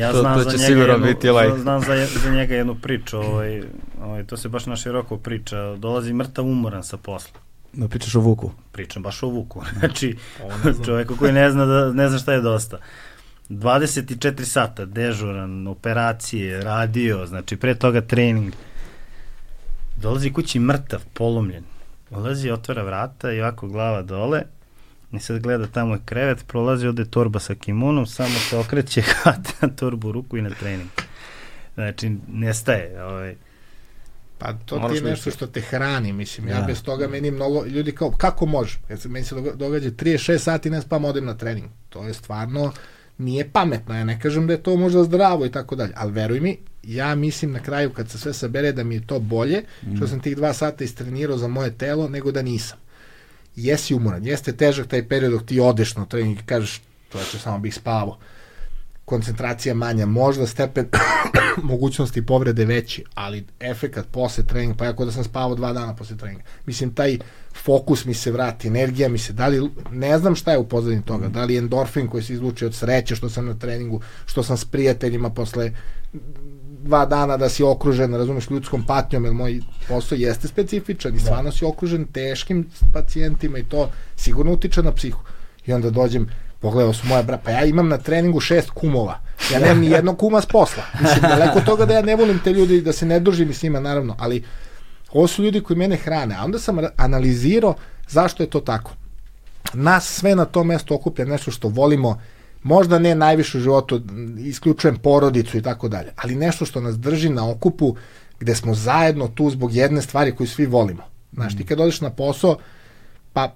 ja znam to, to će za njega jednu, biti light. Znam za, za njega jednu priču, ovaj, ovaj, to se baš na široko priča. Dolazi mrtav umoran sa posla. Da pričaš o Vuku? Pričam baš o Vuku. Znači, čoveku koji ne zna, da, ne zna šta je dosta. 24 sata, dežuran, operacije, radio, znači pre toga trening. Dolazi kući mrtav, polomljen. Ulazi, otvara vrata i ovako glava dole I sad gleda tamo je krevet, prolazi ovde torba sa kimonom, samo se okreće, [LAUGHS] hvata torbu u ruku i na trening. Znači, nestaje. Ovaj, Pa to Moraš ti je nešto što te hrani, mislim. Ja Da. bez toga meni mnogo, ljudi kao, kako može? Se, meni se doga- događa 36 sati ne spavam, odem na trening. To je stvarno, nije pametno. Ja ne kažem da je to možda zdravo i tako dalje. Ali veruj mi, ja mislim na kraju kad se sve sabere da mi je to bolje, što sam tih dva sata istrenirao za moje telo, nego da nisam. Jesi umoran, jeste težak taj period dok ti odeš na trening i kažeš, čoveče, samo bih spavao koncentracija manja, možda stepen [COUGHS] mogućnosti povrede veći, ali efekat posle treninga, pa jako da sam spavao dva dana posle treninga. Mislim, taj fokus mi se vrati, energija mi se, da li, ne znam šta je u pozadini toga, da li endorfin koji se izluči od sreće što sam na treningu, što sam s prijateljima posle dva dana da si okružen, razumeš, ljudskom patnjom, jer moj posao jeste specifičan i stvarno si okružen teškim pacijentima i to sigurno utiče na psihu. I onda dođem, pogledao su moja bra, pa ja imam na treningu šest kumova. Ja nemam ni jednog kuma s posla. Mislim, daleko od toga da ja ne volim te ljudi, da se ne družim s njima, naravno, ali ovo su ljudi koji mene hrane. A onda sam ra- analizirao zašto je to tako. Nas sve na tom mestu okuplja nešto što volimo, možda ne najviše u životu, isključujem porodicu i tako dalje, ali nešto što nas drži na okupu gde smo zajedno tu zbog jedne stvari koju svi volimo. Znaš, ti kad odeš na posao, pa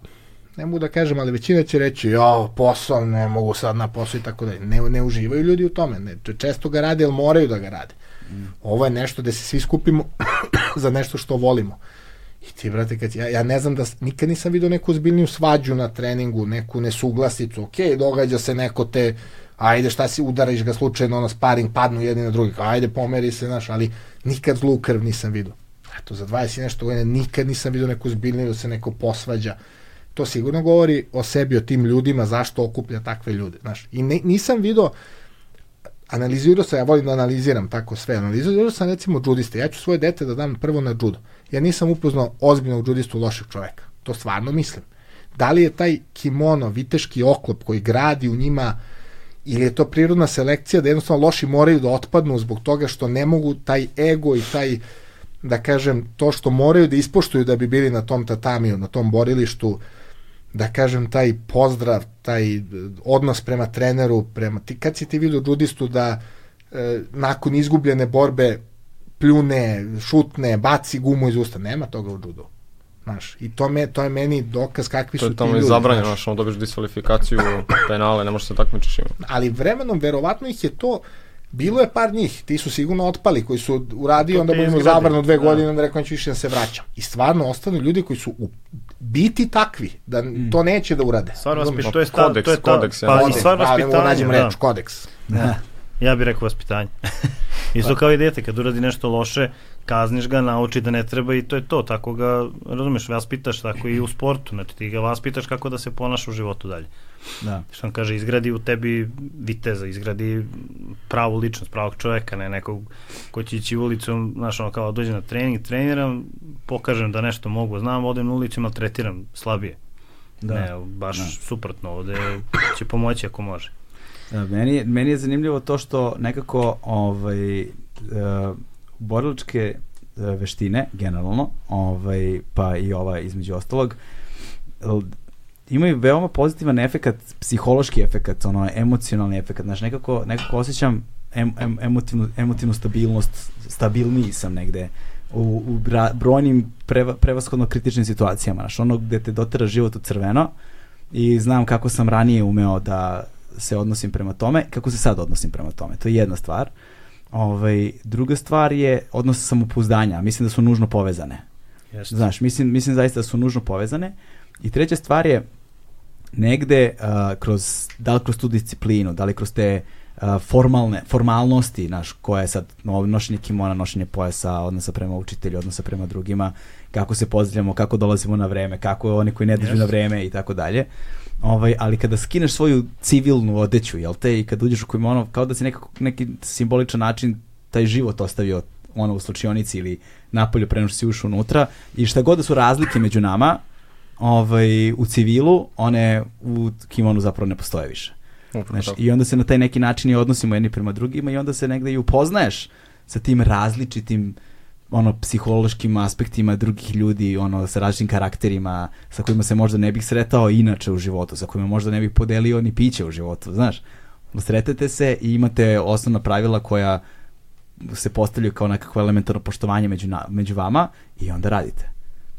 ne mogu da kažem, ali većina će reći, jo, posao, ne mogu sad na posao i tako dalje. Ne, ne uživaju ljudi u tome. Ne, često ga rade, ali moraju da ga rade. Ovo je nešto da se svi skupimo [COUGHS] za nešto što volimo. I ti, brate, kad, ja, ja ne znam da, nikad nisam vidio neku zbiljniju svađu na treningu, neku nesuglasicu, ok, događa se neko te, ajde šta si, udaraš ga slučajno, ono sparing, padnu jedni na drugi, ajde pomeri se, znaš, ali nikad zlu krv nisam vidio. Eto, za 20 i nešto godina nikad nisam vidio neku zbiljniju da se neko posvađa. To sigurno govori o sebi, o tim ljudima, zašto okuplja takve ljude, znaš. I ne, nisam vidio, analizirao sam, ja volim da analiziram tako sve, analizirao sam recimo džudiste, ja ću svoje dete da dam prvo na džudo. Ja nisam upoznao ozbiljnog džudistu lošeg čoveka, to stvarno mislim. Da li je taj kimono, viteški oklop koji gradi u njima, ili je to prirodna selekcija da jednostavno loši moraju da otpadnu zbog toga što ne mogu taj ego i taj, da kažem, to što moraju da ispoštuju da bi bili na tom tatamiju, na tom borilištu, da kažem, taj pozdrav, taj e, odnos prema treneru, prema ti, kad si ti vidio džudistu da e, nakon izgubljene borbe pljune, šutne, baci gumu iz usta, nema toga u džudu. Znaš, i to, me, to je meni dokaz kakvi To su je ti tamo i ljudi. zabranjeno, znaš. ono dobiješ diskvalifikaciju, penale, ne možeš se takmičiš ima. ali vremenom verovatno ih je to bilo je par njih, ti su sigurno otpali koji su uradili, onda budemo zabranu dve da. godine, onda rekao neću više da se vraćam. I stvarno ostanu ljudi koji su u biti takvi, da to neće da urade. Stvar Razumeš? vaspit, to je stav, Kodeks, to je ta, kodeks, ja. pa i Kodeks, stvar da, ne mogu vaspitanja, nađem da. reč, kodeks. Da. Ja bih rekao vaspitanje. [LAUGHS] Isto kao i dete, kad uradi nešto loše, kazniš ga, nauči da ne treba i to je to, tako ga, razumeš, vaspitaš tako i u sportu, znači ti ga vaspitaš kako da se ponaša u životu dalje. Da. Što on kaže, izgradi u tebi viteza, izgradi pravu ličnost, pravog čoveka, ne nekog ko će ići ulicom, znaš, ono kao dođe na trening, treniram, pokažem da nešto mogu, znam, odem na ulicu maltretiram slabije. Da. Ne, baš Da. suprotno, ovde će pomoći ako može. Da, meni, je- meni je zanimljivo to što nekako ovaj, uh, borilačke uh, veštine, generalno, ovaj, pa i ova između ostalog, imaju veoma pozitivan efekat, psihološki efekat, ono, emocionalni efekat, znaš, nekako, nekako osjećam em, em, emotivnu, emotivnu stabilnost, stabilniji sam negde u, u bra, brojnim preva, prevashodno kritičnim situacijama, znaš, ono gde te dotera život u crveno i znam kako sam ranije umeo da se odnosim prema tome, kako se sad odnosim prema tome. To je jedna stvar. Ovaj, druga stvar je odnos samopouzdanja. Mislim da su nužno povezane. Jeste. Znaš, mislim, mislim zaista da su nužno povezane. I treća stvar je negde uh, kroz, da li kroz tu disciplinu, da li kroz te uh, formalne, formalnosti, znaš, koja je sad no, nošenje kimona, nošenje pojasa, odnosa prema učitelju, odnosa prema drugima, kako se pozdravljamo, kako dolazimo na vreme, kako oni koji ne dođu Jeste. na vreme i tako dalje. Ovaj, ali kada skineš svoju civilnu odeću, jel te, i kad uđeš u kimono, kao da si nekako, neki simboličan način taj život ostavio ono u slučionici ili napolju pre nego što si ušao unutra i šta god da su razlike među nama ovaj, u civilu, one u kimonu zapravo ne postoje više. Upravo Znaš. I onda se na taj neki način i odnosimo jedni prema drugima i onda se negde i upoznaješ sa tim različitim ono psihološkim aspektima drugih ljudi, ono sa različitim karakterima sa kojima se možda ne bih sretao inače u životu, sa kojima možda ne bih podelio ni piće u životu, znaš. Sretete se i imate osnovna pravila koja se postavljaju kao nekakvo elementarno poštovanje među, na, među vama i onda radite.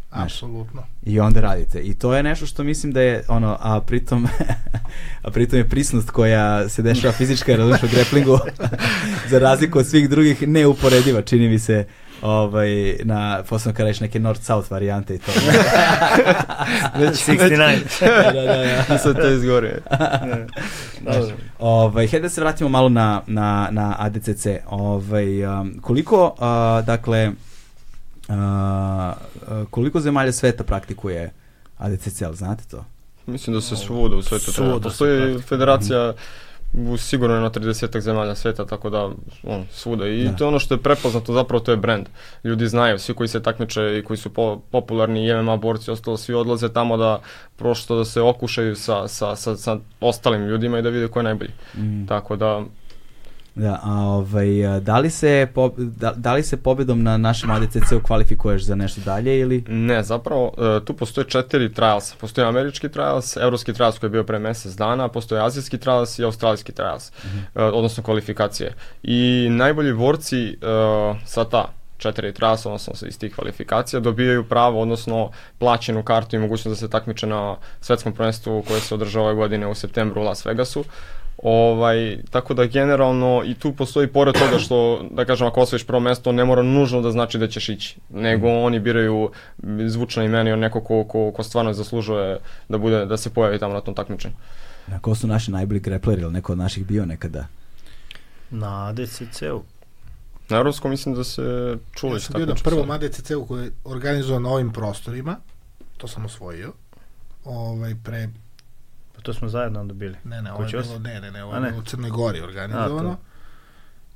Apsolutno. I onda radite. I to je nešto što mislim da je ono, a pritom [LAUGHS] a pritom je prisnost koja se dešava fizička razumiješ u greplingu [LAUGHS] za razliku od svih drugih neuporediva, čini mi se ovaj, na, posebno kada reći neke north-south varijante i to. [LAUGHS] Već 69. da, da, da. Nisam to izgovorio. Znaš, ovaj, hajde da se vratimo malo na, na, na ADCC. Ovaj, um, koliko, uh, dakle, uh, koliko zemalja sveta praktikuje ADCC, ali znate to? Mislim da se svuda u svetu Svuda treba. Postoji federacija u sigurno na 30 zemalja sveta, tako da on, svuda. I Da. to je ono što je prepoznato, zapravo to je brand. Ljudi znaju, svi koji se takmiče i koji su po, popularni i MMA borci, ostalo svi odlaze tamo da prosto da se okušaju sa, sa, sa, sa ostalim ljudima i da vide ko je najbolji. Mm. Tako da, Da, a ovaj, da li se, po, da, da li se pobedom na našem ADCC-u kvalifikuješ za nešto dalje ili? Ne, zapravo e, tu postoje četiri trialsa. Postoji američki trials, evropski trials koji je bio pre mesec dana, postoje azijski trials i australijski trials, e, odnosno kvalifikacije. I najbolji borci e, sa ta četiri trialsa, odnosno sa- iz tih kvalifikacija, dobijaju pravo, odnosno plaćenu kartu i mogućnost da se takmiče na svetskom prvenstvu koje se održava ove godine u septembru u Las Vegasu. Ovaj, tako da generalno i tu postoji pored toga što, da kažem, ako osvojiš prvo mesto, ne mora nužno da znači da ćeš ići, nego oni biraju zvučna imena i on neko ko, ko, ko stvarno zaslužuje da bude, da se pojavi tamo na tom takmičenju. Na ko su naši najbolji grepleri ili neko od naših bio nekada? Na ADCC-u. Na evropskom mislim da se čuli Ja sam bio na prvom ADCC-u koji je organizovan na ovim prostorima, to sam osvojio, ovaj, pre, to smo zajedno onda bili. ne, ne, ovo je bilo, ne, ne, ne, ovo je ne. u Crnoj Gori organizovano, A, to.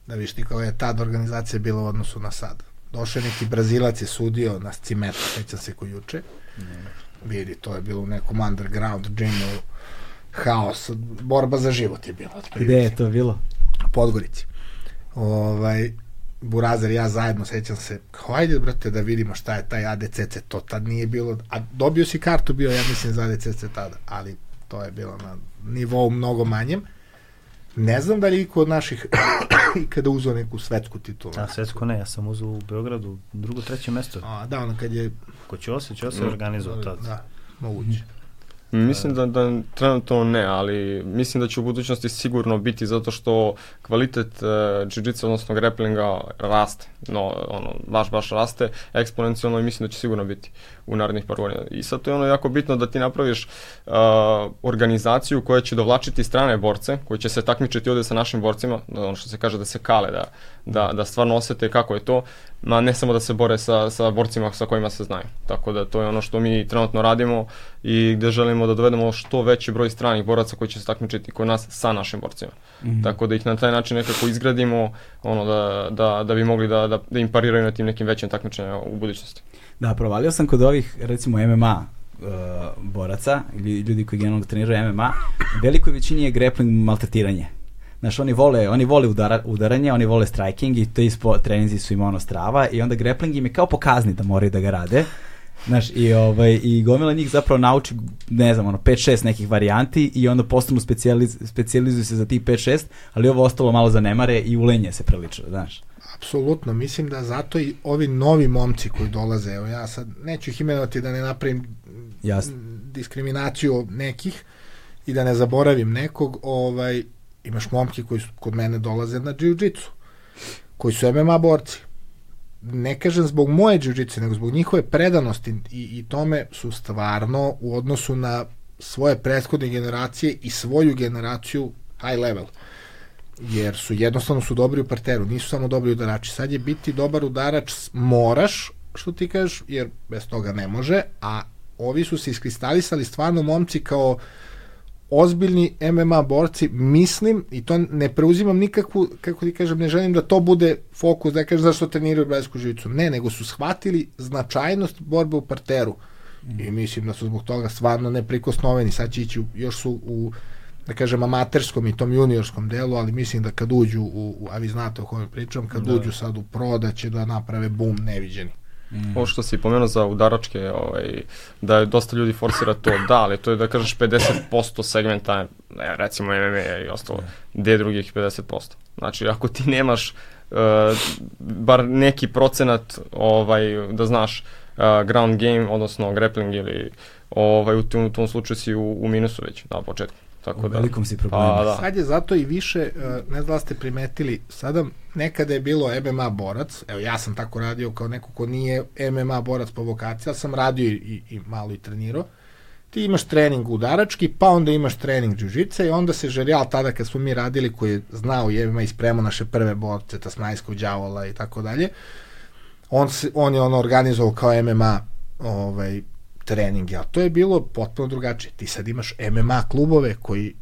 da vidiš ti kako je tad organizacija bila u odnosu na sad. Došao je neki Brazilac je sudio na Cimetu, sećam se ko juče, vidi, to je bilo u nekom underground gymu, haos, borba za život je bila. Gde je to bilo? Podgorici. Ovaj, Burazer i ja zajedno sećam se, kao ajde brate da vidimo šta je taj ADCC, to tad nije bilo, a dobio si kartu bio ja mislim za ADCC tada, ali to je bilo na nivou mnogo manjem. Ne znam da li je iko od naših [COUGHS] ikada uzeo neku svetsku titulu. A svetsko ne, ja sam uzeo u Beogradu drugo, treće mesto. A, da, ono kad je... Ko će osjeći, će se organizovao tad. Da, moguće. Mislim da, da trenutno ne, ali mislim da će u budućnosti sigurno biti zato što kvalitet uh, jiu-jitsu, odnosno grapplinga raste, no, ono, baš, baš raste eksponencijalno i mislim da će sigurno biti u narednih par godina. I sad to je ono jako bitno da ti napraviš uh, organizaciju koja će dovlačiti strane borce, koji će se takmičiti ovde sa našim borcima, da ono što se kaže da se kale, da, da, da stvarno osete kako je to, ma ne samo da se bore sa, sa borcima sa kojima se znaju. Tako da to je ono što mi trenutno radimo i gde želimo da dovedemo što veći broj stranih boraca koji će se takmičiti kod nas sa našim borcima. Mm. Tako da ih na taj način nekako izgradimo ono da, da, da bi mogli da, da, da im pariraju na tim nekim većim takmičenjima u budućnosti. Da, provalio sam kod ovih, recimo, MMA uh, boraca, ili ljudi koji generalno treniraju MMA, velikoj većini je grappling maltretiranje. Znaš, oni vole, oni vole udara, udaranje, oni vole striking i te ispo, treninzi su im ono strava i onda grappling im je kao pokazni da moraju da ga rade. Znaš, i, ovaj, i gomila njih zapravo nauči, ne znam, ono, 5-6 nekih varijanti i onda postanu specijaliz, specijalizuju se za tih 5-6, ali ovo ostalo malo zanemare i ulenje se prilično, znaš. Apsolutno, mislim da zato i ovi novi momci koji dolaze, evo ja sad neću ih imenovati da ne napravim Jasno. diskriminaciju nekih i da ne zaboravim nekog, ovaj, imaš momke koji su kod mene dolaze na jiu-jitsu, koji su MMA borci. Ne kažem zbog moje jiu-jitsu, nego zbog njihove predanosti i, i tome su stvarno u odnosu na svoje prethodne generacije i svoju generaciju high level jer su jednostavno su dobri u parteru, nisu samo dobri udarači. Sad je biti dobar udarač moraš, što ti kažeš, jer bez toga ne može, a ovi su se iskristalisali stvarno momci kao ozbiljni MMA borci, mislim, i to ne preuzimam nikakvu, kako ti kažem, ne želim da to bude fokus, da kažem zašto treniraju brazilsku živicu. Ne, nego su shvatili značajnost borbe u parteru. I mislim da su zbog toga stvarno neprikosnoveni. Sad će ići, još su u da kažem, amaterskom i tom juniorskom delu, ali mislim da kad uđu, u, u a vi znate o kome pričam, kad da. uđu sad u pro, da će da naprave boom neviđeni. Mm. Ovo što si pomenuo za udaračke, ovaj, da je dosta ljudi forsira to, da, ali to je da kažeš 50% segmenta, ne, recimo MMA i ostalo, gde drugih 50%. Znači, ako ti nemaš uh, bar neki procenat ovaj, da znaš uh, ground game, odnosno grappling ili ovaj, u, tom, u tom slučaju si u, u minusu već na početku. Tako u da. velikom si problemu. Pa, da. Sad je zato i više, e, ne znam da ste primetili, sada nekada je bilo MMA borac, evo ja sam tako radio kao neko ko nije MMA borac po vokaciji, ali sam radio i, i malo i trenirao. Ti imaš trening udarački, pa onda imaš trening džužice i onda se Žerijal tada kad smo mi radili, koji je znao i MMA i spremao naše prve borce, Tasmajskog đavola i tako dalje, on, se, on je ono organizovao kao MMA ovaj, treninge, a to je bilo potpuno drugačije. Ti sad imaš MMA klubove koji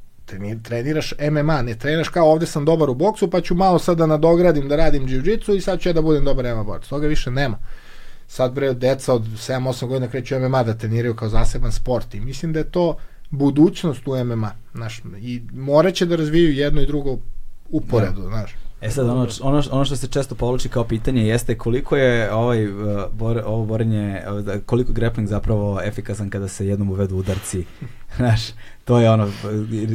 treniraš MMA, ne treniraš kao ovde sam dobar u boksu, pa ću malo sad da nadogradim da radim jiu-jitsu i sad ću ja da budem dobar MMA borac. Toga više nema. Sad bre, deca od 7-8 godina kreću MMA da treniraju kao zaseban sport i mislim da je to budućnost u MMA, znaš, i moraće da razviju jedno i drugo uporedu, da. znaš. E sad, ono, ono, ono što se često povlači kao pitanje jeste koliko je ovaj, uh, bor, ovo borenje, uh, koliko grappling zapravo efikasan kada se jednom uvedu udarci, [LAUGHS] znaš, to je ono,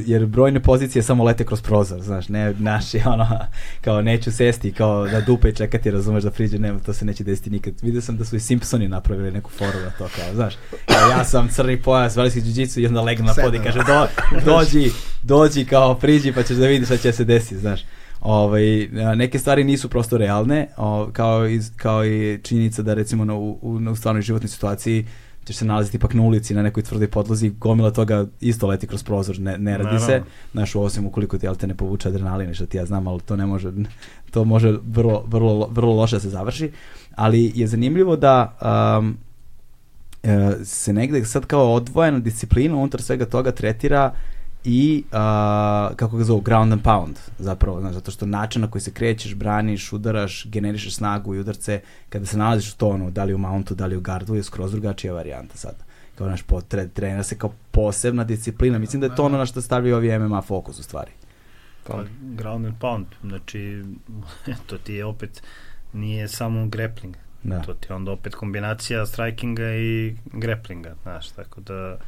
jer brojne pozicije samo lete kroz prozor, znaš, ne, naši, ono, kao neću sesti, kao da dupe i čekati, razumeš da priđe, nema, to se neće desiti nikad. Vidio sam da su i Simpsoni napravili neku foru na to, kao, znaš, kao ja sam crni pojas, velikih džiđicu i onda legnem na pod i kaže, do, dođi, dođi, kao, priđi pa ćeš da vidiš šta će se desiti, znaš. Ovaj, neke stvari nisu prosto realne, o, kao, iz, kao i činjenica da recimo na, u, u, u stvarnoj životnoj situaciji ćeš se nalaziti ipak na ulici na nekoj tvrdoj podlozi, gomila toga isto leti kroz prozor, ne, ne radi se, znaš, osim ukoliko ti te ne povuče adrenalin, što ti ja znam, ali to ne može, to može vrlo, vrlo, vrlo loše da se završi, ali je zanimljivo da um, se negde sad kao odvojena disciplina unutar svega toga tretira i uh, kako ga zovu, ground and pound zapravo, znaš, zato što način na koji se krećeš, braniš, udaraš, generišeš snagu i udarce, kada se nalaziš u tonu, da li u mountu, da li u gardu, je skroz drugačija varijanta sad. Kao naš potre, trenira se kao posebna disciplina. Mislim da je to ono na što stavljaju ovi MMA fokus u stvari. Pa, ground and pound, znači, [LAUGHS] to ti je opet, nije samo grappling. Da. To ti je onda opet kombinacija strikinga i grapplinga, znaš, tako da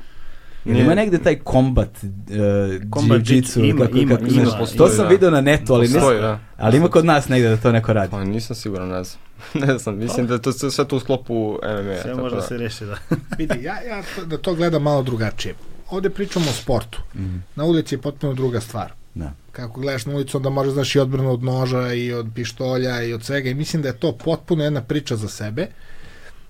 Ili ima negde taj kombat, uh, jiu-jitsu, ima, kako, ima, kako, ima, ima, to sam video na netu, ali, postoji, da. ali ima kod nas negde da to neko radi. Pa nisam siguran, ne znam. [LAUGHS] ne znam, mislim da to sve to u sklopu MMA. Sve može da se reši, da. [LAUGHS] Vidi, ja, ja to, da to gledam malo drugačije. Ovde pričamo o sportu. Mm -hmm. Na ulici je potpuno druga stvar. Da. Kako gledaš na ulicu, onda možeš znaš i odbranu od noža i od pištolja i od svega i mislim da je to potpuno jedna priča za sebe. Uh,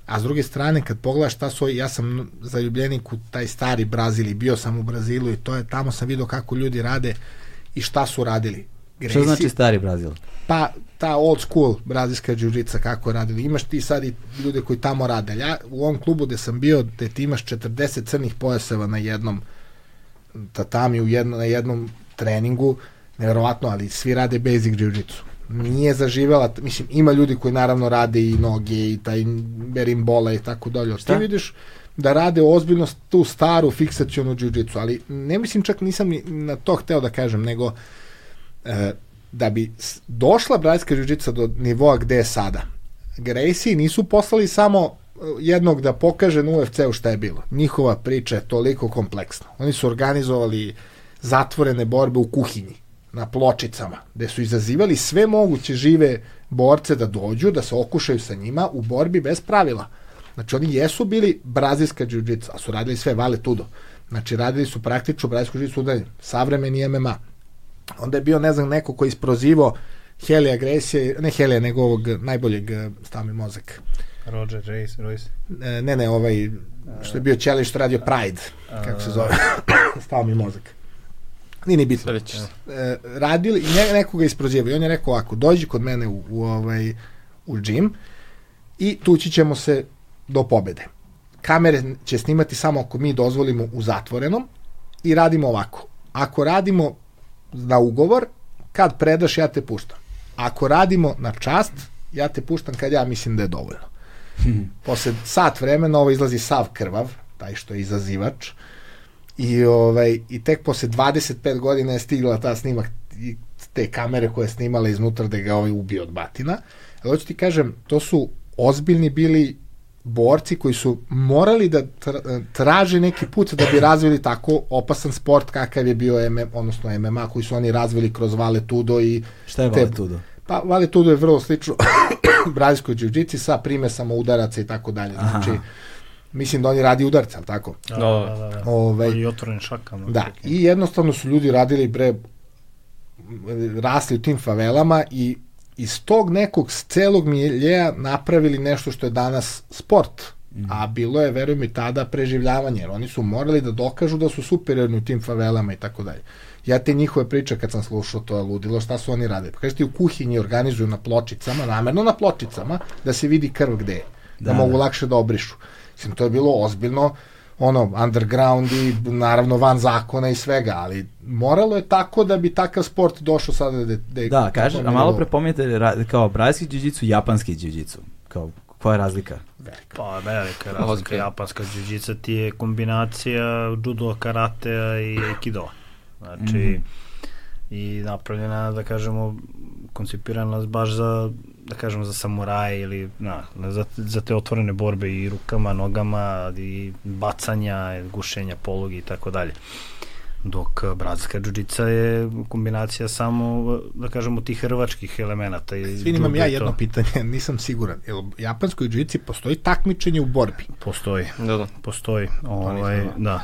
A s druge strane, kad pogledaš šta su, ja sam zaljubljenik u taj stari Brazil i bio sam u Brazilu i to je, tamo sam vidio kako ljudi rade i šta su radili. Gresi, Što znači stari Brazil? Pa ta old school brazilska džužica kako radili. Imaš ti sad i ljude koji tamo rade. Ja u ovom klubu gde sam bio, gde ti imaš 40 crnih pojaseva na jednom tatami, u jedno, na jednom treningu, nevjerovatno, ali svi rade basic džužicu nije zaživela, mislim, ima ljudi koji naravno rade i noge i taj berimbola i tako dalje. Ti vidiš da rade ozbiljno tu staru fiksacionu džiu-džicu, ali ne mislim čak nisam ni na to hteo da kažem, nego e, da bi došla brazilska džiu do nivoa gde je sada. Gracie nisu poslali samo e, jednog da pokaže na UFC-u šta je bilo. Njihova priča je toliko kompleksna. Oni su organizovali zatvorene borbe u kuhinji na pločicama, gde su izazivali sve moguće žive borce da dođu, da se okušaju sa njima u borbi bez pravila. Znači, oni jesu bili brazilska džiu-džica, a su radili sve vale tudo. Znači, radili su praktično brazilsku džiu udaljen, savremeni MMA. Onda je bio, ne znam, neko ko je isprozivo Heli agresije, ne Helija, nego ovog najboljeg, eh, stav mi mozak. Roger Royce, Royce. Ne, ne, ovaj, što je bio Ćeli što radio Pride, kako se zove, [COUGHS] stao mi mozak. Nije ni bitno. E, radili, ne, nekoga isprozivaju. I on je rekao ovako, dođi kod mene u, u, ovaj, u džim i tući ćemo se do pobede. Kamere će snimati samo ako mi dozvolimo u zatvorenom i radimo ovako. Ako radimo na ugovor, kad predaš ja te puštam. Ako radimo na čast, ja te puštam kad ja mislim da je dovoljno. Hmm. Posle sat vremena ovo izlazi sav krvav, taj što je izazivač, I, ovaj, I tek posle 25 godina je stigla ta snimak i te kamere koje je snimala iznutra da ga ovaj ubio od batina. Ali hoću ti kažem, to su ozbiljni bili borci koji su morali da tra- traže neki put da bi razvili tako opasan sport kakav je bio MM, odnosno MMA koji su oni razvili kroz Valetudo i Šta je te- Valetudo? Pa Valetudo je vrlo slično [COUGHS] brazilskoj džiu-džici sa primesama udaraca i tako dalje. Znači, Aha. Mislim da oni radi udarce, ali tako? Da, Da. da, da. da. Ovaj, I otvoren šakama. Da, i jednostavno su ljudi radili bre rasli u tim favelama i iz tog nekog celog miljeja napravili nešto što je danas sport. A bilo je, verujem i tada, preživljavanje, jer oni su morali da dokažu da su superiorni u tim favelama i tako dalje. Ja te njihove priče kad sam slušao to je ludilo, šta su oni radili? Pa kažete, u kuhinji organizuju na pločicama, namerno na pločicama, da se vidi krv gde je, da, Da, mogu da. lakše da obrišu. Mislim, to je bilo ozbiljno, ono, underground i naravno van zakona i svega, ali moralo je tako da bi takav sport došao sada da... Da, Da, kaže, a malo pre pominjete ra- kao brazilski jiu-jitsu i japanski jiu-jitsu. Kao, koja je razlika? Pa velika razlika. Ozbiljno. Japanska džiđica ti je kombinacija judo, karatea i aikido. Znači, Mhm. i napravljena, da kažemo, koncipirana baš za, da kažemo, za samuraje ili na, za, za te otvorene borbe i rukama, nogama i bacanja, gušenja polugi i tako dalje. Dok eh, brazilska džiđica je kombinacija samo, eh, da kažemo, tih hrvačkih elemenata. i Svi imam ja i to. jedno pitanje, [LAUGHS] nisam siguran. Jel u japanskoj džici postoji takmičenje u borbi? Postoji. Da, da. Postoji, ovaj, nisam da.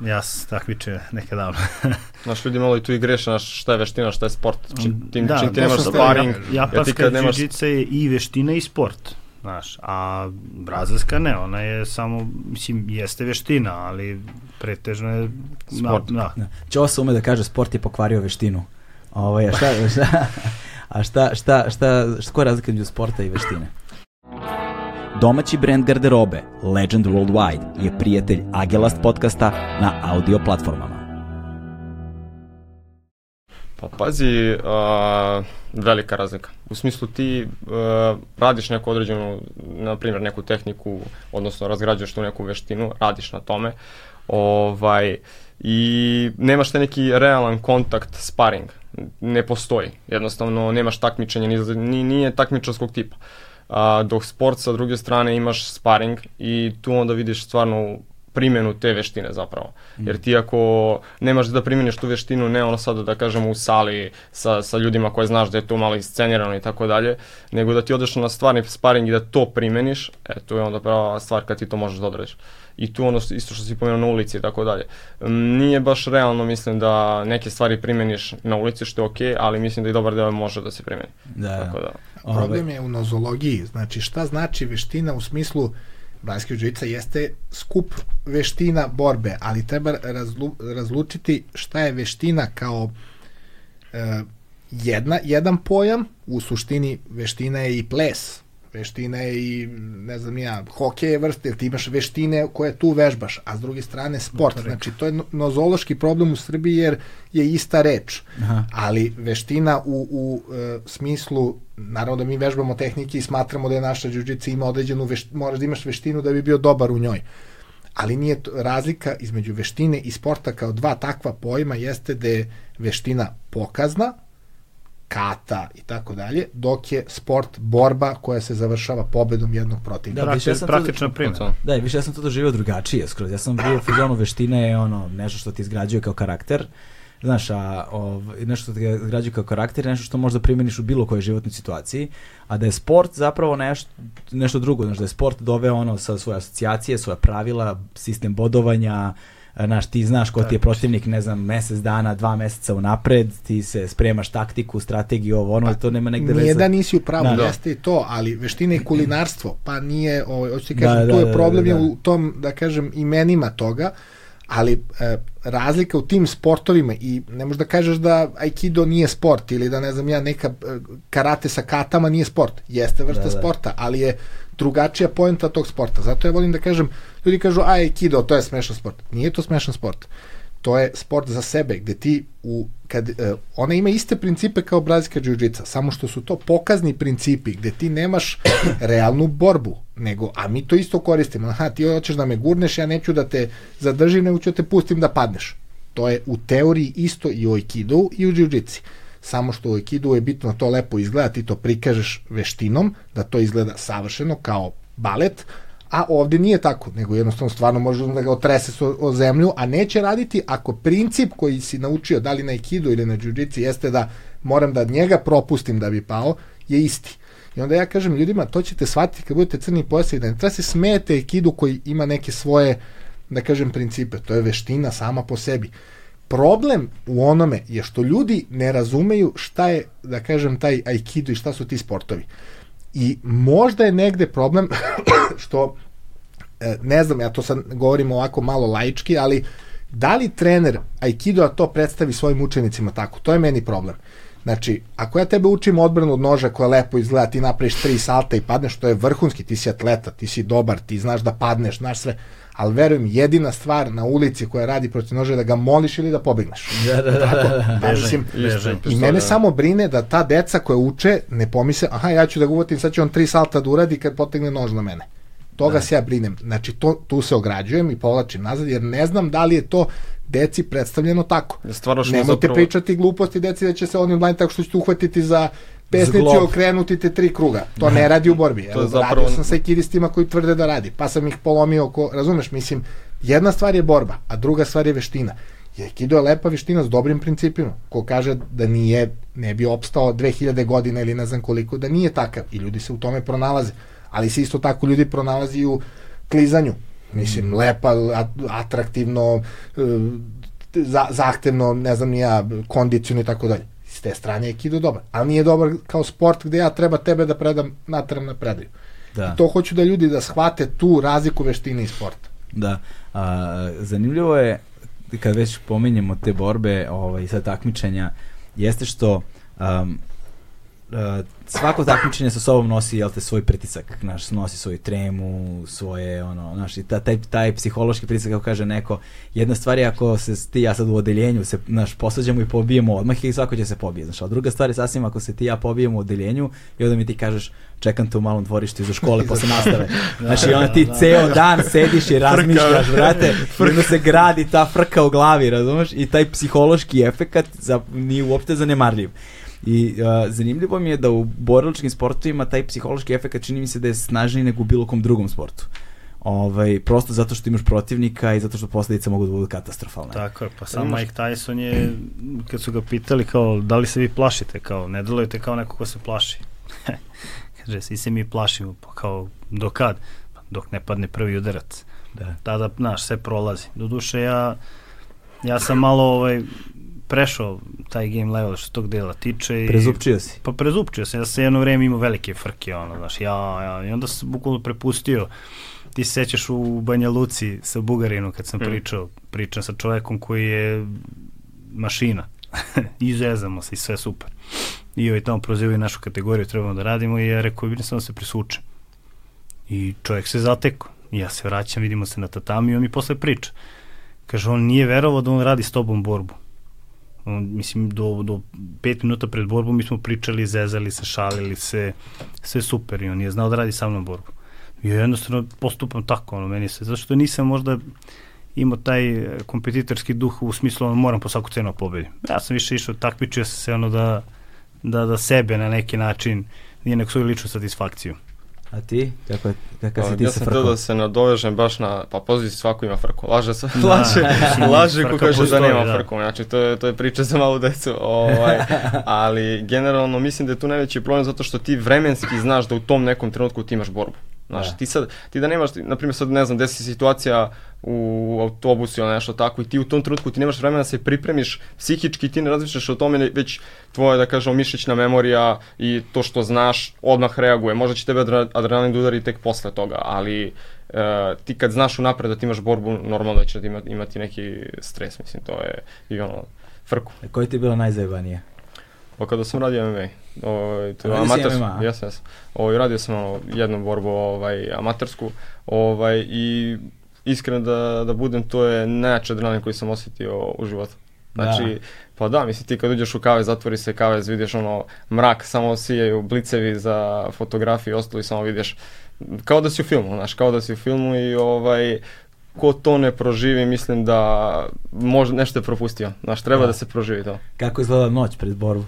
Ja sam takmičio nekad davno. [LAUGHS] Znaš, ljudi malo i tu i greše, znaš, šta je veština, šta je sport. Čim, tim, Da, čim ti to nemaš sam sparing, hteo jer ti Japanska kad nemaš... džiđica je i veština i sport. Znaš, a brazilska ne, ona je samo, mislim, jeste veština, ali pretežno je Sport. Da, da. Da. Ćosa ume da kaže sport je pokvario veštinu. Ovo, a šta, [LAUGHS] šta, a šta, šta, šta, šta, koja je razlika među sporta i veštine? Domaći brend garderobe Legend Worldwide je prijatelj Agelast podcasta na audio platformama. Pa pazi, uh, velika razlika. U smislu ti uh, radiš neku određenu, na primjer neku tehniku, odnosno razgrađuješ tu neku veštinu, radiš na tome, ovaj, i nemaš te neki realan kontakt, sparing. Ne postoji. Jednostavno nemaš takmičenja, ni, nije takmičarskog tipa. A, dok sport sa druge strane imaš sparing i tu onda vidiš stvarno primjenu te veštine zapravo. Jer ti ako nemaš da primjeniš tu veštinu, ne ono sada da kažemo u sali sa, sa ljudima koje znaš da je to malo iscenirano i tako dalje, nego da ti odeš na stvarni sparing i da to primjeniš, e, to je onda prava stvar kad ti to možeš da odradiš. I tu ono isto što si pomenuo na ulici i tako dalje. Mm, Nije baš realno, mislim, da neke stvari primjeniš na ulici, što je okej, ali mislim da i dobar deo može da se primjeni. Da, Tako da. Ovaj, Problem je u nozologiji. Znači, šta znači veština u smislu brazilskog džica jeste skup veština borbe, ali treba razlu, razlučiti šta je veština kao e, jedna, jedan pojam, u suštini veština je i ples, veština je i, ne znam ja, hokej je vrste, jer ti imaš veštine koje tu vežbaš, a s druge strane sport. Znači, to je no- nozološki problem u Srbiji jer je ista reč. Aha. Ali veština u, u e, smislu, naravno da mi vežbamo tehnike i smatramo da je naša džiu-džica ima određenu veštinu, moraš da imaš veštinu da bi bio dobar u njoj. Ali nije to, razlika između veštine i sporta kao dva takva pojma jeste da je veština pokazna, kata i tako dalje, dok je sport borba koja se završava pobedom jednog protivnika. Da, Prakti- više ja praktična primjena. To. Da, više ja sam to doživio drugačije skroz. Ja sam bio u fazonu veštine je ono nešto što ti izgrađuje kao karakter. Znaš, a ov, nešto što ti izgrađuje kao karakter nešto što možda primjeniš u bilo kojoj životnoj situaciji, a da je sport zapravo nešto, nešto drugo, znaš, da je sport doveo ono sa svoje asocijacije, svoja pravila, sistem bodovanja, e, znaš, ti znaš ko ti je protivnik, ne znam, mesec dana, dva meseca unapred, ti se spremaš taktiku, strategiju, ovo, ono, to nema negde Nije veze. da nisi u pravu, Da. da. jeste i to, ali veštine i kulinarstvo, pa nije, ovaj, hoću ti Da, kažem, da, tu je da, problem da, je da. u tom, da kažem, imenima toga, ali e, razlika u tim sportovima i ne možeš da kažeš da aikido nije sport ili da ne znam ja neka e, karate sa katama nije sport. Jeste vrsta Da, da. sporta, ali je drugačija poenta tog sporta. Zato ja volim da kažem, ljudi kažu a aikido to je smešan sport. Nije to smešan sport. to je sport za sebe, gde ti u, kad, uh, ona ima iste principe kao brazilska džiu-džica, samo što su to pokazni principi, gde ti nemaš [COUGHS] realnu borbu, nego, a mi to isto koristimo, aha, ti hoćeš da me gurneš, ja neću da te zadržim, nego ću da te pustim da padneš. To je u teoriji isto i u aikidu i u džiu-džici. Samo što u aikidu je bitno da to lepo izgleda, ti to prikažeš veštinom, da to izgleda savršeno kao balet, a ovde nije tako, nego jednostavno stvarno može da ga otrese o, o zemlju, a neće raditi ako princip koji si naučio, da li na aikidu ili na jiu jeste da moram da njega propustim da bi pao, je isti. I onda ja kažem ljudima, to ćete shvatiti kad budete crni pojasi, da ne treba se smete aikidu koji ima neke svoje, da kažem, principe. To je veština sama po sebi. Problem u onome je što ljudi ne razumeju šta je, da kažem, taj aikido i šta su ti sportovi. I možda je negde problem [CLEARS THROAT] što, e, ne znam, ja to sad govorim ovako malo laički, ali da li trener Aikidoa to predstavi svojim učenicima tako? To je meni problem. Znači, ako ja tebe učim odbranu od noža koja lepo izgleda, ti napraviš tri salta i padneš, to je vrhunski, ti si atleta, ti si dobar, ti znaš da padneš, znaš sve, ali verujem, jedina stvar na ulici koja radi protiv noža je da ga moliš ili da pobegneš. Da, da, da. da, da. Mislim, I mene samo brine da ta deca koja uče ne pomisle, aha, ja ću da ga uvotim, sad će on tri salta da uradi kad potegne nož na mene. Toga da. se ja brinem. Znači, to, tu se ograđujem i povlačim nazad, jer ne znam da li je to deci predstavljeno tako. Stvarno Nemojte zapravo... pričati gluposti deci da će se oni online tako što ćete uhvatiti za pesnici okrenuti te tri kruga. To ne radi u borbi. [LAUGHS] Evo, zapravo... Radio sam sa ekidistima koji tvrde da radi, pa sam ih polomio, ko, razumeš, mislim, jedna stvar je borba, a druga stvar je veština. I Aikido je lepa veština s dobrim principima. Ko kaže da nije, ne bi opstao 2000 godina ili ne znam koliko, da nije takav. I ljudi se u tome pronalaze. Ali se isto tako ljudi pronalazi u klizanju. Mislim, mm. lepa, atraktivno, e, zahtevno, ne znam ja, kondicijno i tako dalje te strane je Kido dobar. Ali nije dobar kao sport gde ja treba tebe da predam, natram na predaju. Da. I to hoću da ljudi da shvate tu razliku veštine i sporta. Da. A, zanimljivo je kad već pominjemo te borbe ovaj, sa takmičenja, jeste što um, uh, svako takmičenje sa sobom nosi jel te svoj pritisak, naš nosi svoju tremu, svoje ono, naš ta, taj taj psihološki pritisak kako kaže neko. Jedna stvar je ako se ti ja sad u odeljenju se naš posađamo i pobijemo odmah i svako će se pobije, znači. A druga stvar je sasvim ako se ti ja pobijemo u odeljenju i onda mi ti kažeš čekam te u malom dvorištu iza škole [LAUGHS] posle nastave. Znači onda ti ceo dan sediš i razmišljaš, brate, i onda se gradi ta frka u glavi, razumeš? I taj psihološki efekat za, nije uopšte zanemarljiv. I uh, zanimljivo mi je da u borilačkim sportovima taj psihološki efekt čini mi se da je snažniji nego u bilo kom drugom sportu. Ovaj, prosto zato što imaš protivnika i zato što posledice mogu da budu katastrofalne. Tako je, pa sam Mike Tyson je, kad su ga pitali kao, da li se vi plašite, kao, ne delujete kao neko ko se plaši. [LAUGHS] Kaže, svi se mi plašimo, pa kao, do kad? Pa, dok ne padne prvi udarac. Da. Tada, znaš, sve prolazi. Doduše, ja, ja sam malo, ovaj, prešao taj game level što tog dela tiče. I, prezupčio si. Pa prezupčio sam, ja sam jedno vreme imao velike frke, ono, znaš, ja, ja, i onda sam bukvalno prepustio, ti se sećaš u Banja Luci sa Bugarinu kad sam mm. pričao, pričam sa čovekom koji je mašina, [LAUGHS] izezamo se i sve super. I ovaj tamo prozivaju našu kategoriju, trebamo da radimo i ja rekao, vidim sam da se prisučem. I čovjek se zateko. I ja se vraćam, vidimo se na tatami i on mi posle priča. Kaže, on nije verovao da on radi s tobom borbu mislim do, do pet minuta pred borbom mi smo pričali, zezali se, šalili se, sve super i on je znao da radi sa mnom borbu. I jednostavno postupam tako, ono, meni se, zašto nisam možda imao taj kompetitorski duh u smislu ono, moram po svaku cenu da pobedim. Ja sam više išao, takmičio se ono da, da, da sebe na neki način, nije neku svoju ličnu satisfakciju. A ti? Kako, kako pa, si ti ja sa frkom? Ja sam da se nadovežem baš na, pa pozici svako ima frku. Laže, se, da, laže, [LAUGHS] laže ko kaže da nema da. frku. Znači, to je, to je priča za malu decu. Ovaj, [LAUGHS] ali generalno mislim da je tu najveći problem zato što ti vremenski znaš da u tom nekom trenutku ti imaš borbu. Znaš, da. ti sad, ti da nemaš, na primjer sad ne znam, desi situacija u autobusu ili nešto tako i ti u tom trenutku ti nemaš vremena da se pripremiš psihički, ti ne razmišljaš o tome, već tvoja, da kažemo, mišićna memorija i to što znaš odmah reaguje. Možda će tebe adrenalin da udari tek posle toga, ali uh, ti kad znaš unapred da ti imaš borbu, normalno da će da imati neki stres, mislim, to je i ono, frku. E, koji ti je bilo najzajebanije? Pa kada sam radio MMA, ovaj, to je amatersku, jes, jes. Ovaj, radio sam ono, jednu borbu ovaj, amatersku ovaj, i iskren da, da budem, to je najjači adrenalin koji sam osjetio u životu. Znači, da. pa da, mislim ti kad uđeš u kave, zatvori se kave, vidiš ono mrak, samo sijaju blicevi za fotografiju i ostalo i samo vidiš kao da si u filmu, znaš, kao da si u filmu i ovaj, ko to ne proživi, mislim da možda nešto je propustio. Znaš, treba da. da se proživi to. Kako izgleda noć pred borbu?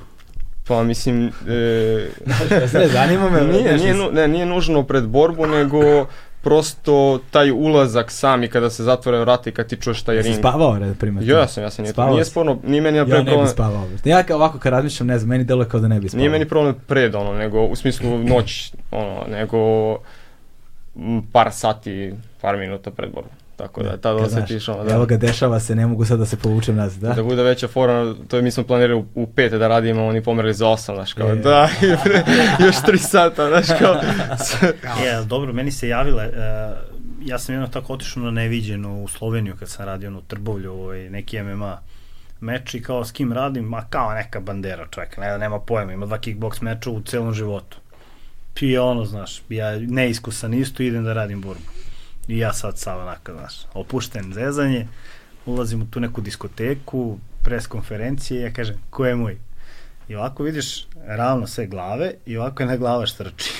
Pa mislim... E, [LAUGHS] ne, zanima me. Nije, nije, ne, nije nužno pred borbu, nego prosto taj ulazak sami kada se zatvore vrata i kad ti čuješ taj ring. Jesi spavao, red primjer? Ja sam, ja sam, nije, nije sporno, nije meni ja, ja ne bi spavao. Ja kao ovako kad razmišljam, ne znam, meni deluje kao da ne bi spavao. Nije meni problem pred ono, nego u smislu noć, ono, nego par sati, par minuta pred borbom. Tako da, tada osjetiš ono, da. Evo ga, dešava se, ne mogu sad da se povučem nazad, da? Da bude veća fora, to je mi smo planirali u, u pet da radimo, oni pomerili za osam, znaš, kao, je. da, [LAUGHS] još tri sata, znaš, kao. [LAUGHS] je, dobro, meni se javila, uh, ja sam jedno tako otišao na neviđenu u Sloveniju kad sam radio ono Trbovlju, ovaj, neki MMA meč i kao s kim radim, ma kao neka bandera čovjek, ne, nema pojma, ima dva kickbox meča u celom životu. I ono, znaš, ja neiskusan isto idem da radim borbu I ja sad sam onako, znaš, opušten zezanje, ulazim u tu neku diskoteku, pres konferencije, ja kažem, ko je moj? I ovako vidiš ravno sve glave i ovako je na glava štrči.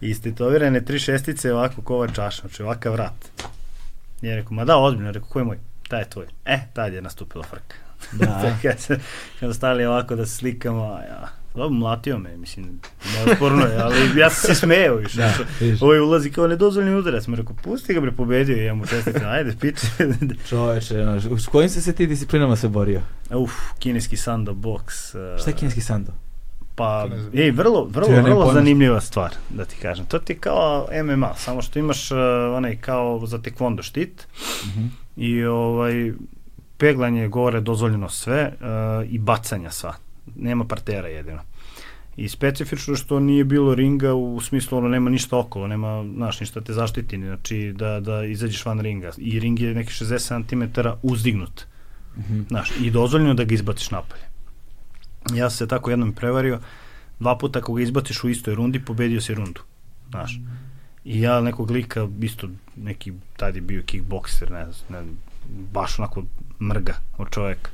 I [LAUGHS] istetovirane tri šestice ovako kova čaša, znači ovakav vrat. I ja rekao, ma da, ozbiljno, rekao, ko je moj? Taj je tvoj. E, tad je nastupila frka. Da. kada, se, kada stali ovako da se slikamo, ja, Da, mlatio me, mislim, neosporno je, ali ja sam se smeo više. Da, Ovo je ulazi kao nedozvoljni udarac. Me rekao, pusti ga bre, pobedio i ja mu čestitam, ajde, piče. [LAUGHS] Čoveče, no, s kojim se se ti disciplinama se borio? Uf, kineski sando box. Uh, Šta je kineski sando? Pa, ej, vrlo, vrlo, ja vrlo zanimljiva stvar, da ti kažem. To ti je kao MMA, samo što imaš uh, onaj kao za tekvondo štit uh mhm. -huh. i ovaj, peglanje gore dozvoljeno sve uh, i bacanja sva nema partera jedino. I specifično što nije bilo ringa u smislu ono nema ništa okolo, nema znaš, ništa te zaštiti, znači da, da izađeš van ringa. I ring je neki 60 cm uzdignut. Mm -hmm. Znaš, i dozvoljeno da ga izbaciš napolje. Ja sam se tako jednom prevario, dva puta ako ga izbaciš u istoj rundi, pobedio si rundu. Znaš. I ja nekog lika, isto neki, tad je bio kickbokser, ne znam, ne, baš onako mrga od čoveka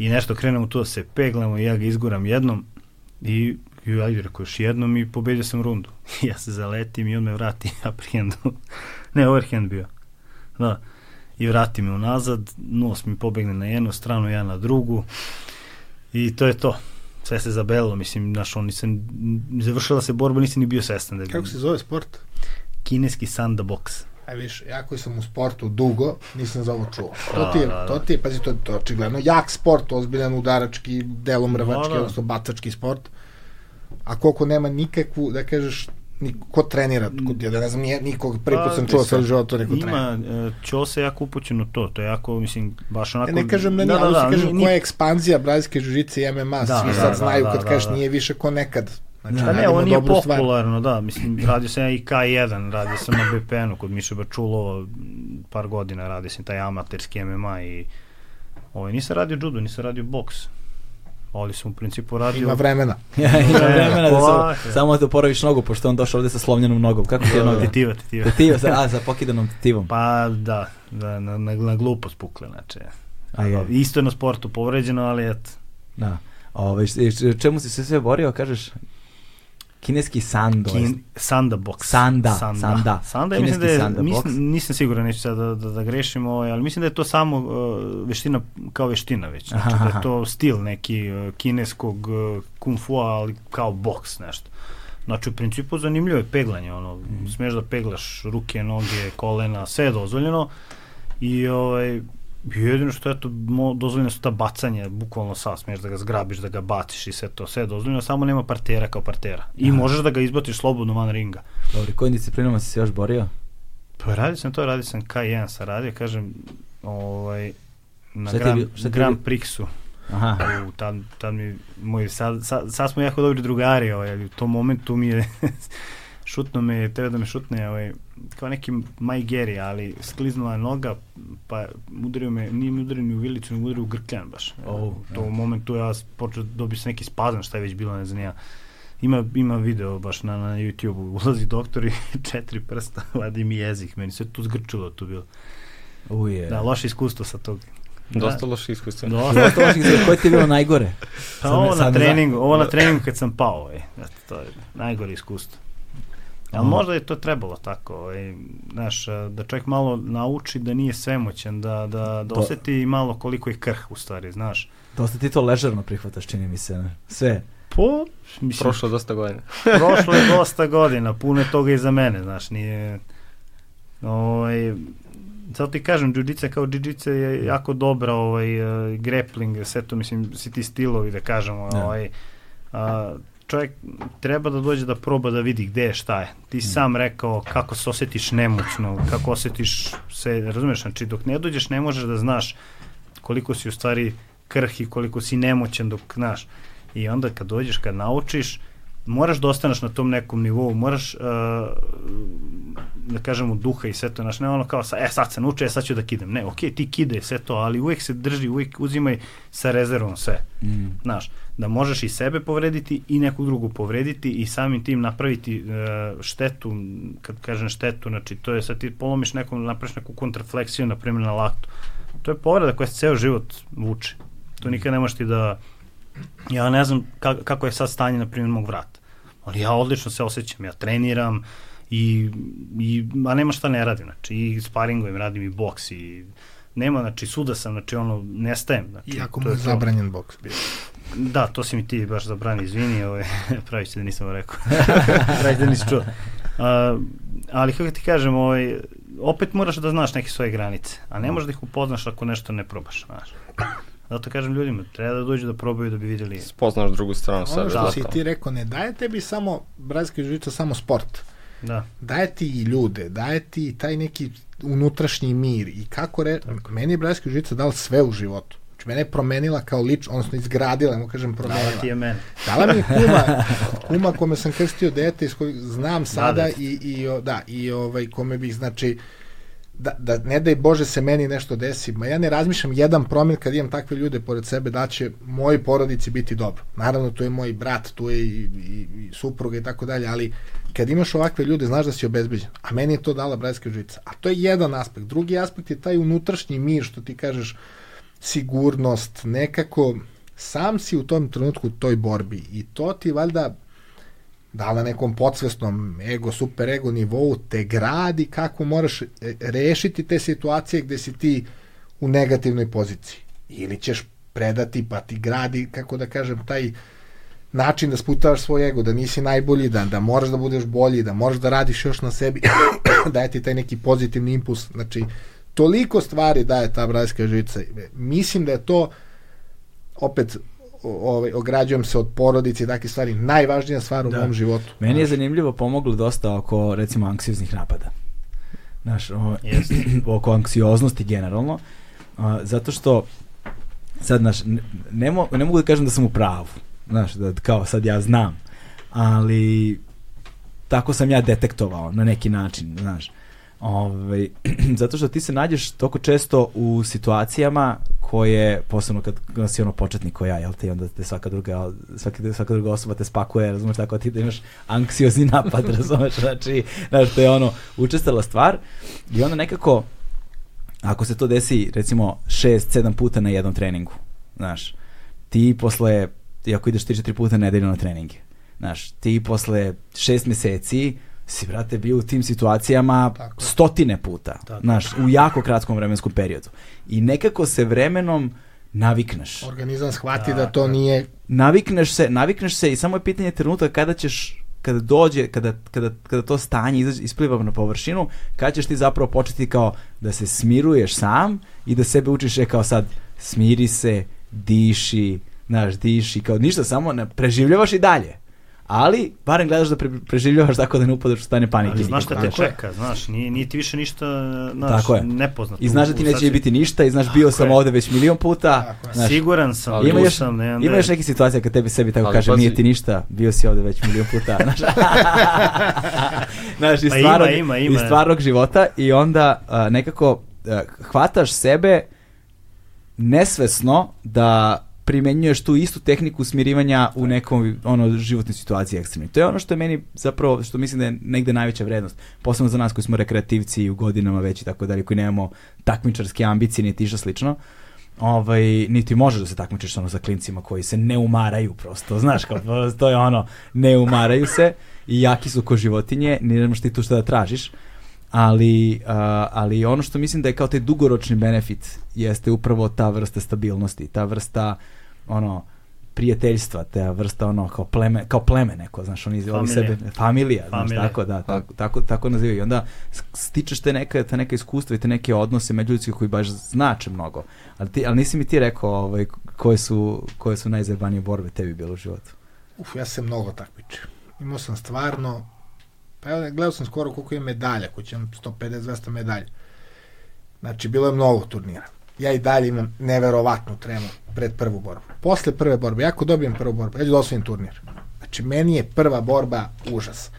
i nešto krenemo tu da se peglamo i ja ga izguram jednom i i ajde rekao još jednom i pobedio sam rundu. [LAUGHS] ja se zaletim i on me vrati [LAUGHS] uprihendu. ne, overhand bio. Da. I vrati me unazad, nos mi pobegne na jednu stranu, ja na drugu. I to je to. Sve se zabelilo, mislim, znaš, on nisam, završila se borba, nisam ni bio svestan. Da Kako se zove sport? Kineski sanda boks. Aj viš, ja koji sam u sportu dugo, nisam za ovo čuo. To ti je, da, da, to ti je, pazi, to, to je očigledno jak sport, ozbiljan udarački, delomrvački, da, da. odnosno bacački sport. A koliko nema nikakvu, da kažeš, ko trenira, ko, ja da ne znam, nije, nikog, prvi put pa, sam čuo sve život to neko ima, trenira. Ima, Ćose jako upućen u to, to je jako, mislim, baš onako... Ja ne kažem da da, da, da, kažem koja je ekspanzija brazilske žižice i MMA, da, svi da, sad da, znaju da, kad da, kažeš nije više ko nekad. Znači, da, ne, ovo nije popularno, stvar. da, mislim, radio sam ja i K1, radio sam na BPN-u kod Miše Bačulova, par godina radio sam taj amaterski MMA i ovaj, nisam radio judo, nisam radio boks. Ali sam u principu radio... Ima vremena. [LAUGHS] ima vremena da se, samo da poraviš nogu, pošto on došao ovde sa slomljenom nogom. Kako ti je noga? Tetiva, tetiva. Tetiva, a, sa pokidanom tetivom. Pa da, da na, na, na glupost pukle, znači. A, je. Isto je na sportu povređeno, ali eto. Da. Ove, ovaj, čemu si se sve borio, kažeš? Kineski sando. Kin, sanda box. Sanda, sanda. Sanda, sanda ja mislim da je, sanda nisam, nisam siguran, neću sad da, da, da grešim, ovaj, ali mislim da je to samo uh, veština kao veština već. Znači aha, da je to stil neki uh, kineskog uh, kung fu ali kao boks nešto. Znači, u principu zanimljivo je peglanje, ono, mm. smeš da peglaš ruke, noge, kolena, sve je dozvoljeno i ovaj, Jedino što je to dozvoljeno su ta bacanja, bukvalno sa, smiješ da ga zgrabiš, da ga baciš i sve to, sve je dozvoljeno, samo nema partera kao partera. I Aha. možeš da ga izbaciš slobodno van ringa. Dobro, kojim disciplinama si se još borio? Pa radio sam to, radio sam K1 sa radio, kažem, ovaj, na Grand, Grand Prixu. Aha. U, tad, tad mi, moj, sad, sad, sad smo jako dobri drugari, ovaj, u tom momentu mi je [LAUGHS] šutno me, tebe da me šutne, ovaj, kao neki Maj Geri, ali skliznula noga, pa udario me, nije mi udario ni u vilicu, nego udario u grkljan baš. Oh, u tom ja. momentu ja počeo dobio se neki spazam, šta je već bilo, ne znam ja. Ima, ima video baš na, na YouTube-u, [LAUGHS] ulazi doktor i [LAUGHS] četiri prsta, [LAUGHS] vadi mi jezik, meni se tu zgrčilo tu bilo. Uje. Da, loše iskustvo sa tog. Dosta loše iskustva. Dosta. Dosta loših izgleda. Koje ti je bilo najgore? Pa ovo na treningu, ovo na treningu kad sam pao, ej. Eto, to je najgore iskustvo. Ali Aha. možda je to trebalo tako, ovaj, znaš, da čovjek malo nauči da nije svemoćan, da, da, da Do- oseti malo koliko je krh u stvari, znaš. Dosta ti to ležerno prihvataš, čini mi se. ne? Sve. Po, mislim, Prošlo je dosta godina. [LAUGHS] prošlo je dosta godina, puno je toga i za mene, znaš, nije... Ovaj, zato ti kažem, jiu kao jiu je jako dobra, ovaj, uh, grappling, sve to, mislim, svi ti stilovi, da kažemo, ovaj, a, čovjek treba da dođe da proba da vidi gde je, šta je. Ti si sam rekao kako se osjetiš nemoćno, kako osjetiš se, razumeš, znači dok ne dođeš ne možeš da znaš koliko si u stvari krh i koliko si nemoćan dok, znaš, i onda kad dođeš, kad naučiš, moraš da ostaneš na tom nekom nivou, moraš, uh, da kažemo, duha i sve to, znaš, ne ono kao, sa, e, sad se nauče, e, sad ću da kidam. Ne, okej, ti kide sve to, ali uvijek se drži, uvijek uzimaj sa rezervom sve. Mm. Znaš, da možeš i sebe povrediti i nekog drugog povrediti i samim tim napraviti uh, štetu, kad kažem štetu, znači to je sad ti polomiš nekom, napraviš neku kontrafleksiju, na primjer na laktu. To je povreda koja se ceo život vuče. To nikad ne možeš ti da... Ja ne znam ka, kako je sad stanje, na primjer, mog vrata. Ali ja odlično se osjećam, ja treniram i, i a nema šta ne radim, znači i sparingujem, radim i boks i nema, znači suda sam, znači ono, nestajem. Znači, Iako to mu je to. zabranjen boks bio. Da, to si mi ti baš zabrani, izvini, ovaj, [LAUGHS] pravi se da nisam rekao. [LAUGHS] pravi se da nisi čuo. Uh, ali kako ti kažem, ovaj, opet moraš da znaš neke svoje granice, a ne možeš da ih upoznaš ako nešto ne probaš, znaš. Zato kažem ljudima, treba da dođu da probaju da bi vidjeli. Spoznaš drugu stranu sebe. Ono što da, si ti rekao, ne daje tebi samo brazilski jiu samo sport. Da, daje ti i ljude, daje ti taj neki unutrašnji mir i kako re... Meni je brazilski jiu dal sve u životu. Znači, mene je promenila kao lič, odnosno izgradila, mu kažem, dala promenila. ti je mene. Dala mi je kuma, [LAUGHS] kuma kome sam krstio dete, iz kojeg znam sada dete. i, i, o, da, i ovaj, kome bih, znači, da, da ne daj Bože se meni nešto desi, ma ja ne razmišljam jedan promil kad imam takve ljude pored sebe da će mojoj porodici biti dobro. Naravno, tu je moj brat, tu je i, i, i supruga i tako dalje, ali kad imaš ovakve ljude, znaš da si obezbeđen. A meni je to dala bratska žica. A to je jedan aspekt. Drugi aspekt je taj unutrašnji mir, što ti kažeš, sigurnost, nekako sam si u tom trenutku u toj borbi i to ti valjda da na nekom podsvesnom ego, super ego nivou te gradi kako moraš e, rešiti te situacije gde si ti u negativnoj poziciji. Ili ćeš predati pa ti gradi, kako da kažem, taj način da sputavaš svoj ego, da nisi najbolji, da, da moraš da budeš bolji, da moraš da radiš još na sebi, [COUGHS] daje ti taj neki pozitivni impuls. Znači, toliko stvari daje ta brazilska žica. Mislim da je to opet ovaj, ograđujem se od porodice i takve stvari, najvažnija stvar u Da. mom životu. Meni je zanimljivo pomoglo dosta oko, recimo, anksioznih napada. Znaš, o, Jeste. [CLEARS THROAT] oko anksioznosti generalno. A, zato što, sad, znaš, ne, ne, mo, ne mogu da kažem da sam u pravu. Znaš, da kao sad ja znam. Ali, tako sam ja detektovao na neki način, znaš. Ovaj, [CLEARS THROAT] zato što ti se nađeš toliko često u situacijama koje, posebno kad, si ono početnik ko ja, jel te, onda te svaka druga, svaka, svaka druga osoba te spakuje, razumeš, tako ti da imaš anksiozni [LAUGHS] napad, razumeš, znači, znaš, to je ono, učestala stvar. I onda nekako, ako se to desi, recimo, šest, sedam puta na jednom treningu, znaš, ti posle, ako ideš 3-4 puta nedeljno na treninge, znaš, ti posle šest meseci si, brate, bio u tim situacijama Tako je. stotine puta, Tako. znaš, u jako kratkom vremenskom periodu. I nekako se vremenom navikneš. Organizam shvati da Tako to je. nije Navikneš se, navikneš se i samo je pitanje trenutka kada ćeš kada dođe, kada, kada, kada to stanje izađe, ispliva na površinu, kada ćeš ti zapravo početi kao da se smiruješ sam i da sebe učiš e kao sad smiri se, diši, znaš, diši, kao ništa, samo ne, preživljavaš i dalje. Ali, barem gledaš da pre, preživljavaš tako da ne upadaš u stanje panike. Ali znaš šta te Tako je. čeka, znaš, nije, nije ti više ništa znaš, Tako je. nepoznato. I znaš da ti neće sad si- biti ništa i znaš bio Tako sam je. ovde već milion puta. Znaš, Siguran sam, Ali ima tu još, sam, ne, ima još neke situacije kad tebi sebi tako Ali kažem, pazi- nije ti ništa, bio si ovde već milion puta. [LAUGHS] Znaš, [LAUGHS] znaš iz, Pa ima, stvarnog, ima, ima. iz stvarnog života i onda a, nekako a, hvataš sebe nesvesno da primenjuješ tu istu tehniku smirivanja u nekom ono životnoj situaciji ekstremnoj. To je ono što je meni zapravo što mislim da je negde najveća vrednost. Posebno za nas koji smo rekreativci u godinama već i tako dalje, koji nemamo takmičarske ambicije niti išta slično. Ovaj, niti možeš da se takmičiš ono sa klincima koji se ne umaraju prosto, znaš, kao, to je ono, ne umaraju se i jaki su ko životinje, ne nemaš ti tu šta da tražiš ali, uh, ali ono što mislim da je kao taj dugoročni benefit jeste upravo ta vrsta stabilnosti, ta vrsta ono prijateljstva, ta vrsta ono kao pleme, kao pleme neko, znaš, oni familija, sebe, familija, znaš, familija. tako da, tako, tako, tako nazivaju. I onda stičeš te neka, te neka iskustva i te neke odnose međuljudske koji baš znače mnogo. Ali, ti, ali nisi mi ti rekao ovaj, koje su, koje su najzajebanije borbe tebi bilo u životu? Uf, ja sam mnogo takmičio. Imao sam stvarno Pa evo, gledao sam skoro koliko je medalja, ko će 150-200 medalja. Znači, bilo je mnogo turnira. Ja i dalje imam neverovatnu tremu pred prvu borbu. Posle prve borbe, ako dobijem prvu borbu, ja ću da osvojim turnir. Znači, meni je prva borba užas.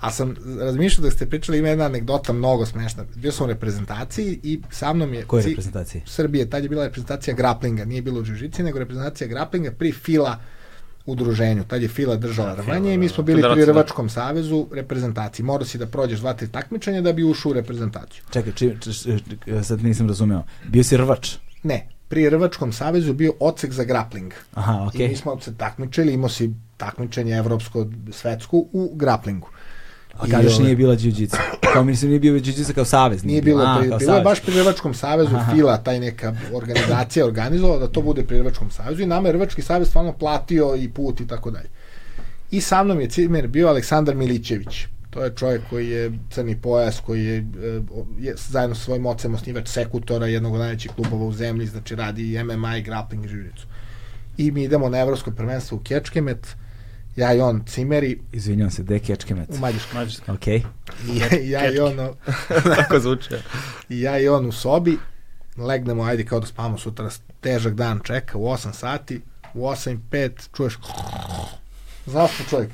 A sam razmišljao da ste pričali, ima jedna anegdota mnogo smešna. Bio sam u reprezentaciji i sa mnom je... Koje reprezentacije? Srbije, tad je bila reprezentacija grapplinga, nije bilo u džižici, nego reprezentacija grapplinga pri Fila udruženju. Tad je Fila držala da, rvanje i mi smo bili pri Rvačkom savezu reprezentaciji. Morao si da prođeš dva, tri takmičenja da bi ušao u reprezentaciju. Čekaj, či, či, či, sad nisam razumeo. Bio si rvač? Ne, pri Rvačkom savezu bio odsek za grappling. Aha. Okay. I mi smo se takmičili, imao si takmičenje evropsko, svetsko u grapplingu. A kažeš nije bila jiu-jitsu. Kao mislim nije bio jiu-jitsu kao savez. Nije bilo, A, pri, bilo je baš pri Rvačkom savezu Aha. Fila, taj neka organizacija organizovala da to bude pri Rvačkom savezu i nama je Rvački savez stvarno platio i put i tako dalje. I sa mnom je cimer bio Aleksandar Milićević. To je čovjek koji je crni pojas, koji je, e, je zajedno sa svojim ocem osnivač Sekutora, jednog od najvećih klubova u zemlji, znači radi i MMA i grappling i živicu. I mi idemo na evropsko prvenstvo u Kečkemet, ja i on cimeri. Izvinjam se, gde je Kečkemet? U Mađarskoj. Mađarskoj. Ok. I ja, ja i on... [LAUGHS] Tako zvuči. I ja i on u sobi, legnemo, ajde kao da spavamo sutra, težak dan čeka, u 8 sati, u 8 i 5 čuješ Zašto čovjek?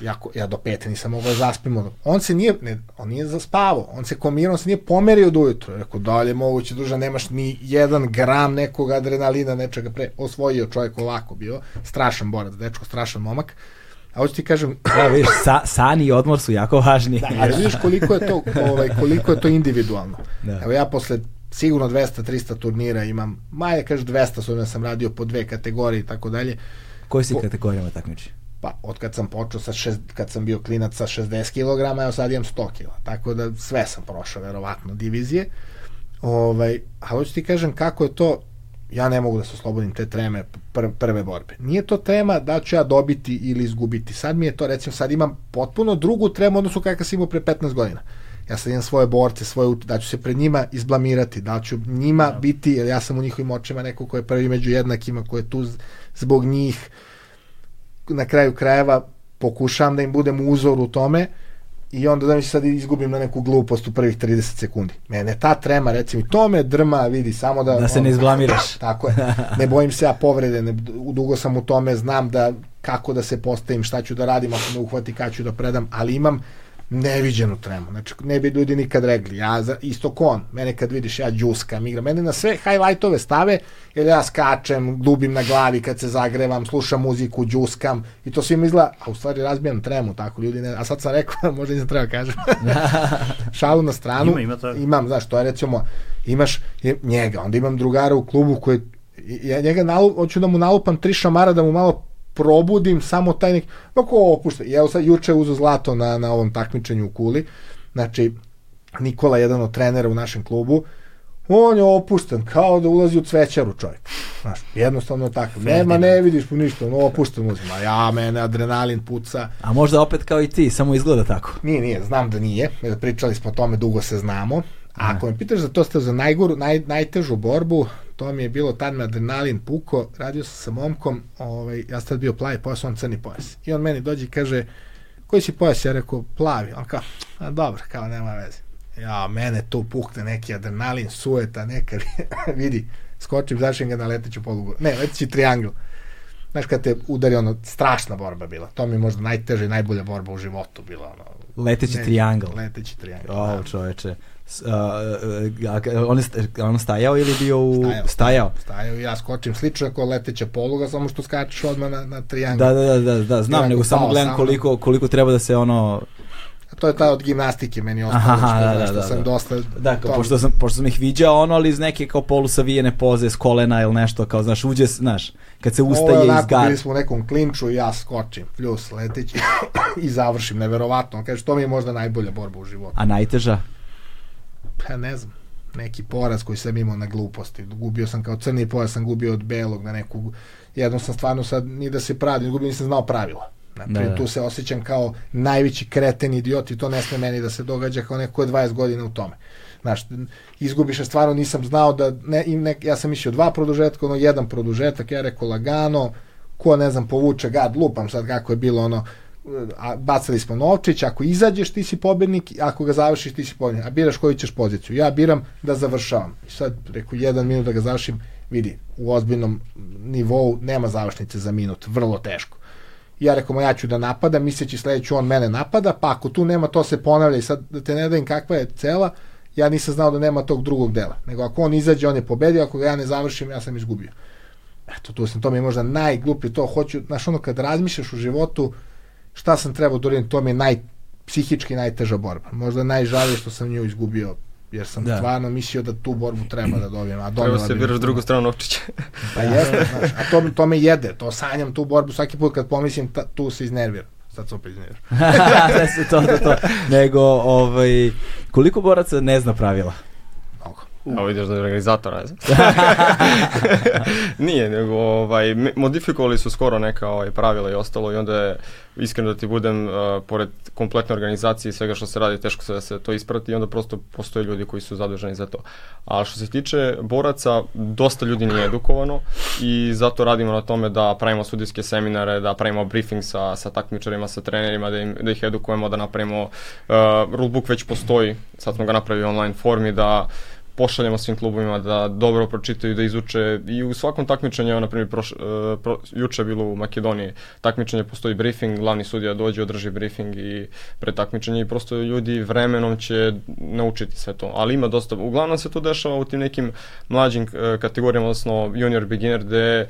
Jako, ja do pete nisam mogao da zaspimo. On se nije, ne, on nije zaspavao, on se komirao, on se nije pomerio do ujutru. Rekao, dalje moguće, druža, nemaš ni jedan gram nekog adrenalina, nečega pre. Osvojio čovjek ovako bio, strašan borac, dečko, strašan momak. A hoću ti kažem... [LAUGHS] Da, vidiš, sa, san i odmor su jako važni. Da, ali vidiš koliko je to, ovaj, koliko je to individualno. Da. Evo ja posle sigurno 200-300 turnira imam, maje kaže 200, s sam radio po dve kategorije i tako dalje. Koje si kategorijama takmiči? Pa, od kad sam počeo sa šest, kad sam bio klinac sa 60 kg, evo sad imam 100 kg. Tako da sve sam prošao, verovatno, divizije. Ovaj, a hoću ti kažem kako je to, ja ne mogu da se oslobodim te treme pr prve borbe. Nije to tema da ću ja dobiti ili izgubiti. Sad mi je to, recimo, sad imam potpuno drugu tremu odnosu kakav sam imao pre 15 godina. Ja sad imam svoje borce, svoje, da ću se pred njima izblamirati, da ću njima. Da. biti, jer ja sam u njihovim očima neko ko je prvi među jednakima, ko je tu zbog njih, na kraju krajeva pokušavam da im budem uzor u tome i onda da mi se sad izgubim na neku glupost u prvih 30 sekundi. Mene ta trema, recimo, to me drma, vidi, samo da... Da se ne izblamiraš. [LAUGHS] Tako je. Ne bojim se ja povrede, ne, dugo sam u tome, znam da kako da se postavim, šta ću da radim ako me uhvati, kada ću da predam, ali imam neviđenu tremu. Znači, ne bi ljudi nikad regli. Ja za, isto kon. Mene kad vidiš, ja džuskam, igram. Mene na sve highlightove stave, jer ja skačem, dubim na glavi kad se zagrevam, slušam muziku, džuskam i to svima izgleda, a u stvari razbijam tremu, tako ljudi ne, a sad sam rekao, [LAUGHS] možda nisam treba kažem. [LAUGHS] Šalu na stranu. Ima, ima to. Imam, znaš, to je recimo, imaš njega, onda imam drugara u klubu koji ja njega nalup, hoću da mu nalupam tri šamara da mu malo probudim samo taj nek... Ako opušta. Evo sad juče uzo zlato na, na ovom takmičenju u Kuli. Znači, Nikola, jedan od trenera u našem klubu, on je opušten, kao da ulazi u cvećaru čovjek. Znaš, jednostavno je tako. Nema, ne vidiš po ništa, on opušten uzima. Ja, mene adrenalin puca. A možda opet kao i ti, samo izgleda tako. Nije, nije, znam da nije. Pričali smo o tome, dugo se znamo. A ako me pitaš za to ste za najgoru, naj, najtežu borbu, to mi je bilo tad me adrenalin puko, radio sam sa momkom, ovaj, ja sam tad bio plavi pojas, on crni pojas. I on meni dođe i kaže, koji si pojas? Ja rekao, plavi. On kao, a dobro, kao nema veze. Ja, mene tu pukne neki adrenalin, sueta, neka, [LAUGHS] vidi, skočim, zašim ga na leteću polugu. Ne, leteći triangl. Znaš, kad te udari, ono, strašna borba bila. To mi je možda najteža i najbolja borba u životu bila. Ono, leteći triangl. Leteći triangl. O, da. čoveče On, je, on stajao ili bio u... Stajao. Stajao. Stajao ja skočim slično kao leteća poluga, samo što skačeš odmah na, na triangl. Da, da, da, da, da, znam, nego go samo gledam koliko, koliko treba da se ono... To je ta od gimnastike meni ostalo, Aha, što, da, da, što da, sam da. dosta... Da, kao, tom- pošto, sam, pošto sam ih viđao ono, ali iz neke kao polusavijene poze s kolena ili nešto, kao, znaš, uđe, znaš, kad se Ovo ustaje iz onako, gar. bili smo u nekom klinču i ja skočim, pljus, leteći [COUGHS] i završim, neverovatno. Kaže, to mi je možda najbolja borba u životu. A najteža? Pa ne znam, neki poraz koji sam imao na gluposti. Gubio sam kao crni poraz, sam gubio od belog na neku... Jednom sam stvarno sad, ni da se pravim, gubio nisam znao pravila. Znači, Da, da. tu se osjećam kao najveći kreten idiot i to ne sme meni da se događa kao neko ko je 20 godina u tome. Znaš, izgubiš, a stvarno nisam znao da, ne, ne, ja sam mislio dva produžetka, ono jedan produžetak, ja rekao lagano, ko ne znam povuče gad, lupam sad kako je bilo ono, a bacali smo novčić, ako izađeš ti si pobednik, ako ga završiš ti si pobednik, a biraš koju ćeš poziciju. Ja biram da završavam. I sad, reku, jedan minut da ga završim, vidi, u ozbiljnom nivou nema završnice za minut, vrlo teško. Ja rekao, ma ja ću da napadam, misleći sledeću on mene napada, pa ako tu nema, to se ponavlja i sad da te ne dajem kakva je cela, ja nisam znao da nema tog drugog dela. Nego ako on izađe, on je pobedio, ako ga ja ne završim, ja sam izgubio. Eto, tu sam, to mi je možda najgluplje, to hoću, znaš, ono kad razmišljaš u životu, šta sam trebao da uradim, to mi je naj, psihički najteža borba. Možda najžalije što sam nju izgubio, jer sam Da. stvarno mislio da tu borbu treba da dobijem. A Treba se biraš drugu stranu novčića. [LAUGHS] Pa jeste, znaš, a to, to me jede, to sanjam tu borbu, svaki put kad pomislim, ta, tu se iznerviram. Sad se opet iznerviram. [LAUGHS] da se to, to, to. Nego, ovaj, koliko boraca ne zna pravila? Evo vidiš da je organizator, ne znam. [LAUGHS] Nije, nego ovaj, modifikovali su skoro neka ovaj, pravila i ostalo i onda je, iskreno da ti budem, uh, pored kompletne organizacije i svega što se radi, teško se da se to isprati i onda prosto postoje ljudi koji su zaduženi za to. A što se tiče boraca, dosta ljudi nije edukovano i zato radimo na tome da pravimo sudijske seminare, da pravimo briefing sa, sa takmičarima, sa trenerima, da, im, da ih edukujemo, da napravimo, uh, rulebook već postoji, sad smo ga napravili online formi, da pošaljemo svim klubovima da dobro pročitaju, da izuče i u svakom takmičenju, na primjer proš, e, pro, juče bilo u Makedoniji takmičenje, postoji briefing, glavni sudija dođe, održi briefing i pred takmičenje i prosto ljudi vremenom će naučiti sve to. Ali ima dosta, uglavnom se to dešava u tim nekim mlađim e, kategorijama, odnosno junior beginner, gde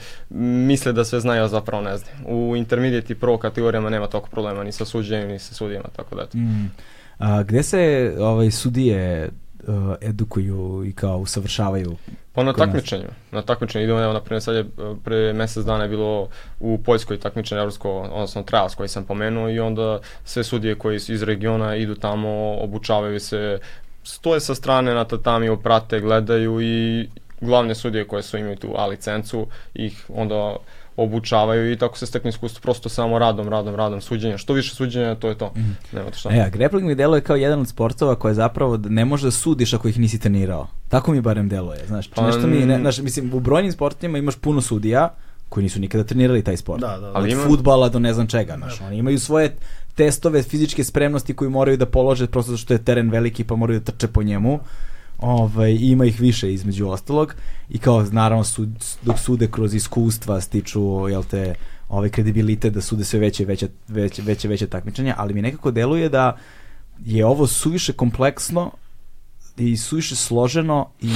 misle da sve znaju, a zapravo ne znaju. U intermediate i pro kategorijama nema toliko problema ni sa suđenjem, ni sa sudijama, tako da. Mm. A, gde se ovaj, sudije uh, edukuju i kao usavršavaju? Pa na takmičenju. Na takmičenju idemo, evo, na primjer, sad je, e, pre mesec dana je bilo u Poljskoj takmičenje evropsko, odnosno trials koji sam pomenuo i onda sve sudije koji su iz regiona idu tamo, obučavaju se, stoje sa strane na tatami, prate, gledaju i glavne sudije koje su imaju tu A licencu ih onda obučavaju i tako se stekne iskustvo prosto samo radom, radom, radom, suđenja. Što više suđenja, to je to. Mhm. Nema to šta. E, a grappling mi deluje kao jedan od sportova koje zapravo ne može da sudiš ako ih nisi trenirao. Tako mi barem deluje, znaš. Pa, nešto mi, ne, mm. znaš, mislim, u brojnim sportovima imaš puno sudija koji nisu nikada trenirali taj sport. Da, da, da. Od Ali ima- futbala do ne znam čega, znaš. Oni imaju svoje testove fizičke spremnosti koji moraju da polože prosto zato što je teren veliki pa moraju da trče po njemu. Ovaj, ima ih više između ostalog i kao naravno sud, dok sude kroz iskustva stiču jel te ovaj kredibilitet da sude sve veće veće, veće, veće, veće takmičenja, ali mi nekako deluje da je ovo suviše kompleksno i suviše složeno i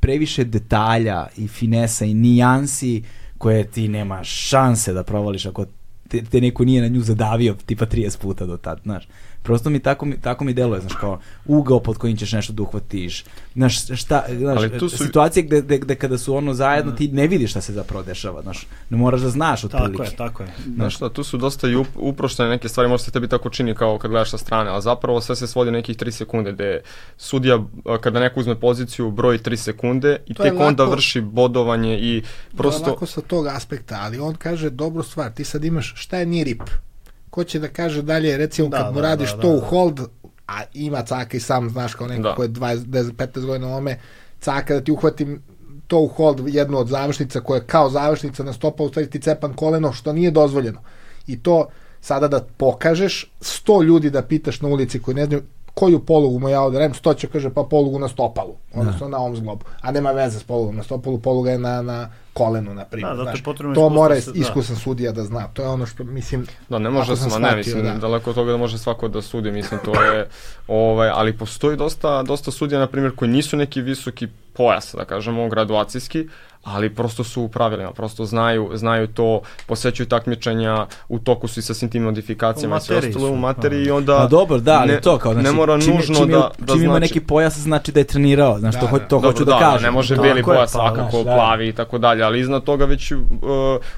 previše detalja i finesa i nijansi koje ti nema šanse da provališ ako te, te neko nije na nju zadavio tipa 30 puta do tad, znaš. Prosto mi tako, mi tako mi deluje, znaš, kao ugao pod kojim ćeš nešto da uhvatiš. Znaš, šta, znaš, Ali tu su- situacije gde, gde, gde kada su ono zajedno ti ne vidiš šta se zapravo dešava, znaš. Ne moraš da znaš otprilike. Tako je, tako je. Znaš šta, tu su dosta i up, uproštene neke stvari, možda se tebi tako čini kao kad gledaš sa strane, ali zapravo sve se svodi na nekih 3 sekunde, gde sudija, a, kada neko uzme poziciju, broji 3 sekunde i To je tek onda lako- vrši bodovanje i Prosto... prosto... Ovako sa tog aspekta, ali on kaže dobru stvar, ti sad imaš šta je nirip? Ko će da kaže dalje, recimo Da, kad mu da, radiš da, to da, u da. hold, a ima caka i sam znaš kao neko Da. ko je 20, 10, 15 godina ome, caka da ti uhvatim to u hold, jednu od završnica koja je kao završnica na stopa, u stvari ti cepan koleno, što nije dozvoljeno. I to sada da pokažeš, 100 ljudi da pitaš na ulici koji ne znaju koju polugu mu ja odrajem, 100 će kaže pa polugu na stopalu, odnosno na ovom zglobu, a nema veze s polugom na stopalu, poluga je na, na kolenu, na primjer. Da, zato je znaš. potrebno to iskustvo mora se- da. iskusan sudija da zna. To je ono što, mislim, Da, ne može Ako sam se, ma ne, mislim, da. daleko od toga da može svako da sudi, mislim, to je, [LAUGHS] ovaj, ali postoji dosta, dosta sudija, na primjer, koji nisu neki visoki pojas, da kažemo, graduacijski, ali prosto su u pravilima, prosto znaju, znaju to, posećuju takmičenja, u toku su i sa svim tim modifikacijama i sve ostalo u materiji i da. onda... Pa dobro, da, ali ne, to kao, znači, ne mora čim, nužno čim, da, da čim ima znači... neki pojas, znači da je trenirao, znaš, Da, to, ho- da. to hoću Dobro, da kažem. ne može je, pojas pa, svakako, da. plavi i tako dalje, ali iznad toga već uh,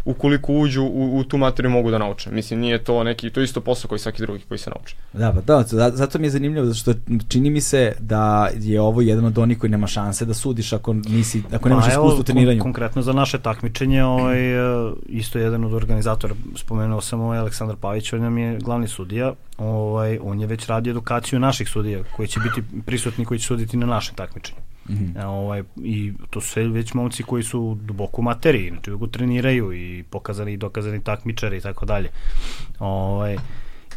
ukoliko uđu u, u tu materiju mogu da nauče. Mislim, nije to neki, to je isto posao koji svaki drugi koji se nauči. Da, pa da, za- zato mi je zanimljivo, zato što čini mi se da je ovo jedan od onih koji nema šanse da sudiš ako, nisi, ako nemaš Pa iskustvo u kon- konkretno za naše takmičenje, ovaj, e, isto jedan od organizatora, spomenuo sam ovaj Aleksandar Pavić, on nam je glavni sudija, ovaj, on je već radi edukaciju naših sudija, koji će biti prisutni, koji će suditi na našem takmičenju. Mhm. E, ovaj, I to su sve već momci koji su duboko u materiji, znači uvijek treniraju i pokazani i dokazani takmičari i tako dalje. Ovaj,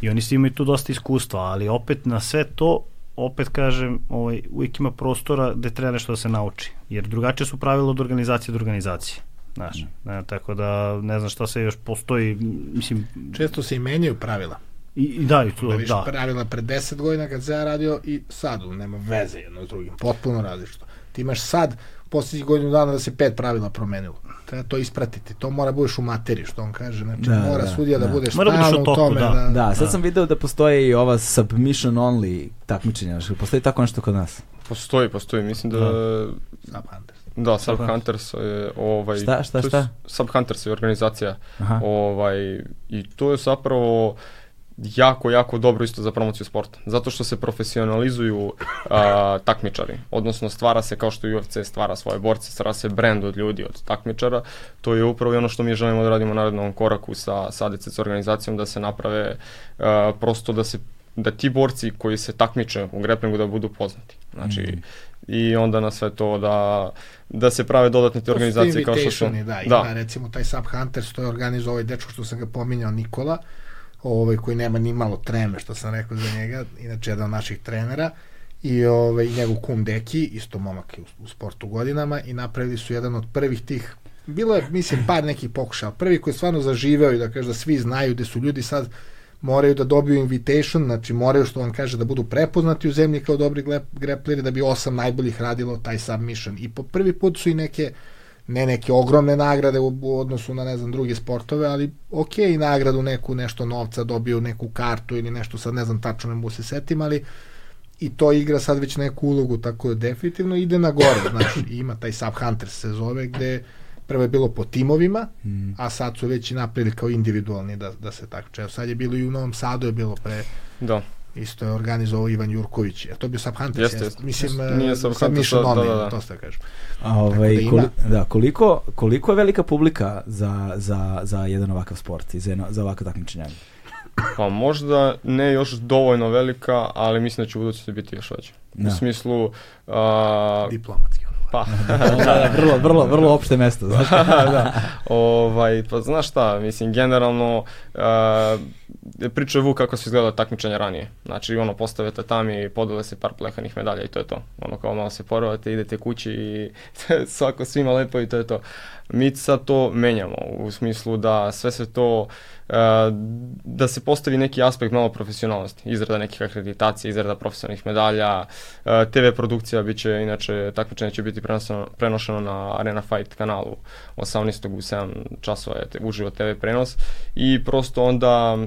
I oni svi imaju tu dosta iskustva, ali opet na sve to opet kažem, ovaj, uvijek ima prostora gde treba nešto da se nauči. Jer drugačije su pravila od organizacije do organizacije. Znaš, ne, tako da ne znam šta se još postoji, mislim, često se i menjaju pravila. i, i da, i tu, Da, da. pravila pre 10 godina kad sam ja radio i sad, nema veze jedno s drugim, potpuno različito. Ti imaš sad, posljednjih godinu dana da se pet pravila promenilo. Treba to ispratiti, to mora budeš u materiji, što on kaže, znači Da, mora da, sudija da, da. bude Mora budeš stalno u u toku, tome. da. Da, Da, sad Da. sam video da postoje i ova submission only takmičenja, znači postoji tako nešto kod nas. Postoji, postoji, mislim da... Subhunters. Da, Subhunters je ovaj... Šta, šta, šta? s- Subhunters je organizacija Aha. ovaj, i to je zapravo jako, jako dobro isto za promociju sporta. Zato što se profesionalizuju a, [LAUGHS] takmičari. Odnosno stvara se, kao što UFC stvara svoje borce, stvara se brand od ljudi, od takmičara. To je upravo i ono što mi želimo da radimo u narednom koraku sa, sa ADCC organizacijom, da se naprave a, prosto da se da ti borci koji se takmiče u grapplingu da budu poznati. Znači, i onda na sve to da, da se prave dodatne te To organizacije kao što su... invitationi, Da, ima recimo taj Subhunters, to je organizovao ovaj dečko što sam ga pominjao, Nikola, ovaj, koji nema ni malo treme, što sam rekao za njega, inače jedan od naših trenera, i ovaj, njegov kum Deki, isto momak u, u sportu godinama, i napravili su jedan od prvih tih bilo je, mislim, par nekih pokušaja. Prvi koji je stvarno zaživeo i da kaže da svi znaju da su ljudi sad moraju da dobiju invitation, znači moraju što on kaže da budu prepoznati u zemlji kao dobri grepleri da bi osam najboljih radilo taj submission. I po prvi put su i neke ne neke ogromne nagrade u, u odnosu na ne znam druge sportove, ali ok, nagradu neku nešto novca dobiju neku kartu ili nešto sad ne znam tačno ne mogu se setim, ali i to igra sad već neku ulogu, tako da definitivno ide na gore, [COUGHS] znaš, ima taj Subhunters se zove, gde prvo je bilo po timovima, Mm. a sad su već i napravili kao individualni da, da se takmiče. Evo, Sad je bilo i u Novom Sadu je bilo pre Da. Isto je organizovao Ivan Jurković. Je to bio Subhunters? Jeste, jeste? jeste. Mislim, Jeste. e, Nije da, only, da, da. to ste kažem. A, ovaj, Tako da ima. koli, da, koliko, koliko je velika publika za, za, za jedan ovakav sport i za, jedno, za ovakav takmičenje? Pa možda ne još dovoljno velika, ali mislim da će u budućnosti biti još veća. Da. U smislu, a, Diplomatski. pa, Da, vrlo, vrlo, vrlo opšte mesto, znaš. [LAUGHS] da, ovaj, pa znaš šta, mislim, generalno, a, priča je Vuk kako se izgledalo takmičenje ranije. Znači, ono, postave tatami, podele se par plehanih medalja i to je to. Ono, kao malo se porovate, idete kući i [LAUGHS] svako svima lepo i to je to. Mi sad to menjamo, u smislu da sve se to, a, da se postavi neki aspekt malo profesionalnosti, izrada nekih akreditacija, izrada profesionalnih medalja, a, TV produkcija bit će, inače, takmičenje će biti prenošeno, prenošeno na Arena Fight kanalu 18. u 7 časova je uživo TV prenos i prosto onda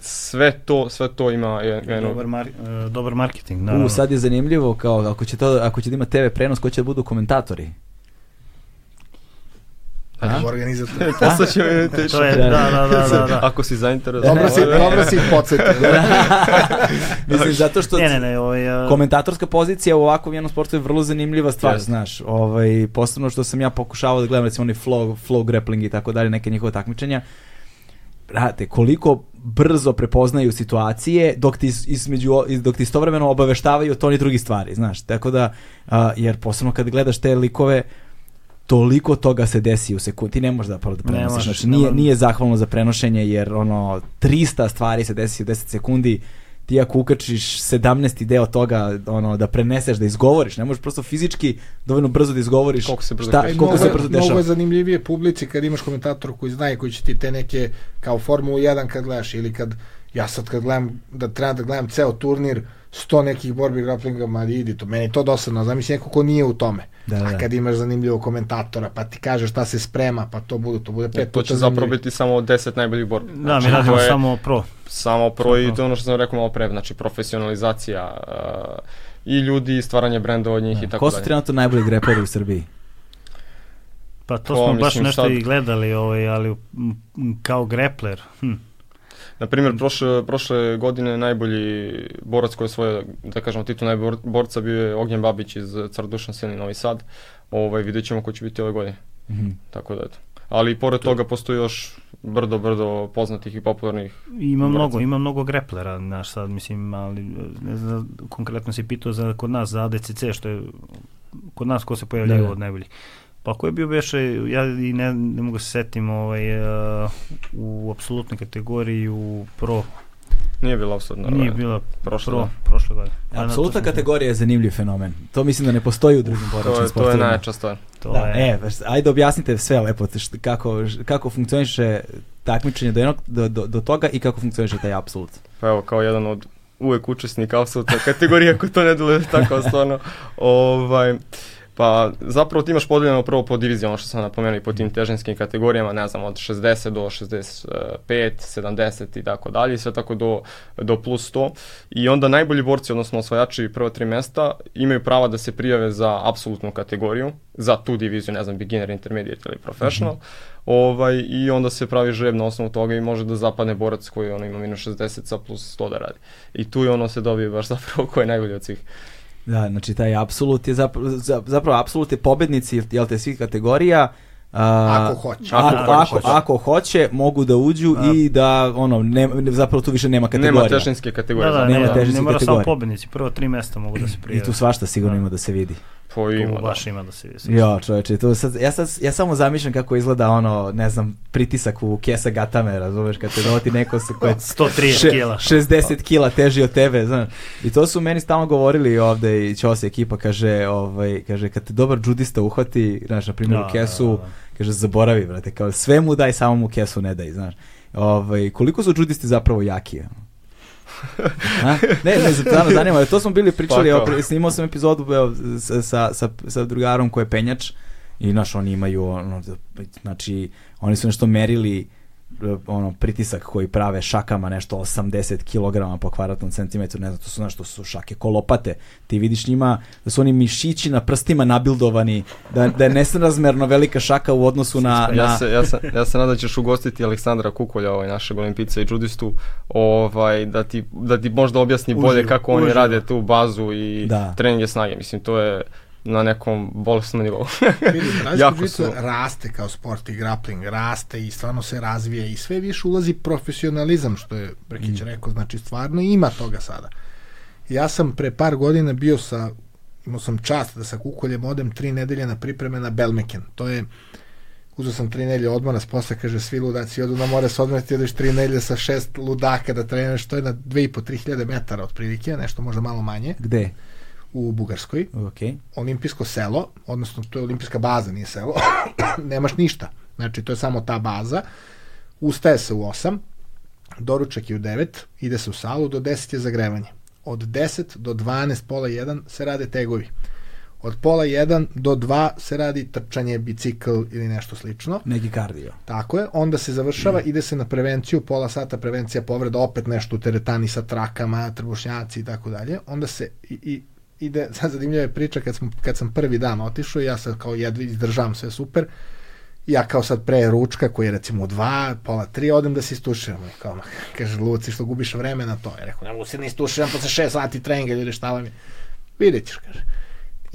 sve to, sve to ima jednu... Dobar, mar, e, dobar marketing, naravno. U, sad je zanimljivo, kao ako će, to, ako će da ima TV prenos, ko će da budu komentatori? A? Organizator. Posle [LAUGHS] će mi [LAUGHS] To je, da, da, da, da, da. [LAUGHS] Ako si zainteresovan. Dobro si, dobro si podsjetio. Da. Mislim, zato što Ne, ne, ne, ovaj, e, komentatorska pozicija u ovakvom jednom sportu je vrlo zanimljiva stvar, Jeste. znaš. Ovaj, posebno što sam ja pokušavao da gledam recimo onaj flow, flow grappling i tako dalje, neke njihove takmičenja. Brate, koliko brzo prepoznaju situacije dok ti između dok ti istovremeno obaveštavaju o toni drugih stvari, znaš. Tako da a, jer posebno kad gledaš te likove toliko toga se desi u sekundi, ti ne možeš da prvo da prenosiš, možeš, znači nije, nije zahvalno za prenošenje jer ono 300 stvari se desi u 10 sekundi, ti ako ukačiš 17. deo toga, ono, da preneseš, da izgovoriš, ne možeš prosto fizički dovoljno brzo da izgovoriš Koliko se brzo šta, koliko se mnogo, brzo mnogo dešava. je zanimljivije publici kad imaš komentatora koji zna i koji će ti te neke, kao Formulu 1 kad gledaš, ili kad, ja sad kad gledam, da treba da gledam ceo turnir, sto nekih borbi grapplinga, ma idi to, meni je to dosadno, zamisli neko ko nije u tome. Da, da. A kad imaš zanimljivog komentatora, pa ti kaže šta se sprema, pa to bude, to bude pet To puta će zapravo biti samo 10 najboljih borbi. Da, mi Znači, radimo to je samo pro. Samo pro i to ono što sam rekao malo pre, znači profesionalizacija uh, i ljudi, i stvaranje brenda od njih i tako Ko su dalje. trenutno najbolji grepleri u Srbiji? Pa to To, smo baš nešto sad- i gledali, ovaj, ali kao grepler. Hm. Na primjer, prošle, prošle godine najbolji borac koji je osvojio, da kažemo, titul najbolji borca bio je Ognjen Babić iz Cardušan Silni Novi Sad. Ovaj, vidjet ćemo ko će biti ove godine. Mhm. Tako da eto. Ali i pored toga postoji još brdo, brdo poznatih i popularnih. Ima Boraca. mnogo, ima mnogo greplera, znaš sad, mislim, ali ne znam, konkretno si pitao za kod nas, za ADCC, što je kod nas ko se pojavljaju Da, da. od najboljih. Pa ko je bio beše, ja i ne, ne mogu se setim ovaj, uh, u apsolutnoj kategoriji u pro, Nije bila apsolutno. nije bilo prošle, pro, prošle godine. Apsolutna kategorija je zanimljiv fenomen. To mislim da ne postoji u drugim To boračkim je, to je sportovima. najjača stvar. To Da, je, e, baš, ajde objasnite sve lepo, št- kako, kako funkcioniše takmičenje do, jednog, do, do, do toga i kako funkcioniše taj apsolut. Pa evo, kao jedan od uvek učesnika apsolutne kategorije, ako to ne deluje tako stvarno. Ovaj, pa zapravo ti imaš podeljeno prvo po divizijama, ono što sam napomenuo i po tim težinskim kategorijama, ne znam, od 60 do 65, 70 i tako dalje, i sve tako do, do plus 100. I onda najbolji borci, odnosno osvajači prva tri mesta, imaju prava da se prijave za apsolutnu kategoriju, za tu diviziju, ne znam, beginner, intermediate ili professional. Ovaj, I onda se pravi žreb na osnovu toga i može da zapadne borac koji ono, ima minus 60 sa plus 100 da radi. I tu je ono se dobije baš zapravo ko je najbolji od svih. Da, znači taj apsolut je zapravo, za- zapravo apsolut je pobednici, jel te, svih kategorija. A, Ako hoće. Ako, Ako ako, hoće. ako, hoće, mogu da uđu A. i da, ono, ne, zapravo tu više nema kategorija. Nema težinske kategorije. Da, da, nema nema, težinskih ne mora samo pobednici, prvo tri mesta mogu da se I prijave. tu svašta sigurno Da. ima da se vidi. Tu ima, da. baš ima da se vidi. Jo, čoveče, to sad, ja, sad, ja samo zamišljam kako izgleda ono, ne znam, pritisak u kesa gatame, razumeš, kad te dovoti neko sa koje [LAUGHS] 130 kila. 60 kila teži od tebe, znaš. I to su meni stalno govorili ovde i Ćos ekipa kaže, ovaj, kaže, kad te dobar džudista uhvati, znaš, na primjer Da, u kesu, da, da. kaže, zaboravi, brate, kao sve mu daj, samo mu kesu ne daj, znaš. Ovaj, koliko su džudisti zapravo jaki? ono? A? Ne, ne, stvarno zanima, to smo bili pričali, Pa evo, snimao sam epizodu evo, sa, sa, sa, drugarom koji je penjač i znaš, oni imaju, ono, znači, oni su nešto merili ono pritisak koji prave šakama nešto 80 kg po kvadratnom centimetru, ne znam, to su znaš, to su šake kolopate. Ti vidiš njima da su oni mišići na prstima nabildovani, da, da je nesrazmerno velika šaka u odnosu na... Ja na se, ja, se, ja se nadam da ćeš ugostiti Aleksandra Kukolja, ovaj, našeg olimpica i judistu, ovaj, da, ti, da ti možda objasni bolje Uživo, kako oni uživo. rade tu bazu i Da. treninge snage. Mislim, to je na nekom bolesnom nivou. Vidi, [LAUGHS] Jako su- raste kao sport i grappling, raste i stvarno se razvija i sve više ulazi profesionalizam, što je Brekić rekao, znači stvarno ima toga sada. Ja sam pre par godina bio sa, imao sam čast da sa Kukoljem odem tri nedelje na pripreme na Belmeken. To je, uzeo sam tri nedelje odmora, posle kaže svi ludaci odu na more s odmora, ti odeš tri nedelje sa šest ludaka da treniraš, to je na 2,5-3 hiljade metara otprilike, nešto možda malo manje, Gde? U Bugarskoj Ok. olimpijsko selo, odnosno to je olimpijska baza, nije selo, [COUGHS] nemaš ništa. Znači, to je samo ta baza. Ustaje se u 8, doručak je u 9, ide se u salu, do 10 je zagrevanje. Od 10 do 12, pola 1 se rade tegovi. Od pola 1 do 2 se radi trčanje, bicikl ili nešto slično. Neki kardio. Tako je, onda se završava, ide se na prevenciju, pola sata prevencija povreda, opet nešto u teretani sa trakama, trbušnjaci i tako dalje. Onda se i, i ide, [LAUGHS] sad zanimljiva je priča kad, smo, kad sam prvi dan otišao, ja sad kao jedvi izdržavam sve super, ja kao sad pre ručka koji je recimo u dva, pola tri, odem da se istuširam. I Kao, kaže, Luci, što gubiš vreme na to? Ja rekao, ne mogu se ne istuširam posle šest sati treninga, ljudi, šta vam je? Vidjet ćeš, kaže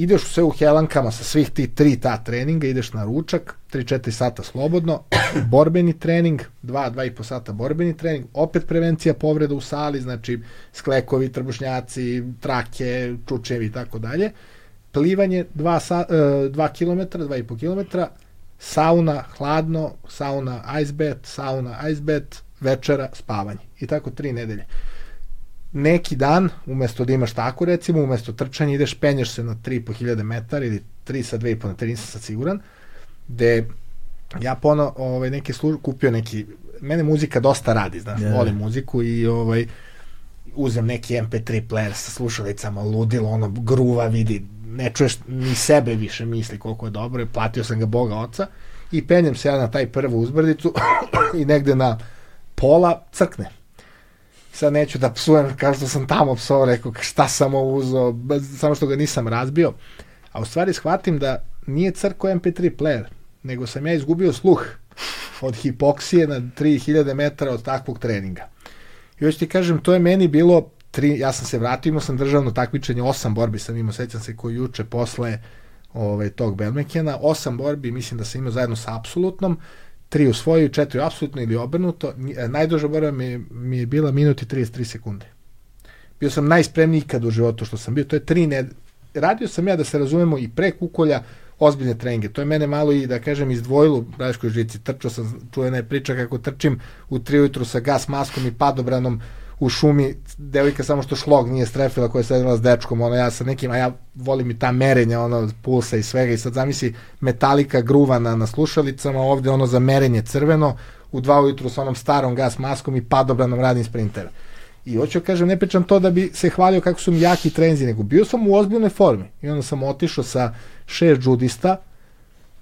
ideš sve u helankama sa svih ti tri ta treninga, ideš na ručak, 3-4 sata slobodno, [CLEARS THROAT] borbeni trening, 2-2,5 sata borbeni trening, opet prevencija povreda u sali, znači sklekovi, trbušnjaci, trake, čučevi i tako dalje, plivanje 2 sa, e, 2 km, 2,5 km, sauna, hladno, sauna, ice bath, sauna, ice bath, večera, spavanje. I tako tri nedelje neki dan, umesto da imaš tako recimo, umesto trčanja ideš, penješ se na 3.500 metara ili 3 sa 2.5 na 3, nisam sad siguran, gde ja pono ovaj, neke služ, kupio neki, mene muzika dosta radi, znaš, yeah. da. volim muziku i ovaj, uzem neki MP3 player sa slušalicama, ludilo, ono, gruva vidi, ne čuješ ni sebe više misli koliko je dobro, platio sam ga Boga oca i penjem se ja na taj prvu uzbrdicu [COUGHS] i negde na pola crkne. Sad neću da psujem kao što sam tamo psovao, rekao šta sam ovo uzao, samo što ga nisam razbio. A u stvari shvatim da nije crko MP3 player, nego sam ja izgubio sluh od hipoksije na 3000 metara od takvog treninga. I hoću ti kažem, to je meni bilo, tri, ja sam se vratio, imao sam državno takmičenje, osam borbi sam imao, sećam se koji juče posle ovaj, tog Belmekena, osam borbi, mislim da sam imao zajedno sa apsolutnom, tri svoju, četiri apsolutno ili obrnuto. E, Najduža borba mi, mi je bila minut i 33 sekunde. Bio sam najspremniji ikad u životu što sam bio. To je tri ned... Radio sam ja da se razumemo i pre kukolja ozbiljne treninge. To je mene malo i da kažem izdvojilo u Braškoj žici. Trčao sam, čujena je priča kako trčim u tri ujutru sa gas maskom i padobranom u šumi, devojka samo što šlog nije strefila koja je sedela s dečkom, ono ja sa nekim, a ja volim i ta merenja, ono pulsa i svega i sad zamisli metalika gruva na, na slušalicama, ovde ono za merenje crveno, u dva ujutru sa onom starom gas maskom i padobranom radim sprintera. I hoću da kažem, ne pričam to da bi se hvalio kako su mi jaki trenzi, nego bio sam u ozbiljnoj formi. I onda sam otišao sa šest džudista,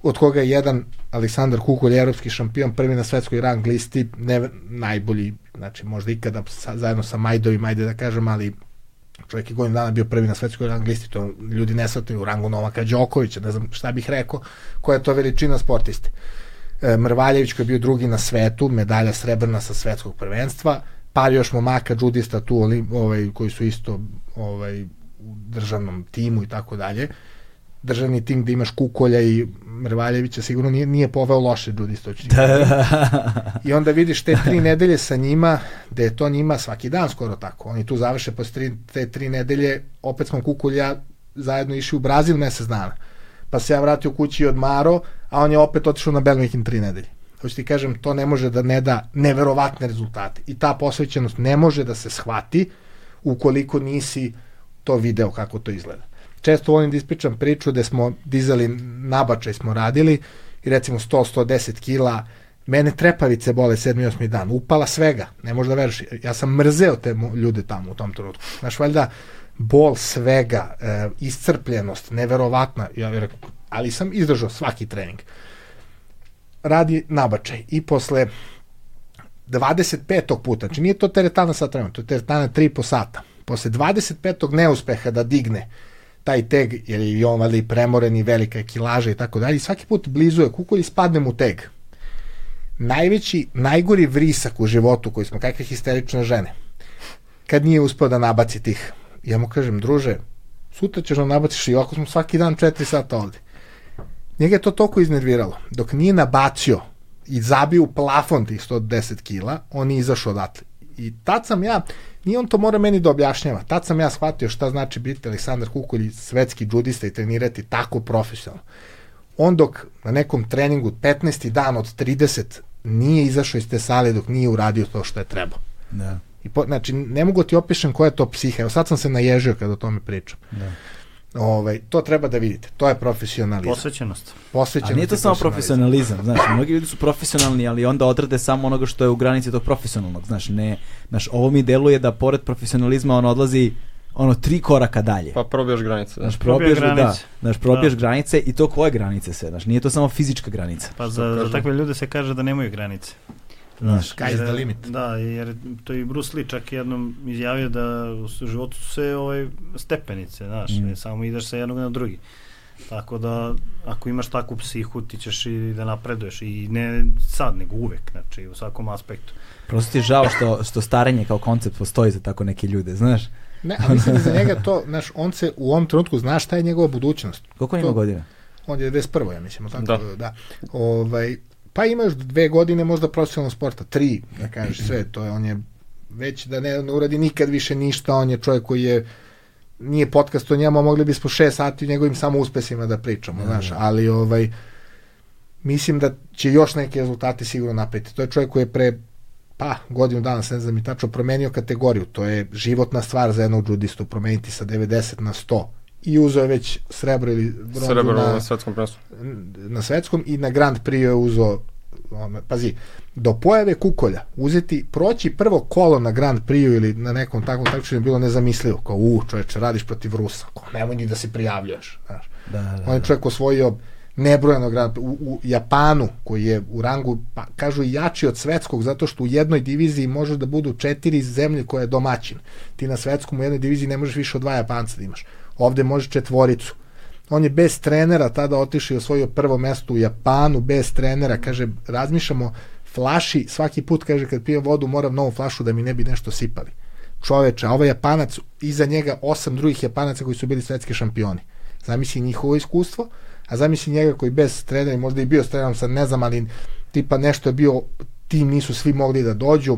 od koga je jedan Aleksandar Kukolj, evropski šampion, prvi na svetskoj rang listi, ne, najbolji, znači možda ikada sa, zajedno sa Majdovim, ajde da kažem, ali čovjek je godinu dana bio prvi na svetskoj rang listi, to ljudi ne shvataju u rangu Novaka Đokovića, ne znam šta bih rekao, koja je to veličina sportiste. E, Mrvaljević koji je bio drugi na svetu, medalja srebrna sa svetskog prvenstva, par još momaka džudista tu olim, ovaj, koji su isto ovaj, u državnom timu i tako dalje. Državni tim gde imaš Kukolja i Mrvaljevića sigurno nije, nije poveo loše hoću ti kažem. I onda vidiš te tri nedelje sa njima, da je to njima svaki dan skoro tako. Oni tu završe posle tri, te tri nedelje, opet smo Kukulja zajedno išli u Brazil mesec dana. Pa se ja vratio kući i odmaro, a on je opet otišao na Belmekin tri nedelje. Hoću ti kažem, to ne može da ne da neverovatne rezultate. I ta posvećenost ne može da se shvati ukoliko nisi to video kako to izgleda. Često volim da ispričam priču da smo dizali, nabačaj smo radili i recimo 100-110 kila, mene trepavice bole 7. i 8. dan, upala svega, ne možeš da veruješ, ja sam mrzeo te ljude tamo u tom trenutku. Znaš, valjda, bol svega, e, iscrpljenost, neverovatna, ja bih rekao, ali sam izdržao svaki trening. Radi nabačaj i posle 25. puta, znači nije to teretana sat vremena, to je teretana 3,5 sata. Posle 25. neuspeha da digne taj teg, jer je on valjda i premoren i velika je kilaža i tako dalje, svaki put blizu je kukolj i spadnem u teg. Najveći, najgori vrisak u životu koji smo kakve histerične žene, kad nije uspeo da nabaci tih. Ja mu kažem, druže, sutra ćeš da nabaciš i ako smo svaki dan 4 sata ovde. Njega je to toliko iznerviralo. Dok nije nabacio i zabio u plafon tih 110 kila, on nije izašao odatle. I tad sam ja, nije on to mora meni da objašnjava, tad sam ja shvatio šta znači biti Aleksandar Kukolj, svetski džudista i trenirati tako profesionalno. On dok na nekom treningu 15. dan od 30 nije izašao iz te sale dok nije uradio to što je trebao. Da. I po, znači, ne mogu ti opišem koja je to psiha. Evo sad sam se naježio kada o tome pričam. Da. Ovaj, to treba da vidite. To je profesionalizam. Posvećenost. Posvećenost A nije to samo profesionalizam, znaš, mnogi ljudi su profesionalni, ali onda odrade samo onoga što je u granici tog profesionalnog, znaš, ne, znaš, ovo mi deluje da pored profesionalizma on odlazi ono tri koraka dalje. Pa probijaš granice. Da. Znaš, probija probijaš, da, granice. znaš, probijaš Da. granice i to koje granice se, znaš, nije to samo fizička granica. Pa za, za takve ljude se kaže da nemaju granice. Znaš, Sky is the limit. Da, jer to i Bruce Lee čak jednom izjavio da u životu su sve ovaj, stepenice, znaš, Mm. samo ideš sa jednog na drugi. Tako da, ako imaš takvu psihu, ti ćeš i da napreduješ i ne sad, nego uvek, znači u svakom aspektu. prosto ti je žao što, što starenje kao koncept postoji za tako neke ljude, znaš. Ne, a mislim da za njega to, [LAUGHS] znaš, on se u ovom trenutku zna šta je njegova budućnost. Koliko on ima godina? On je 21. ja mislim, tako Da. da. da. Ovaj, pa ima još dve godine možda profesionalnog sporta, tri, da kažeš sve, to je, on je već da ne, ne uradi nikad više ništa, on je čovjek koji je nije podcast o njemu, mogli bismo šest sati njegovim samo uspesima da pričamo, Da, znaš, da. ali ovaj, mislim da će još neke rezultate sigurno napraviti. To je čovjek koji je pre pa godinu dana, ne znam i tačno, promenio kategoriju. To je životna stvar za jednog judistu, promeniti sa 90 na 100 i uzeo je već srebro ili bronzu Srebro na, na svetskom prvenstvu. na svetskom i na Grand Prix je uzeo ono, pazi, do pojave kukolja uzeti, proći prvo kolo na Grand Prix ili na nekom takvom takmičenju je bilo nezamislivo, kao u čoveče, radiš protiv Rusa, kao nemoj ni da se prijavljuješ, znaš. Da, da, On je čovjek osvojio nebrojeno Grand Prix. U, u Japanu, koji je u rangu, pa, kažu jači od svetskog, zato što u jednoj diviziji može da budu četiri zemlje koje je domaćin. Ti na svetskom u jednoj diviziji ne možeš više od dva Japanca da imaš. Ovde može četvoricu. On je bez trenera tada otišao i osvojio prvo mesto u Japanu, bez trenera, kaže, razmišljamo, flaši, svaki put, kaže, kad pijem vodu, moram novu flašu da mi ne bi nešto sipali. Čoveče, a ovaj Japanac, iza njega osam drugih Japanaca koji su bili svetski šampioni. Zamisli njihovo iskustvo, a zamisli njega koji bez trenera, i možda i bio s trenerom, sad ne znam, ali tipa nešto je bio, tim nisu svi mogli da dođu,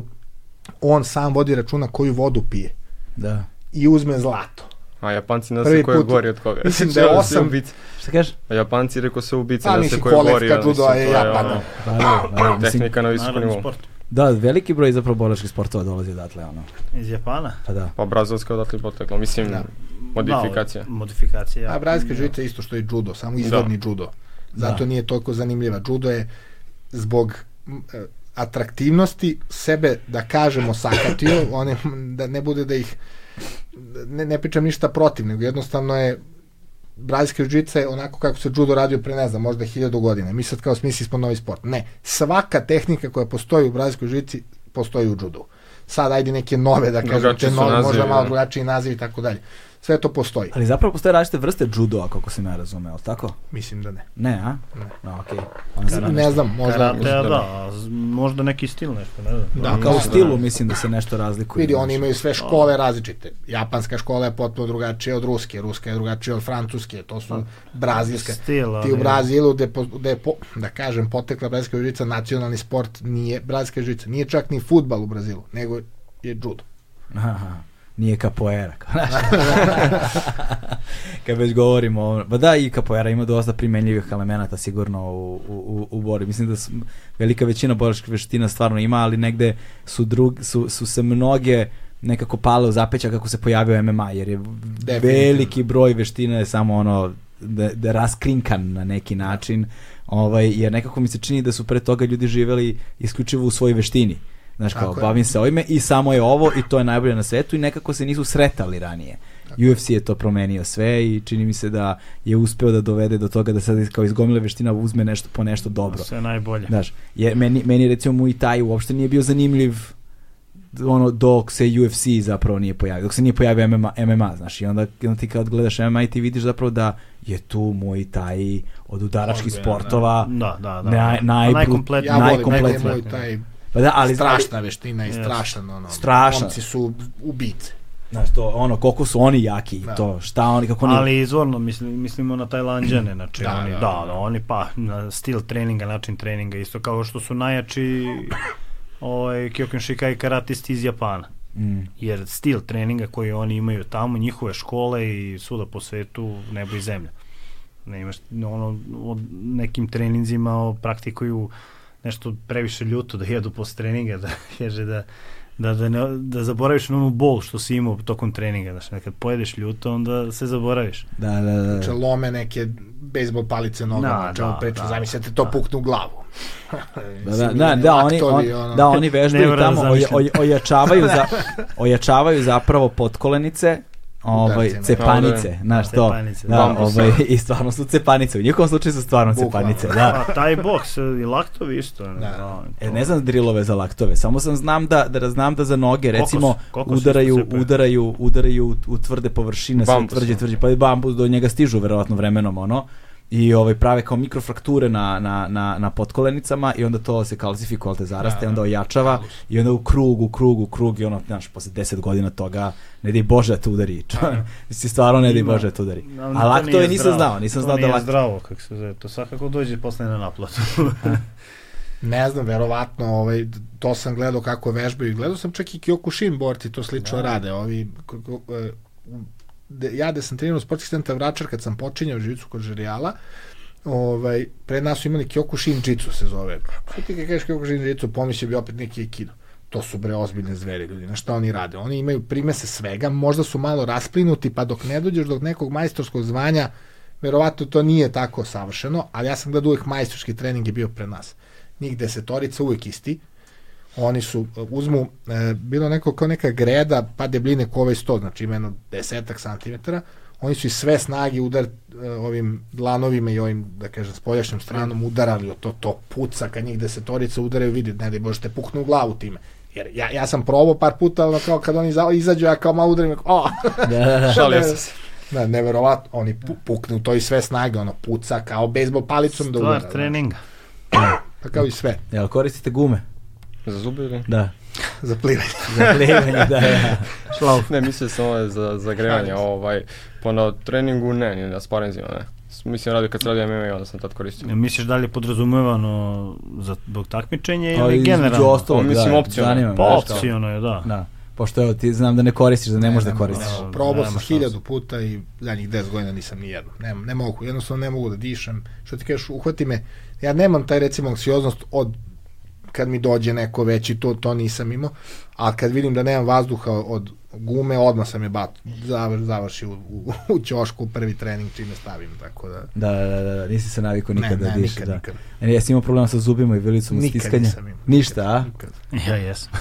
on sam vodi računa koju vodu pije da. i uzme zlato. A Japanci Prvi se ko je put- gori od koga. mislim da Sve je osam- ubice. Šta kažeš? A Japanci rekao se ubice, Pa, ne se mislim, ko je gori. kolevka ali judo mislim, je to Japan. ono, Da, da, da, [LAUGHS] mislim, Tehnika na visokom Naravno, nivou. da, veliki broj zapravo bolačkih sportova dolazi odatle, ono. Iz Japana? Pa da. Pa brazilska odatle potekla. Mislim, Da. modifikacija. Da, modifikacija. A brazilska žica je isto što i judo, samo izvorni judo. Zato Da. nije toliko zanimljiva. Judo je zbog e, atraktivnosti sebe, da kažemo, sakatio, one, da ne bude da ih ne, ne pričam ništa protiv, nego jednostavno je brazilska jiu je onako kako se judo radio pre, ne znam, možda hiljadu godina. Mi sad kao smisli smo novi sport. Ne, svaka tehnika koja postoji u brazilskoj žici postoji u judu. Sad ajde neke nove, da kažem, te nove, možda malo da. drugačiji naziv i tako dalje. Sve to postoji. Ali zapravo postoje različite vrste judoa, kako sam ja razumeo, tako? Mislim da ne. Ne, a? Ne. No. Onda sam- Ne znam, možda... Karatea, da. da, možda neki stil nešto, ne znam. Da, Kao u da, stilu mislim da se nešto razlikuje. Vidi, oni imaju sve škole različite. Japanska škola je potpuno drugačija od ruske, ruska je drugačija od francuske, to su brazilska. Stil, Ti u ali- Brazilu, gde, po, gde po, da kažem, potekla brazilska žica, nacionalni sport nije brazilska žica. Nije čak ni futbal u Brazilu, nego je judo. Aha, nije kapoera. kao. Kad već govorimo, ba da i kapoera ima dosta primenljivih elemenata sigurno u, u, u, borbi. Mislim da su, velika većina boričkih veština stvarno ima, ali negde su, drug, su, su se mnoge nekako pale u zapeća kako se pojavio MMA, jer je veliki broj veština je samo ono da, da raskrinkan na neki način, ovaj, jer nekako mi se čini da su pre toga ljudi živeli isključivo u svojoj veštini. Znaš, kao, Tako je. bavim se ovime i samo je ovo i to je najbolje na svetu i nekako se nisu sretali ranije. UFC je to promenio sve i čini mi se da je uspeo da dovede do toga da sad kao iz gomile veština uzme nešto po nešto dobro. Sve najbolje. Znaš, je, meni, meni recimo Muay Thai uopšte nije bio zanimljiv ono dok se UFC zapravo nije pojavio, dok se nije pojavio MMA, MMA znaš, i onda, onda ti kad gledaš MMA i ti vidiš zapravo da je tu Muay Thai od udaračkih sportova Da, da, da. Naj, A najbru- najkompletnije. Ja volim, je moj taj Pa da, ali strašna veština i strašan, ono. Strašan. Momci su ubice. Znaš, to, ono, koliko su oni jaki i Da. to, šta oni, kako oni... Ali izvorno mislim, mislimo na Tajlanđane, znači Da, oni, da, da, da. da, oni pa na stil treninga, način treninga, isto kao što su najjači ovaj, Kyokushinkai karatisti iz Japana. Mm. Jer stil treninga koji oni imaju tamo, njihove škole i svuda po svetu, nebo i zemlja. Ne imaš ono, od nekim treninzima praktikuju nešto previše ljuto da jedu posle treninga, da [LAUGHS] kaže da da, da, ne, da zaboraviš na onu bol što si imao tokom treninga, znači kad pojedeš ljuto onda se zaboraviš. Da, da, da. Znači, da. lome neke bejsbol palice nogama, Da, čemu da, pričam, da, zamislite to da. pukne u glavu. [LAUGHS] Da, da, da, da, oni, on, da, oni vežbaju [LAUGHS] tamo, da oj, zamišljam. oj, ojačavaju, za, ojačavaju zapravo potkolenice, ovaj, Udarcima. cepanice, znaš to, Cepanice, da, bambusa. ovaj, [LAUGHS] i stvarno su cepanice, u njihovom slučaju su stvarno Bukvalno. cepanice, [LAUGHS] da. A taj boks i laktovi isto. Ne, Da. da, E, ne znam drilove za laktove, samo sam znam da, da znam da za noge, recimo, kokos udaraju, isto cepaju. udaraju, udaraju u, u tvrde površine, sve tvrđe, no. tvrđe, pa i bambus do njega stižu verovatno vremenom, ono, i ovaj prave kao mikrofrakture na, na, na, na potkolenicama i onda to se kalcifikuje, te zaraste, Da, da. onda ojačava i onda u krug, u krug, u krug i ono, znaš, posle 10 godina toga, ne daj Bože da te udari. [LAUGHS] Mislim, stvarno ne daj. Bože da te udari. A to laktove nije nisam zdravo. znao, nisam to znao da nije lakt... zdravo, kako se zove. To svakako dođe posle na naplatu. [LAUGHS] Ne znam, verovatno, ovaj, to sam gledao kako vežbaju. Gledao sam čak i Kyokushin borci, to slično Da. rade. Ovi, e, de, ja da sam trenirao sportski centar Vračar kad sam počinjao živicu kod Žerijala, ovaj, pre nas su imali Kyokushin Jitsu se zove. Što ti kad kažeš Kyokushin Jitsu, pomislio bi opet neki Aikido. to su bre ozbiljne zveri ljudi, na šta oni rade? Oni imaju primese svega, možda su malo rasplinuti, pa dok ne dođeš do nekog majstorskog zvanja, verovatno to nije tako savršeno, ali ja sam gledao uvek majstorski trening je bio pre nas. Njih desetorica uvek isti, oni su, uzmu, e, bilo neko kao neka greda, pa debljine ko ovaj sto, znači ima jedno desetak santimetara, oni su i sve snage udar e, ovim dlanovima i ovim, da kažem, spoljašnjom stranom udarali, o to, to puca, kad njih desetorica udaraju, vidi, ne da možete puknu u glavu time. Jer ja, ja sam probao par puta, ono kao kad oni izađu, ja kao malo udarim, o! Da, da, da. [LAUGHS] Šalio sam se. Da, neverovatno, oni pu, puknu to i sve snage, ono, puca kao bejsbol palicom Stvar da udara. Stvar treninga. Pa kao i sve. Jel koristite gume? Za zube ili? Da. za plivanje. [LAUGHS] za plivanje, da, da. Šlauf. Ne, mislio sam ovo za, za grevanje, ovaj, pa na treningu ne, ni na sparinzima ne. Mislim, radio kad se radi MMA, onda sam tad koristio. Ja, misliš da li je podrazumevano za bog takmičenja Pa ili generalno? ostalog, Pa, mislim, da, opcionalno. Pa opciono je, da. Da. Pošto evo, ti znam da ne koristiš, da ne, možeš da ne, koristiš. ne, Ne, Probao sam hiljadu puta i zadnjih 10 godina nisam ni jedno. Ne, ne mogu, jednostavno ne mogu da dišem. Što ti kažeš, uhvati me. Ja nemam taj recimo anksioznost od kad mi dođe neko veći, to, to nisam imao, a kad vidim da nemam vazduha od gume, odmah sam je bat, zavr, završi u, u, u ćošku prvi trening čime stavim, tako da... Da, da, da, da, nisi se navikao nikad ne, da ne, dišeš. nikad, da. nikad. E, jesi imao problema sa zubima i vilicom Nikad stiskanja? nisam imao. Ništa, a? Nikad. Ja jesam.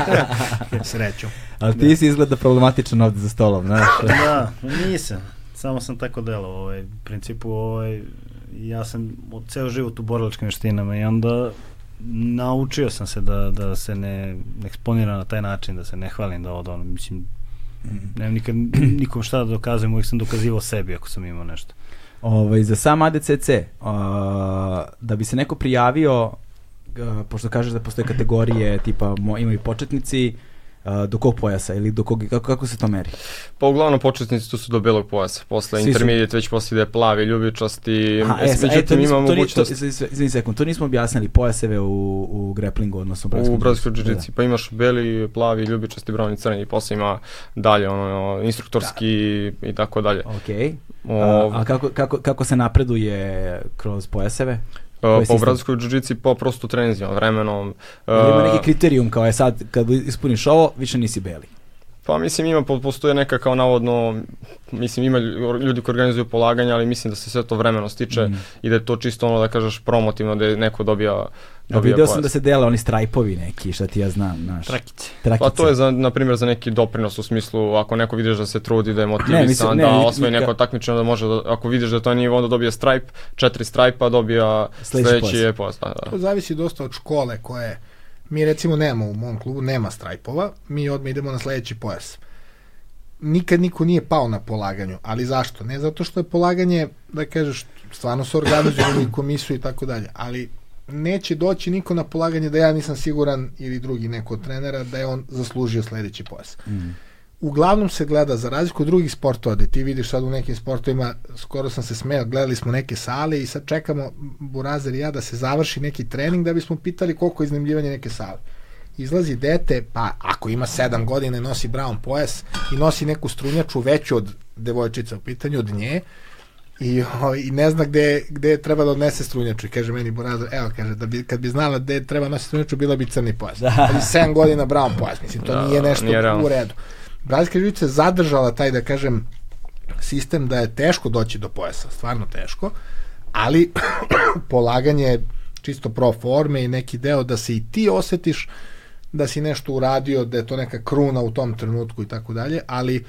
[LAUGHS] Srećom. Ali ti si izgleda problematičan ovde za stolom, znaš. [LAUGHS] da, nisam. Samo sam tako delao. Ovaj, u principu, ovaj, ja sam od ceo život u borilačkim veštinama i onda naučio sam se da, da se ne, eksponiram na taj način, da se ne hvalim da od ono, mislim, nemam nikad [CLEARS THROAT] nikom šta da dokazujem, uvijek sam dokazivao sebi ako sam imao nešto. Ovaj, za sam ADCC, uh, da bi se neko prijavio, uh, pošto kažeš da postoje kategorije, tipa mo, imaju početnici, uh, do kog pojasa ili do kog, kako, kako se to meri? Pa uglavnom početnici tu su do belog pojasa, posle Svi su- intermediate već posle ide plavi, ljubičasti, Aha, e, e, sad, međutim nismo- ima to ni- mogućnost To, izvini, sekund, to nismo objasnili pojaseve u, u grapplingu, odnosno u brazilskoj jiu-jitsu. džiđici, pa imaš beli, plavi, ljubičasti, browni, crni, i posle ima dalje, ono, instruktorski i tako dalje. Da. Ok. O, A, a kako, kako, kako se napreduje kroz pojaseve? pa koji u sistem? brazilskoj džiđici pa prosto trenzijom, vremenom. Ili ima neki kriterijum kao je sad, kad ispuniš ovo, više nisi beli. Pa mislim ima, po- postoje neka kao navodno, mislim ima lju- ljudi koji organizuju polaganja, ali mislim da se sve to vremeno stiče Mhm. i da je to čisto ono da kažeš promotivno, da je neko dobija, Ja, video sam da se dele oni strajpovi neki, šta ti ja znam, znaš. Trakice. Trakice. Pa to je za, na primjer za neki doprinos u smislu ako neko vidiš da se trudi, da je motivisan, mislim, ne, da osvoji neko takmičenje, da može da, ako vidiš da to je nivo, onda dobije stripe, četiri stripa, dobija Sledeći je pojas. Da, da. To zavisi dosta od škole koje mi recimo nemamo u mom klubu, nema strajpova, mi odmah idemo na sledeći pojas. Nikad niko nije pao na polaganju, ali zašto? Ne zato što je polaganje, da kažeš, stvarno se organizuju i [COUGHS] komisiju i tako dalje, ali neće doći niko na polaganje da ja nisam siguran ili drugi neko od trenera da je on zaslužio sledeći pojas. Mm. Uglavnom se gleda za razliku od drugih sportova, da ti vidiš sad u nekim sportovima, skoro sam se smeo, gledali smo neke sale i sad čekamo, Burazer i ja, da se završi neki trening da bismo pitali koliko je iznajmljivanje neke sale. Izlazi dete, pa ako ima 7 godina i nosi brown pojas i nosi neku strunjaču veću od devojčica u pitanju, od nje, i, o, i ne zna gde, gde treba da odnese strunjaču i kaže meni Burazer, evo kaže, da bi, kad bi znala gde treba nositi strunjaču, bila bi crni pojas. Da. Ali 7 godina brown pojas, mislim, to Da, nije nešto nije realno. u redu. Brazilska živica je zadržala taj, da kažem, sistem da je teško doći do pojasa, stvarno teško, ali [COUGHS] polaganje je čisto pro forme i neki deo da se i ti osetiš da si nešto uradio, da je to neka kruna u tom trenutku i tako dalje, ali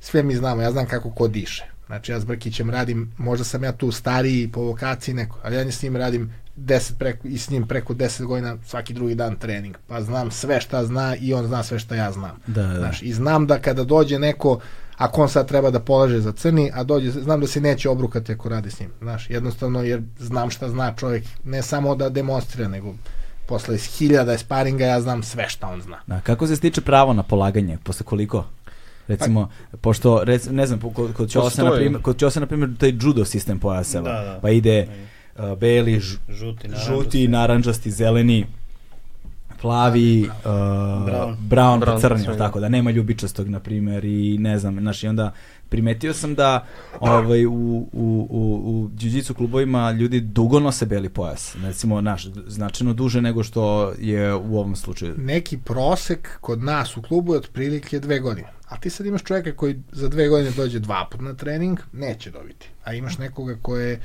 sve mi znamo, ja znam kako ko diše. Znači ja s Brkićem radim, možda sam ja tu stariji po vokaciji neko, ali ja s njim radim 10 preko, i s njim preko 10 godina svaki drugi dan trening. Pa znam sve šta zna i on zna sve šta ja znam. Da, da. Znaš, I znam da kada dođe neko, ako on sad treba da polaže za crni, a dođe, znam da se neće obrukati ako radi s njim. Znaš, jednostavno jer znam šta zna čovjek, ne samo da demonstrira, nego posle iz hiljada sparinga ja znam sve šta on zna. Da, kako se stiče pravo na polaganje? Posle koliko? Recimo, pošto, rec, ne znam, kod, kod Ćosa, na primjer, kod Ćosa, na primjer, taj judo sistem pojaseva. Da, da. Pa ide uh, beli, ž, Žuti, žuti, naranđasti, zeleni. plavi, uh, Brown. brown, pa Brown, crni, crni. tako da nema ljubičastog, na primjer, i ne znam, znaš, i onda primetio sam da ovaj, u, u, u, u jiu-jitsu klubovima ljudi dugo nose beli pojas, recimo, naš, značajno duže nego što je u ovom slučaju. neki prosek kod nas u klubu je otprilike dve godine. A ti sad imaš čovjeka koji za dve godine dođe dva put na trening, neće dobiti. A imaš nekoga koje je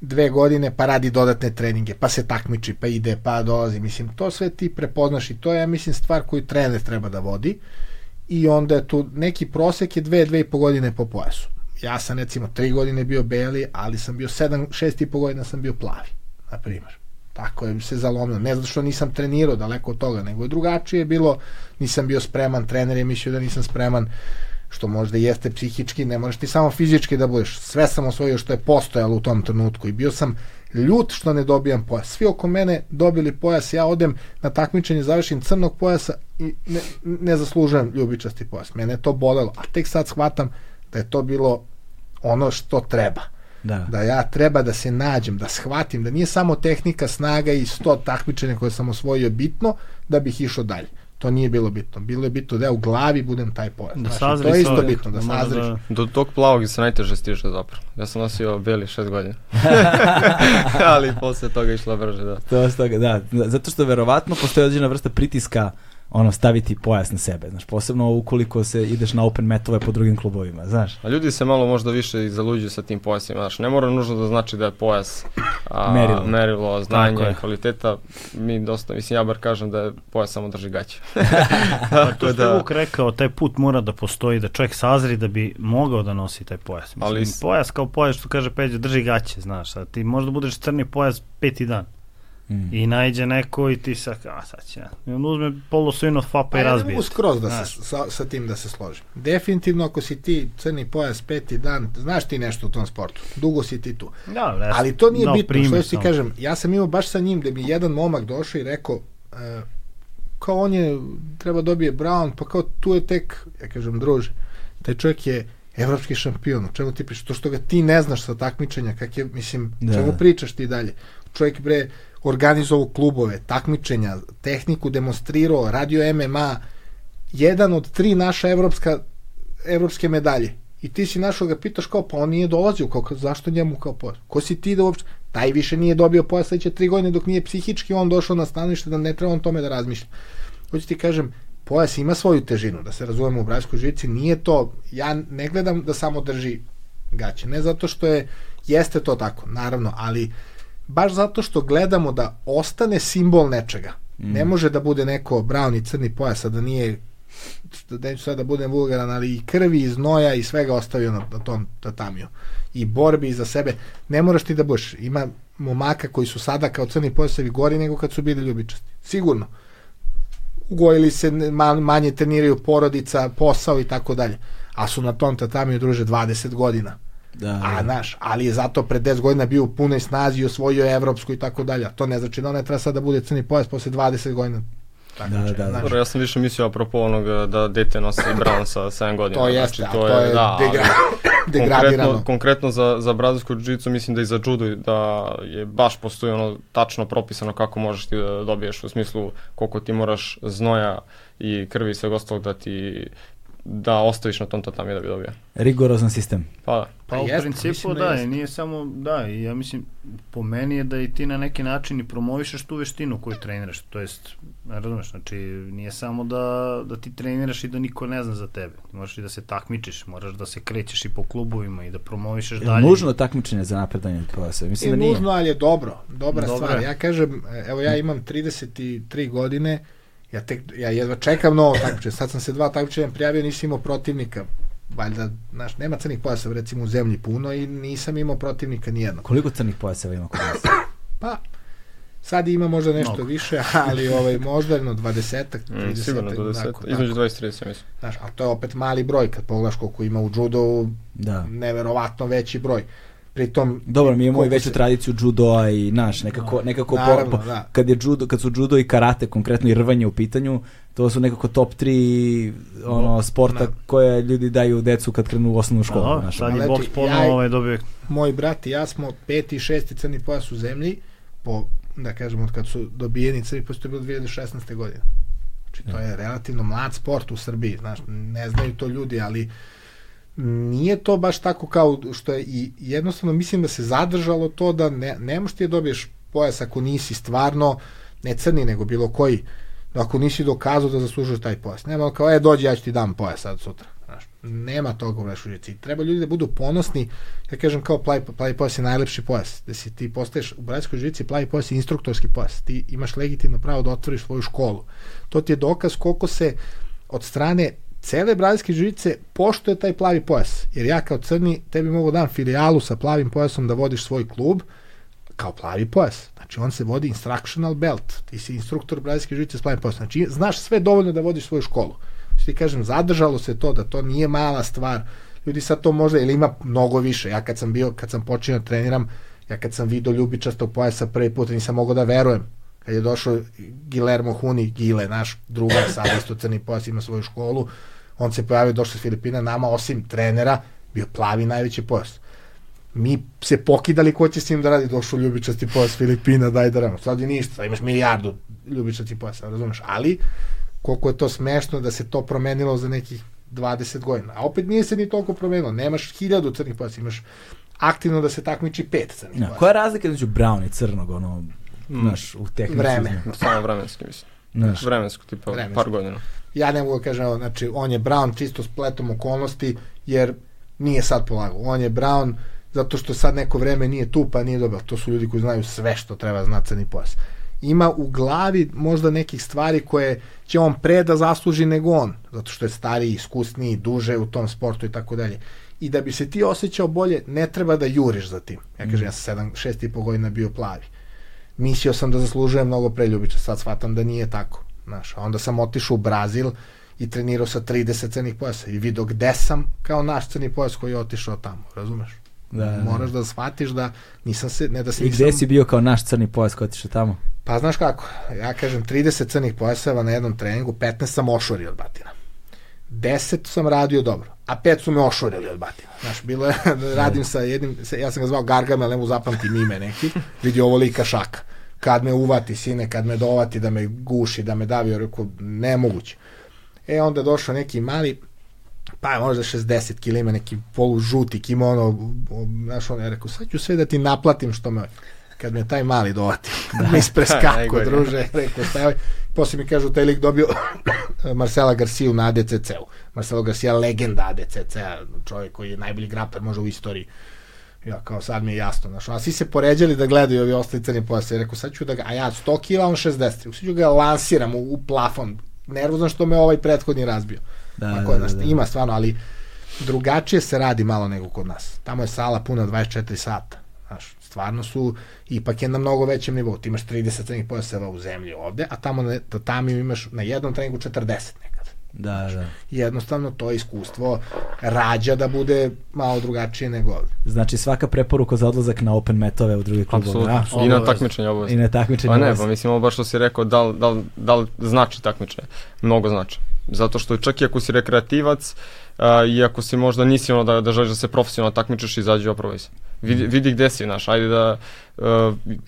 dve godine pa radi dodatne treninge, pa se takmiči, pa ide, pa dolazi. Mislim, to sve ti prepoznaš i to je, ja mislim, stvar koju trener treba da vodi. I onda je tu neki prosek je dve, dve i po godine po pojasu. Ja sam recimo tri godine bio beli, ali sam bio sedam, šest i po godina sam bio plavi, na primjer. Tako je se zalomilo. Ne zato što nisam trenirao daleko od toga, nego je drugačije bilo, nisam bio spreman, trener je mislio da nisam spreman, što možda jeste psihički, ne možeš ti samo fizički da budeš. Sve sam osvojio što je postojalo u tom trenutku i bio sam ljut što ne dobijam pojas. Svi oko mene dobili pojas, ja odem na takmičenje, završim crnog pojasa i ne, ne zaslužujem ljubičasti pojas. Mene je to bolelo, a tek sad shvatam da je to bilo ono što treba Da. da ja treba da se nađem, da shvatim da nije samo tehnika, snaga i 100 takmičenja koje sam osvojio bitno da bih išao dalje. To nije bilo bitno. Bilo je bitno da ja u glavi budem taj pojas. Da Znaš, i sazriš to je isto čovjek, bitno, da mora sazriš. Do tog plavog se najteže stiže zapravo. Ja sam nosio beli šest godina. [LAUGHS] Ali posle toga išla brže, da. To je toga, da. Zato što verovatno postoji određena vrsta pritiska ono staviti pojas na sebe, znaš, posebno ukoliko se ideš na open metove po drugim klubovima, znaš. A ljudi se malo možda više i zaluđuju sa tim pojasima, znaš, ne mora nužno da znači da je pojas a, Merilo. merilo Tako znanje, je. kvaliteta. Mi dosta, mislim, ja bar kažem da je pojas samo drži gaće. [LAUGHS] Pa to što da- Vuk rekao, taj put mora da postoji, da čovjek sazri da bi mogao da nosi taj pojas. Mislim, Ali pojas kao pojas, što kaže Peđa, drži gaće, znaš, a ti možda budeš crni pojas peti dan. Mm. I najde neko i ti sa, a sad će. I on uzme polosojno fapa Pa i ja ne razbije. skroz da Znaš. se, sa, sa tim da se složim. Definitivno ako si ti crni pojas peti dan, znaš ti nešto u tom sportu. Dugo si ti tu. Da, bre, Ali to nije dao bitno, primer što ti kažem, ja sam imao baš sa njim da mi je jedan momak došao i rekao, e, kao on je, treba dobije Brown, pa kao tu je tek, ja kažem, druže, taj čovjek je evropski šampion, o čemu ti pričaš, to što ga ti ne znaš sa takmičenja, kak je, mislim, da. čemu pričaš ti dalje? Čovjek bre organizovao klubove, takmičenja, tehniku demonstrirao, radio MMA, jedan od tri naša evropska, evropske medalje. I ti si našao ga pitaš kao, pa on nije dolazio, kao, zašto njemu kao pojas? Ko si ti da uopšte, taj više nije dobio pojas sledeće tri godine dok nije psihički on došao na stanovište da ne treba on tome da razmišlja. Hoću ti kažem, pojas ima svoju težinu, da se razumemo u bratskoj žici, nije to, ja ne gledam da samo drži gaće, ne zato što je, jeste to tako, naravno, ali baš zato što gledamo da ostane simbol nečega. Mm. Ne može da bude neko brown i crni pojas, a da nije da neću sad da budem vulgaran, ali i krvi, i znoja i svega ostavio na, na tom tatamiju. I borbi za sebe. Ne moraš ti da budeš. Ima momaka koji su sada kao crni pojasevi gori nego kad su bili ljubičasti. Sigurno. Ugojili se, manje treniraju porodica, posao i tako dalje. A su na tom tatamiju druže 20 godina. Da, A, znaš, ali je zato pre 10 godina bio u punoj snazi i osvojio evropsku i tako dalje. To ne znači da ona treba sad da bude crni pojas posle 20 godina. Da, da, da. znaš. Dobro, ja sam više mislio apropo onoga da dete nosi Brown sa 7 godina. To jeste, znači, a to je, da, ali degra [LAUGHS] degradirano. Konkretno, konkretno za, za brazilsku jiu mislim da i za judo da je baš postoji ono tačno propisano kako možeš ti da dobiješ u smislu koliko ti moraš znoja i krvi i sveg ostalog da ti da ostaviš na tom tatami da bi dobio. Rigorozan sistem. Pa da. Pa Pa u jeste, principu da da, i nije samo, da, i ja mislim, po meni je da i ti na neki način i promovišeš tu veštinu koju treniraš, to jest, ne razumeš, znači nije samo da, da ti treniraš i da niko ne zna za tebe, ti moraš i da se takmičiš, moraš da se krećeš i po klubovima i da promovišeš Je dalje. nužno takmičenje za napredanje pojasa? Mislim Je da nije. nužno, ali je dobro. Dobra Dobro stvar. je. Ja kažem, evo ja imam 33 godine, ja, tek, ja jedva čekam novo takmičenje. Sad sam se dva takmičenja prijavio, nisam imao protivnika. Valjda, znaš, nema crnih pojasa recimo u zemlji puno i nisam imao protivnika nijednog. Koliko crnih pojaseva ima kod nas? [COUGHS] Pa, sad ima možda nešto Mnogo. više, ali ovaj, možda jedno 20-ak, 30 Mm, sigurno do 10, tako, između tako. 20 i 30 mislim. Znaš, a to je opet mali broj, kad pogledaš koliko ima u judo, Da. neverovatno veći broj. Pritom, Dobro, mi imamo i veću se- tradiciju judoa i naš, nekako, nekako po, Naravno, po, da. kad, je judo, kad su judo i karate, konkretno i rvanje u pitanju, to su nekako top 3 ono, sporta Da. koje ljudi daju decu kad krenu u osnovnu školu. Da, znaš, sad ono. je Ali boks ponovo ja- ovaj dobio moj brat i ja smo peti i šesti crni pojas u zemlji po da kažem, od kad su dobijeni crni pojas, to je bilo 2016. godine. Znači, to je relativno mlad sport u Srbiji, znaš, ne znaju to ljudi, ali nije to baš tako kao što je i jednostavno mislim da se zadržalo to da ne, ne možeš ti da dobiješ pojas ako nisi stvarno ne crni nego bilo koji ako nisi dokazao da zaslužuješ taj pojas. Nema kao, e, dođi, ja ću ti dam pojas sad sutra. Znaš, nema toga u Vreškoj žici. Treba ljudi da budu ponosni, ja kažem kao plavi, plavi pojas je najlepši pojas. Da si ti postaješ u Vreškoj žici, plavi pojas je instruktorski pojas. Ti imaš legitimno pravo da otvoriš svoju školu. To ti je dokaz koliko se od strane cele brazilske žice poštuje taj plavi pojas. Jer ja kao crni tebi mogu dam filijalu sa plavim pojasom da vodiš svoj klub kao plavi pojas. Znači on se vodi instructional belt. Ti si instruktor brazilske žice s plavim pojasom. Znači znaš sve dovoljno da vodiš svoju školu. Što ti kažem, zadržalo se to da to nije mala stvar. Ljudi sad to možda, ili ima mnogo više. Ja kad sam bio, kad sam počinio da treniram, ja kad sam video ljubičastog pojasa prvi put, nisam mogao da verujem. Kad je došao Guillermo Huni, Gile, naš drugar, sad isto crni pojas, ima svoju školu, on se pojavio, došao s Filipina, nama osim trenera, bio plavi najveći pojas. Mi se pokidali ko će s njim da radi, došao ljubičasti pojas Filipina, daj da ramo. Sad je ništa, imaš milijardu ljubičasti pojasa, razumeš? Ali, koliko je to smešno da se to promenilo za nekih 20 godina. A opet nije se ni toliko promenilo. Nemaš hiljadu crnih pojasa, imaš aktivno da se takmiči pet crnih Ja, pojasa. koja je razlika između brown i crnog, ono, znaš, u tehnici? Vreme. Samo vremenski, mislim. Znaš, Vremensko, tipa Vremenski. par godina. Ja ne mogu da kažem, znači, on je Brown čisto spletom okolnosti, jer nije sad polagao. On je Brown zato što sad neko vreme nije tu, pa nije dobro. To su ljudi koji znaju sve što treba znati crni pojas. Ima u glavi možda nekih stvari koje će on pre da zasluži nego on, zato što je stariji, iskusniji, duže u tom sportu i tako dalje. I da bi se ti osjećao bolje, ne treba da juriš za tim. Ja kažem, ja sam sedam, šest i po godina bio plavi. Mislio sam da zaslužujem mnogo pre Ljubića, sad shvatam da nije tako. Znaš, a onda sam otišao u Brazil i trenirao sa 30 crnih pojasa i vidio gde sam kao naš crni pojas koji je otišao tamo, razumeš? Da, da. Moraš da shvatiš da nisam se, ne da se I nisam... gde si bio kao naš crni pojas koji otišao tamo? Pa znaš kako, ja kažem 30 crnih pojaseva na jednom treningu, 15 sam ošorio od batina. 10 sam radio dobro, a 5 su me ošorili od batina. Znaš, bilo je, [LAUGHS] da radim sa jednim, ja sam ga zvao Gargamel, mu zapamtim ime neki, vidi ovo lika šaka. Kad me uvati, sine, kad me dovati, da me guši, da me davi, ja rekao, nemoguće. E, onda došao neki mali, pa je možda 60 kg, ima neki polu žuti kimono, znaš, on je rekao, sad ću sve da ti naplatim što me, kad me taj mali dovati, [LAUGHS] da, me ispreskako, najgore. druže, rekao, stavaj, posle mi kažu, taj lik dobio [COUGHS] Marcela Garcia na ADCC-u. Marcelo Garcia legenda ADCC-a, čovjek koji je najbolji graper možda u istoriji. Ja kao sad mi je jasno, znaš, a svi se poređali da gledaju ovi ostali crni pojas. Ja rekao, sad ću da ga, a ja 100 kila, on 60. Sad ću ga lansiram u, u plafon. Nervozan što me ovaj prethodni razbio. Da, Ma, da, da, da. Ima stvarno, ali drugačije se radi malo nego kod nas. Tamo je sala puna 24 sata. Znaš, stvarno su, ipak je na mnogo većem nivou. Ti imaš 30 trening pojaseva u zemlji ovde, a tamo na, da tamo imaš na jednom treningu 40 nekad. Da, da. Jednostavno to iskustvo rađa da bude malo drugačije nego ovde. Znači svaka preporuka za odlazak na open metove u druge klubove. Apsolutno. a? I na Obavezno. takmičenje I obavezno. na takmičenju. Pa ne, pa mislim ovo baš što si rekao, da li, da, li, da li znači takmičenje? Mnogo znači. Zato što čak i ako si rekreativac, a, i ako si možda nisi ono da, da želiš da se profesionalno takmičeš, izađi i oprobaj se. Vidi, vidi gde si, znaš, ajde da uh,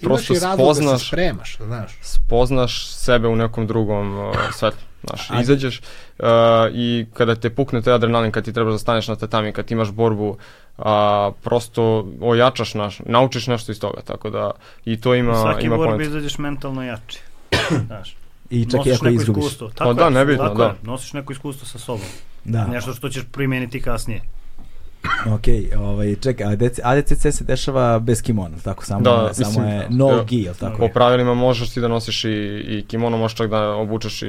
prosto i razlog da se spoznaš, spremaš, znaš. spoznaš sebe u nekom drugom uh, svetlu. Znaš, A- izađeš uh, i kada te pukne taj adrenalin, kad ti trebaš da staneš na tatami, kad imaš borbu, a, prosto ojačaš, naš, naučiš nešto iz toga, tako da i to ima, U svaki ima borbi izađeš mentalno jači. [CLEARS THROAT] Znaš, I čak i ako izgubiš. iskustvo. Tako Pa da, nebitno, tako da. Je, nosiš neko iskustvo sa sobom. Da. Nešto što ćeš primeniti kasnije. Ok, ovaj, čekaj, ADC, ADCC se dešava bez kimona, tako? Samo, Da, samo mislim, je no ja, gi, jel tako? Po pravilima možeš ti da nosiš i, i kimono, možeš čak da obučeš i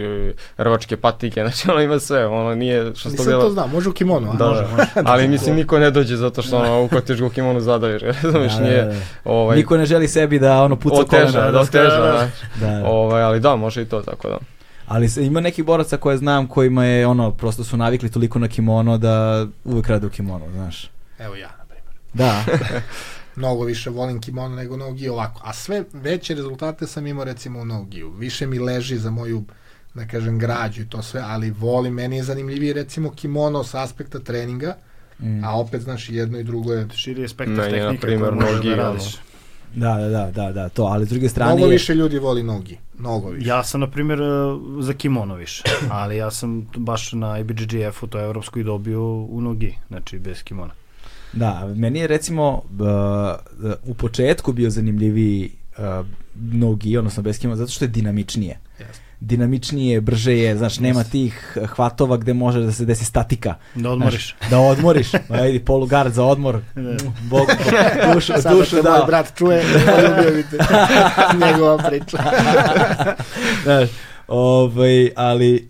rvačke patike, [LAUGHS] znači ono ima sve, ono nije što sto Nisam to znao, može u kimono, a? Da, može, da. može. [LAUGHS] ali mislim niko ne dođe zato što ono, ukotiš ga u kimono zadaješ, [LAUGHS] razumeš, Da, da, nije, da. ovaj, Niko ne želi sebi da ono puca oteža, kolena. da oteža, da, da. Da, da. Ovaj, ali da, može i to, tako da. Ali se, ima nekih boraca koje znam kojima je ono, prosto su navikli toliko na kimono da uvek rade u kimono, znaš. Evo ja, na primjer. Da, [LAUGHS] Mnogo više volim kimono nego nogi ovako. A sve veće rezultate sam imao recimo u nogiju. Više mi leži za moju da kažem građu i to sve, ali volim, meni je zanimljivije recimo kimono s aspekta treninga, Mm. a opet znaš jedno i drugo je Širi je spektar Meni je, na tehnika možeš nogi, da radiš. Da, da, da, da, da, to, ali s druge strane... Mnogo je- više ljudi voli nogi. Mnogo više. Ja sam, na primjer, e, za kimono više, ali ja sam baš na IBJJF-u, to je evropsko, i dobio u nogi, znači bez kimona. Da, meni je recimo uh, u početku bio zanimljiviji uh, nogi, odnosno bez kima, zato što je dinamičnije. Jeste. Dinamičnije, brže je, znaš, nema tih hvatova gde može da se desi statika. Da odmoriš. Znaš, da odmoriš. Ma vidi, polugard za odmor. Bog, [LAUGHS] dušu, Sada dušu te moj brat čuje, ljubio bi te. Njegova priča. [LAUGHS] Znaš, ovaj, ali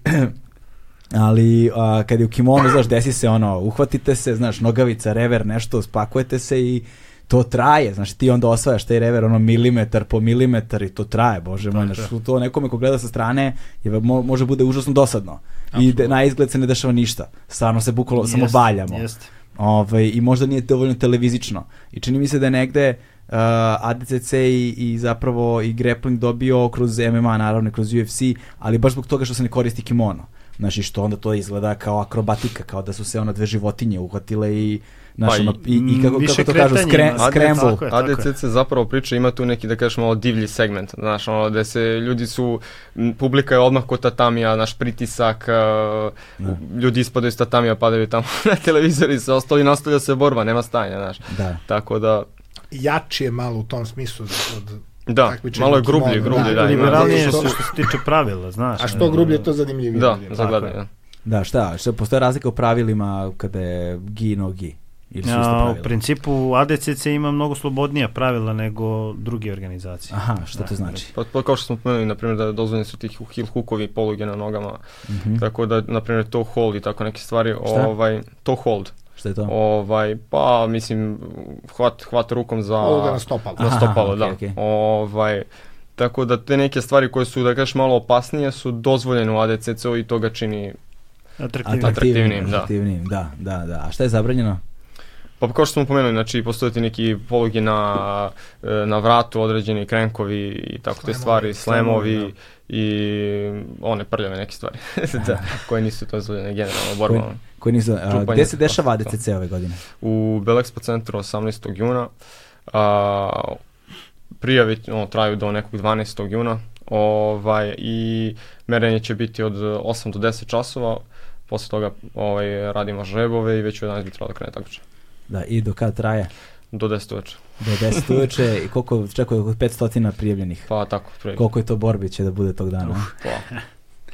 [CLEARS THROAT] ali a, kad je u kimonu, znaš, desi se ono, uhvatite se, znaš, nogavica, rever, nešto, spakujete se i to traje, znaš, ti onda osvajaš taj rever ono milimetar po milimetar i to traje, bože moj, znaš, to nekome ko gleda sa strane je, mo, može bude užasno dosadno i de, na izgled se ne dešava ništa, stvarno se bukvalno samo baljamo Jeste. ovaj, i možda nije dovoljno televizično. I čini mi se da je negde uh, ADCC i, i zapravo i grappling dobio kroz MMA, naravno i kroz UFC, ali baš zbog toga što se ne koristi kimono. Znaš, i što onda to izgleda kao akrobatika, kao da su se ona dve životinje uhvatile i, znaš, Pa i- ono, i, i kako, kako to kažu, skre, scramble. Je. ADCC zapravo priča ima tu neki da kažeš malo divlji segment, znaš, ono gde se ljudi su, publika je odmah kod tatamija, naš pritisak, uh, ljudi ispadaju iz tatamija, padaju tamo [LAUGHS] na televizor i sve ostali, nastavlja se borba, nema stanja, znaš. Da. Tako da, Jači je malo u tom smislu od da, malo je grublje, grublje, da. da. Liberalnije što, što- što se tiče pravila, znaš. A što grublje, to zanimljivije. Da, za gledanje, je. da. Da, šta, šta, postoje razlika u pravilima kada je gi no gi? Ili su isto A, pravila? u principu ADCC ima mnogo slobodnija pravila nego druge organizacije. Aha, šta to Da, znači? Pa, pa kao što smo pomenuli, na primjer, da dozvoljeni su tih heel hookovi, poluge na nogama, Mhm. tako da, na primjer, to hold i tako neke stvari, Šta? ovaj, to hold, Šta je to? ovaj, pa, mislim, hvat, hvat rukom za... Ovoga na stopalo. Na Aha, stopalo, okej, da. okej. Ovaj, tako da te neke stvari koje su, da kažeš, malo opasnije su dozvoljene u ADCC-u i to ga čini Atraktivno. Atraktivnijim, da. Atraktivnijim, da, da, da. A šta je zabranjeno? Pa kao što smo pomenuli, znači postoje ti neki polugi na, e, na vratu, određeni krenkovi i tako te Slemovi, stvari, slemovi, slemovi i one prljave neke stvari, [LAUGHS] da, [LAUGHS] koje nisu dozvoljene generalno u borbama. Koji nisu, a, gde se dešava. ADCC ove godine? U Belexpo centru 18. juna, a, prijave ono, traju do nekog 12. juna ovaj, i merenje će biti od 8 do 10 časova, posle toga ovaj, radimo žrebove i već u 11 bi trebalo da krene takmičenje. Da, i do kad traje? Do 10 uveče. Do 10 uveče i koliko očekuje oko 500 prijavljenih? Pa tako, prilike. Koliko je to borbi će da bude tog dana? a? Pa,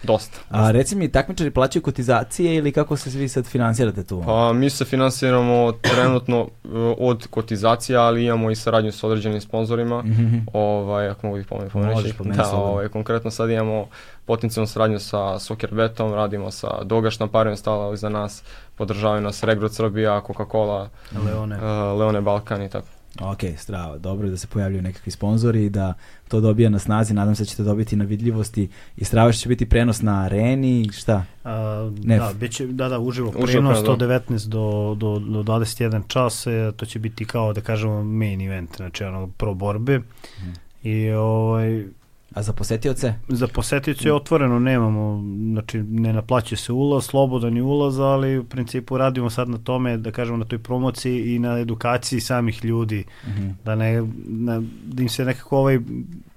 dosta. A reci mi, takmičari plaćaju kotizacije ili kako se vi sad finansirate tu? Pa mi se finansiramo trenutno uh, od kotizacija, ali imamo i saradnju sa određenim sponzorima. Mhm. Ovaj, ako mogu ih pomenuti, Možeš, pomenuti. pomeni Da, ovaj, konkretno sad imamo potencijalnu saradnju sa Soccerbetom, radimo sa Doga štamparijom stala za nas, podržavaju nas Regrod Srbija, Coca-Cola, Leone. uh, Leone Balkan i tako. Ok, strava, dobro je da se pojavljuju nekakvi sponzori i da to dobija na snazi, nadam se da ćete dobiti na vidljivosti i strava što će biti prenos na areni, šta? A, Ne. da, biće, da, da, uživo Uživo prenos prenos, da. 119 do, do, do 21 čas, e, to će biti kao da kažemo main event, znači ono pro borbe. Mhm. I ovaj, A za posetioce? za posetioce je otvoreno, nemamo, znači ne naplaćuje se ulaz, slobodan je ulaz, ali u principu radimo sad na tome, da kažemo na toj promociji i na edukaciji samih ljudi, Mhm. da ne, na, da im se nekako ovaj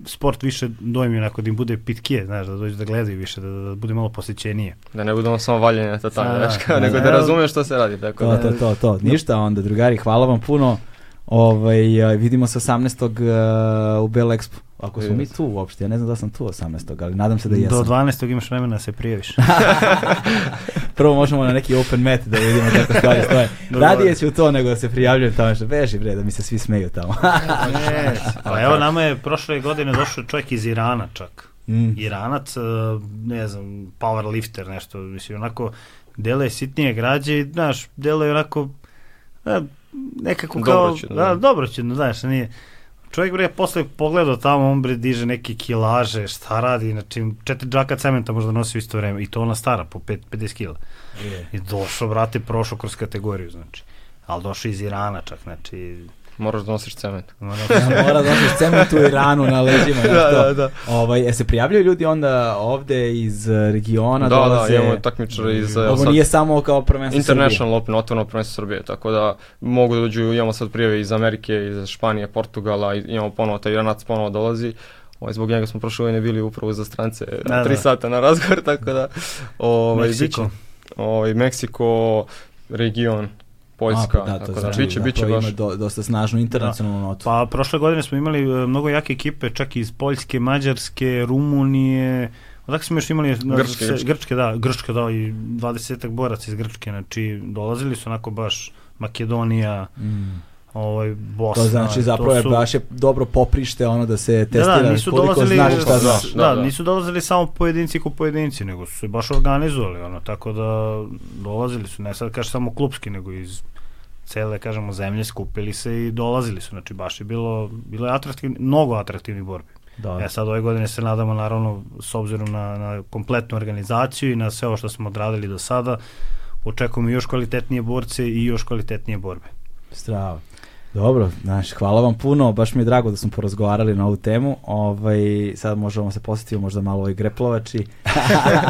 sport više dojmi, onako da im bude pitkije, znaš, da dođu da gledaju više, da, da bude malo posjećenije. Da ne budemo samo valjeni na tatami, Da, znaš, da, nego da. da razumiju što se radi, tako To, da. to, to, to. Ništa onda, drugari, hvala vam puno. Ovaj, vidimo se 18. Uh, u Bell Expo. Ako smo mi tu uopšte, ja ne znam da sam tu 18. ali nadam se da Do jesam. 12. imaš vremena da se prijaviš. [LAUGHS] Prvo možemo na neki open mat da vidimo kako stvari stoje. [LAUGHS] Radije ću to nego da se prijavljujem tamo što beži bre, da mi se svi smeju tamo. Ne, [LAUGHS] pa evo nama je prošle godine došao čovjek iz Irana čak. Mm. Iranac, e, ne znam, powerlifter nešto, mislim, onako, dele sitnije građe i, znaš, dele onako, e, nekako kao, Dobroćudno, da, da. dobroćudno, znaš, nije, Čovjek bre posle pogledao tamo, on bre diže neke kilaže, šta radi, znači četiri džaka cementa možda nosi u isto vreme i to ona stara po 5 50 kila. I došao, brate, prošao kroz kategoriju, znači. Ali došao iz Irana čak, znači Moraš da nosiš cement. Ja, mora da nosiš cementu i ranu na leđima. [LAUGHS] Da, da, da. Ovaj, e se prijavljaju ljudi onda ovde iz eh, regiona, Da, da, dolaze... imamo takmičare iz... evo Ovo sad, nije samo kao prvenstvo International Open, otvoreno prvenstvo Srbije, tako da mogu da dođu, imamo sad prijave iz Amerike, iz Španije, Portugala, imamo ponovo, taj Iranac ponovo dolazi, ovaj, zbog njega smo prošle godine bili upravo za strance, Da, tri da. sata na razgovor, tako da, ovaj, Meksiko. ovaj, Meksiko, region, Poljska, A, pa da, to tako da, znači, biće, biće to baš. Ima do, dosta snažnu internacionalnu notu. Pa prošle godine smo imali e, mnogo jake ekipe, čak i iz Poljske, Mađarske, Rumunije, odakle smo još imali? na- Grčke, se- Grčke. Grčke, da, Grčke, da, i 20 boraca iz Grčke, znači dolazili su onako baš Makedonija, Mm. Ovaj, Bosna. To znači zapravo to je su- baš je dobro poprište ono da se Da, testira da, nisu koliko dolazili, znaš šta da, znaš. da, Da, da. nisu dolazili samo pojedinci ko pojedinci, nego su se baš organizovali, ono, tako da dolazili su, ne sad kaže samo klubski, nego iz cele, kažemo, zemlje skupili se i dolazili su, znači baš je bilo, bilo je atraktivni, mnogo atraktivnih borbi. Da. E sad ove godine se nadamo naravno s obzirom na, na kompletnu organizaciju i na sve ovo što smo odradili do sada, očekujemo još kvalitetnije borce i još kvalitetnije borbe. Strava. Dobro, znaš, hvala vam puno, baš mi je drago da smo porazgovarali na ovu temu. Ovaj, sad možemo se posjetiti možda malo ovoj greplovači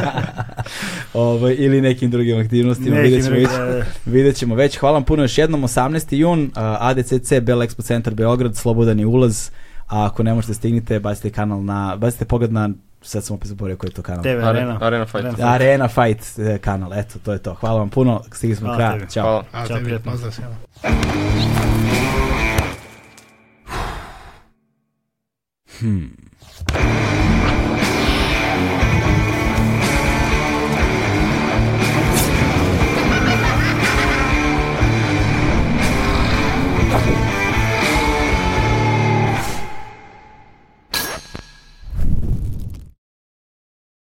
[LAUGHS] ovaj, ili nekim drugim aktivnostima. Neki vidjet, ćemo, već, da, da. vidjet ćemo već. Hvala vam puno još jednom, 18. jun, uh, ADCC, Bell Expo Centar Beograd, slobodan je ulaz. A ako ne možete stignite, bacite kanal na, bacite pogled na, sad sam opet zaboravio koji je to kanal. TV Arena, Arena. Arena Fight. Arena. Arena Fight eh, kanal, eto, to je to. Hvala vam puno, stigli smo do Hvala kraja. Ćao. Hvala. A, Ćao, Hmm.